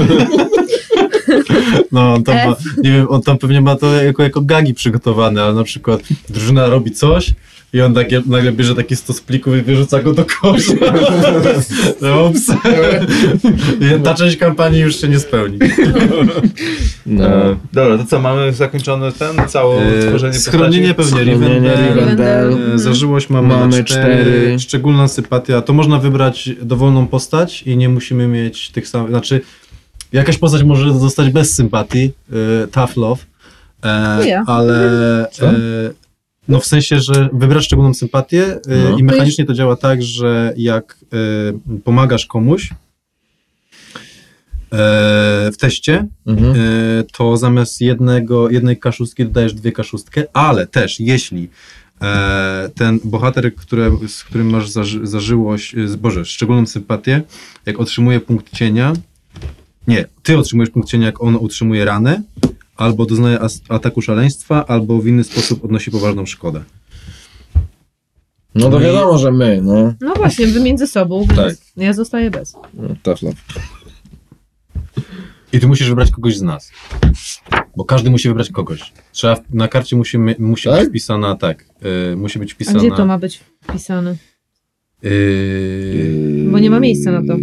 No, on tam ma, nie wiem, on tam pewnie ma to jako, jako gagi przygotowane, ale na przykład drużyna robi coś I on takie, nagle bierze taki stos plików i wyrzuca go do kosza. No, ups. Ta część kampanii już się nie spełni. No. E, dobra, to co, mamy zakończone ten, całe E, tworzenie Schronienie postaci? pewnie Schronienie Rivendell. Rivendell. E, Zażyłość mamy, Mamy na cztery. cztery. Szczególna sympatia. To można wybrać dowolną postać i nie musimy mieć tych samych. Znaczy, jakaś postać może zostać bez sympatii. Tough love. E. Ale. Co? E, no w sensie, że wybrasz szczególną sympatię e, No. i mechanicznie to działa tak, że jak e, pomagasz komuś e, w teście, Mhm. e, to zamiast jednego, jednej kaszustki dodajesz dwie kaszustkę, ale też jeśli e, ten bohater, które, z którym masz zaży, zażyłość, z- Boże, szczególną sympatię, jak otrzymuje punkt cienia, nie, ty otrzymujesz punkt cienia, jak on otrzymuje ranę, albo doznaje ataku szaleństwa, albo w inny sposób odnosi poważną szkodę. No to wiadomo, że my, no. No właśnie, wy między sobą, Tak. więc ja zostaję bez. No, Tough love. I ty musisz wybrać kogoś z nas. Bo każdy musi wybrać kogoś. Trzeba, na karcie musi, musi Tak? być wpisana, tak, e, musi być A wpisana... gdzie to ma być wpisane? Yy, Bo nie ma miejsca na to.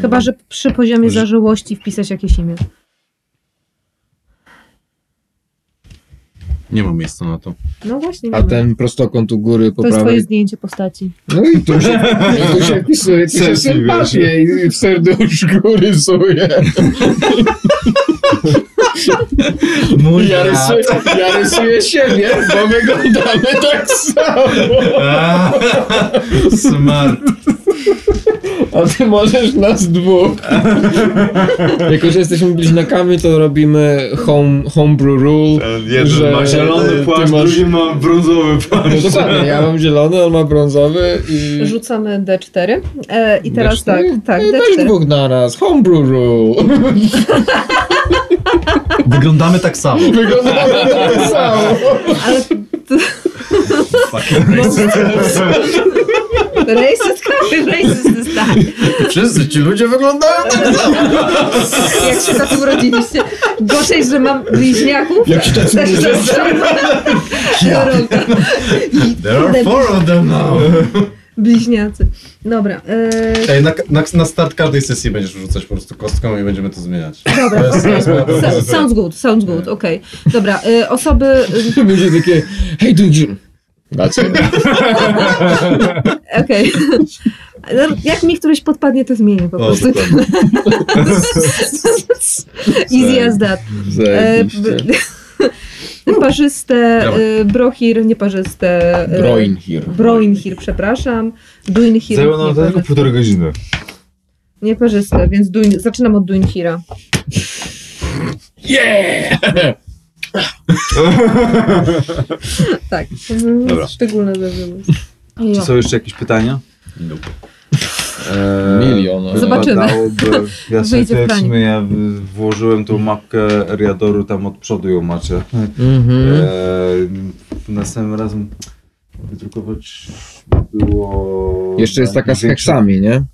Chyba, że przy poziomie zażyłości wpisać jakieś imię. Nie ma miejsca na to. No właśnie. A ten prostokąt u góry po To jest twoje zdjęcie postaci. No i tu się, i tu się wpisuje, tu się sympatię i w serduszku rysuje. I ja rysuję, ja rysuję siebie, bo wyglądamy tak samo. Smart. A ty możesz nas dwóch. Jako, że jesteśmy bliźniakami, to robimy home, homebrew rule. Jeden że ma zielony płaszcz, masz- drugi ma brązowy płaszcz. No dokładnie, ja mam zielony, on ma brązowy i... Rzucamy D4. E, I teraz D4? tak, tak, I weź D4. dwóch naraz, homebrew rule. Wyglądamy tak samo. Wyglądamy tak samo. Ale racist, racist jest tak. Wszyscy ci ludzie wyglądają tak Jak się tacy urodziliście. Gorzej, że mam bliźniaków. Jak się tacy Też urodzili? Rolka. There are four of them now. Bliźniacy. Dobra. E, Ej, na, na, na start każdej sesji będziesz rzucać po prostu kostką i będziemy to zmieniać. dobra. To jest, to jest So, sounds good, sounds good, okej. Dobra, e, osoby... To będzie takie, hej, do it. Okej. No, Jak mi któryś podpadnie, to zmienię po O, prostu. Easy as that. E, parzyste, e, brohir, nieparzyste. e, Broinhir. Broinhir, przepraszam. Duinhir. Zajęło nam to tylko półtorej godziny. Nieparzyste, więc duin, zaczynam od Duinhira. Yeah! Tak. Dobra. Szczególne zażyłość. Czy są jeszcze jakieś pytania? Eee, Milion. Zobaczymy. wypadałoby- Ja sobie w sumie ja włożyłem tą mapkę Eriadoru, tam od przodu ją macie. Mhm. Eee, następnym razem wydrukować było... Jeszcze jest taka z heksami, nie?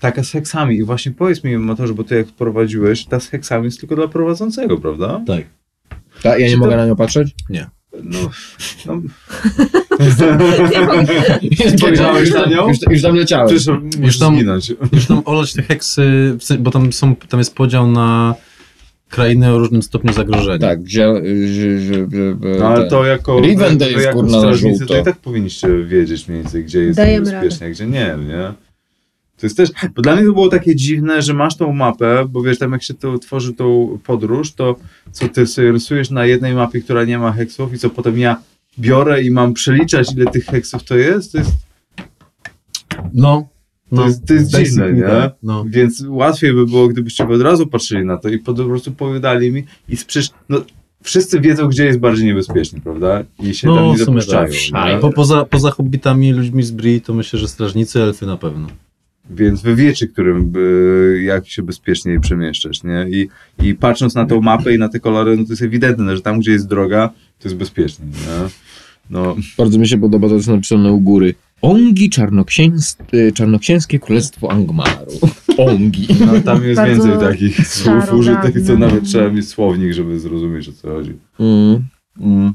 Taka z heksami. I właśnie powiedz mi, Matorze, bo ty jak prowadziłeś, ta z heksami jest tylko dla prowadzącego, prawda? Tak. Ta, ja nie to- mogę na nią patrzeć? No, no Nie mogę. Spojrzałeś na nią? Już, już tam leciałem. Przecież musisz tam- zginąć. Już tam olać te heksy, bo tam, są, tam jest podział na krainy o różnym stopniu zagrożenia. Tak, gdzie... że- że- że- No ale to jako, Rivendell to jest, jako kurna, na żółto. to i tak powinniście wiedzieć mniej więcej, gdzie jest Dajemy a gdzie nie, nie? To jest też, bo dla mnie to było takie dziwne, że masz tą mapę, bo wiesz, tam jak się to tworzy tą podróż, to co ty sobie rysujesz na jednej mapie, która nie ma heksów i co potem ja biorę i mam przeliczać, ile tych heksów to jest, to jest, No. to jest, to jest dziwne, nie? tak, No. Więc łatwiej by było, gdybyście od razu patrzyli na to i po prostu powiedzieli mi i przecież, no, wszyscy wiedzą, gdzie jest bardziej niebezpiecznie, prawda? I się tam No, nie w sumie dopuszczają. tak. nie? Po, poza, poza hobbitami, ludźmi z Bri, to myślę, że strażnicy, elfy na pewno. Więc wy wiecie, którym, y, jak się bezpieczniej przemieszczać, nie? I, I patrząc na tą mapę i na te kolory, no to jest ewidentne, że tam, gdzie jest droga, to jest bezpiecznie, nie? No, Bardzo mi się podoba, to jest napisane u góry. Ongi czarnoksięs... y, czarnoksięskie królestwo Angmaru. Ongi. no tam jest Bardzo więcej takich słów użytych, co nawet trzeba mieć słownik, żeby zrozumieć, o co chodzi. Mm. Mm.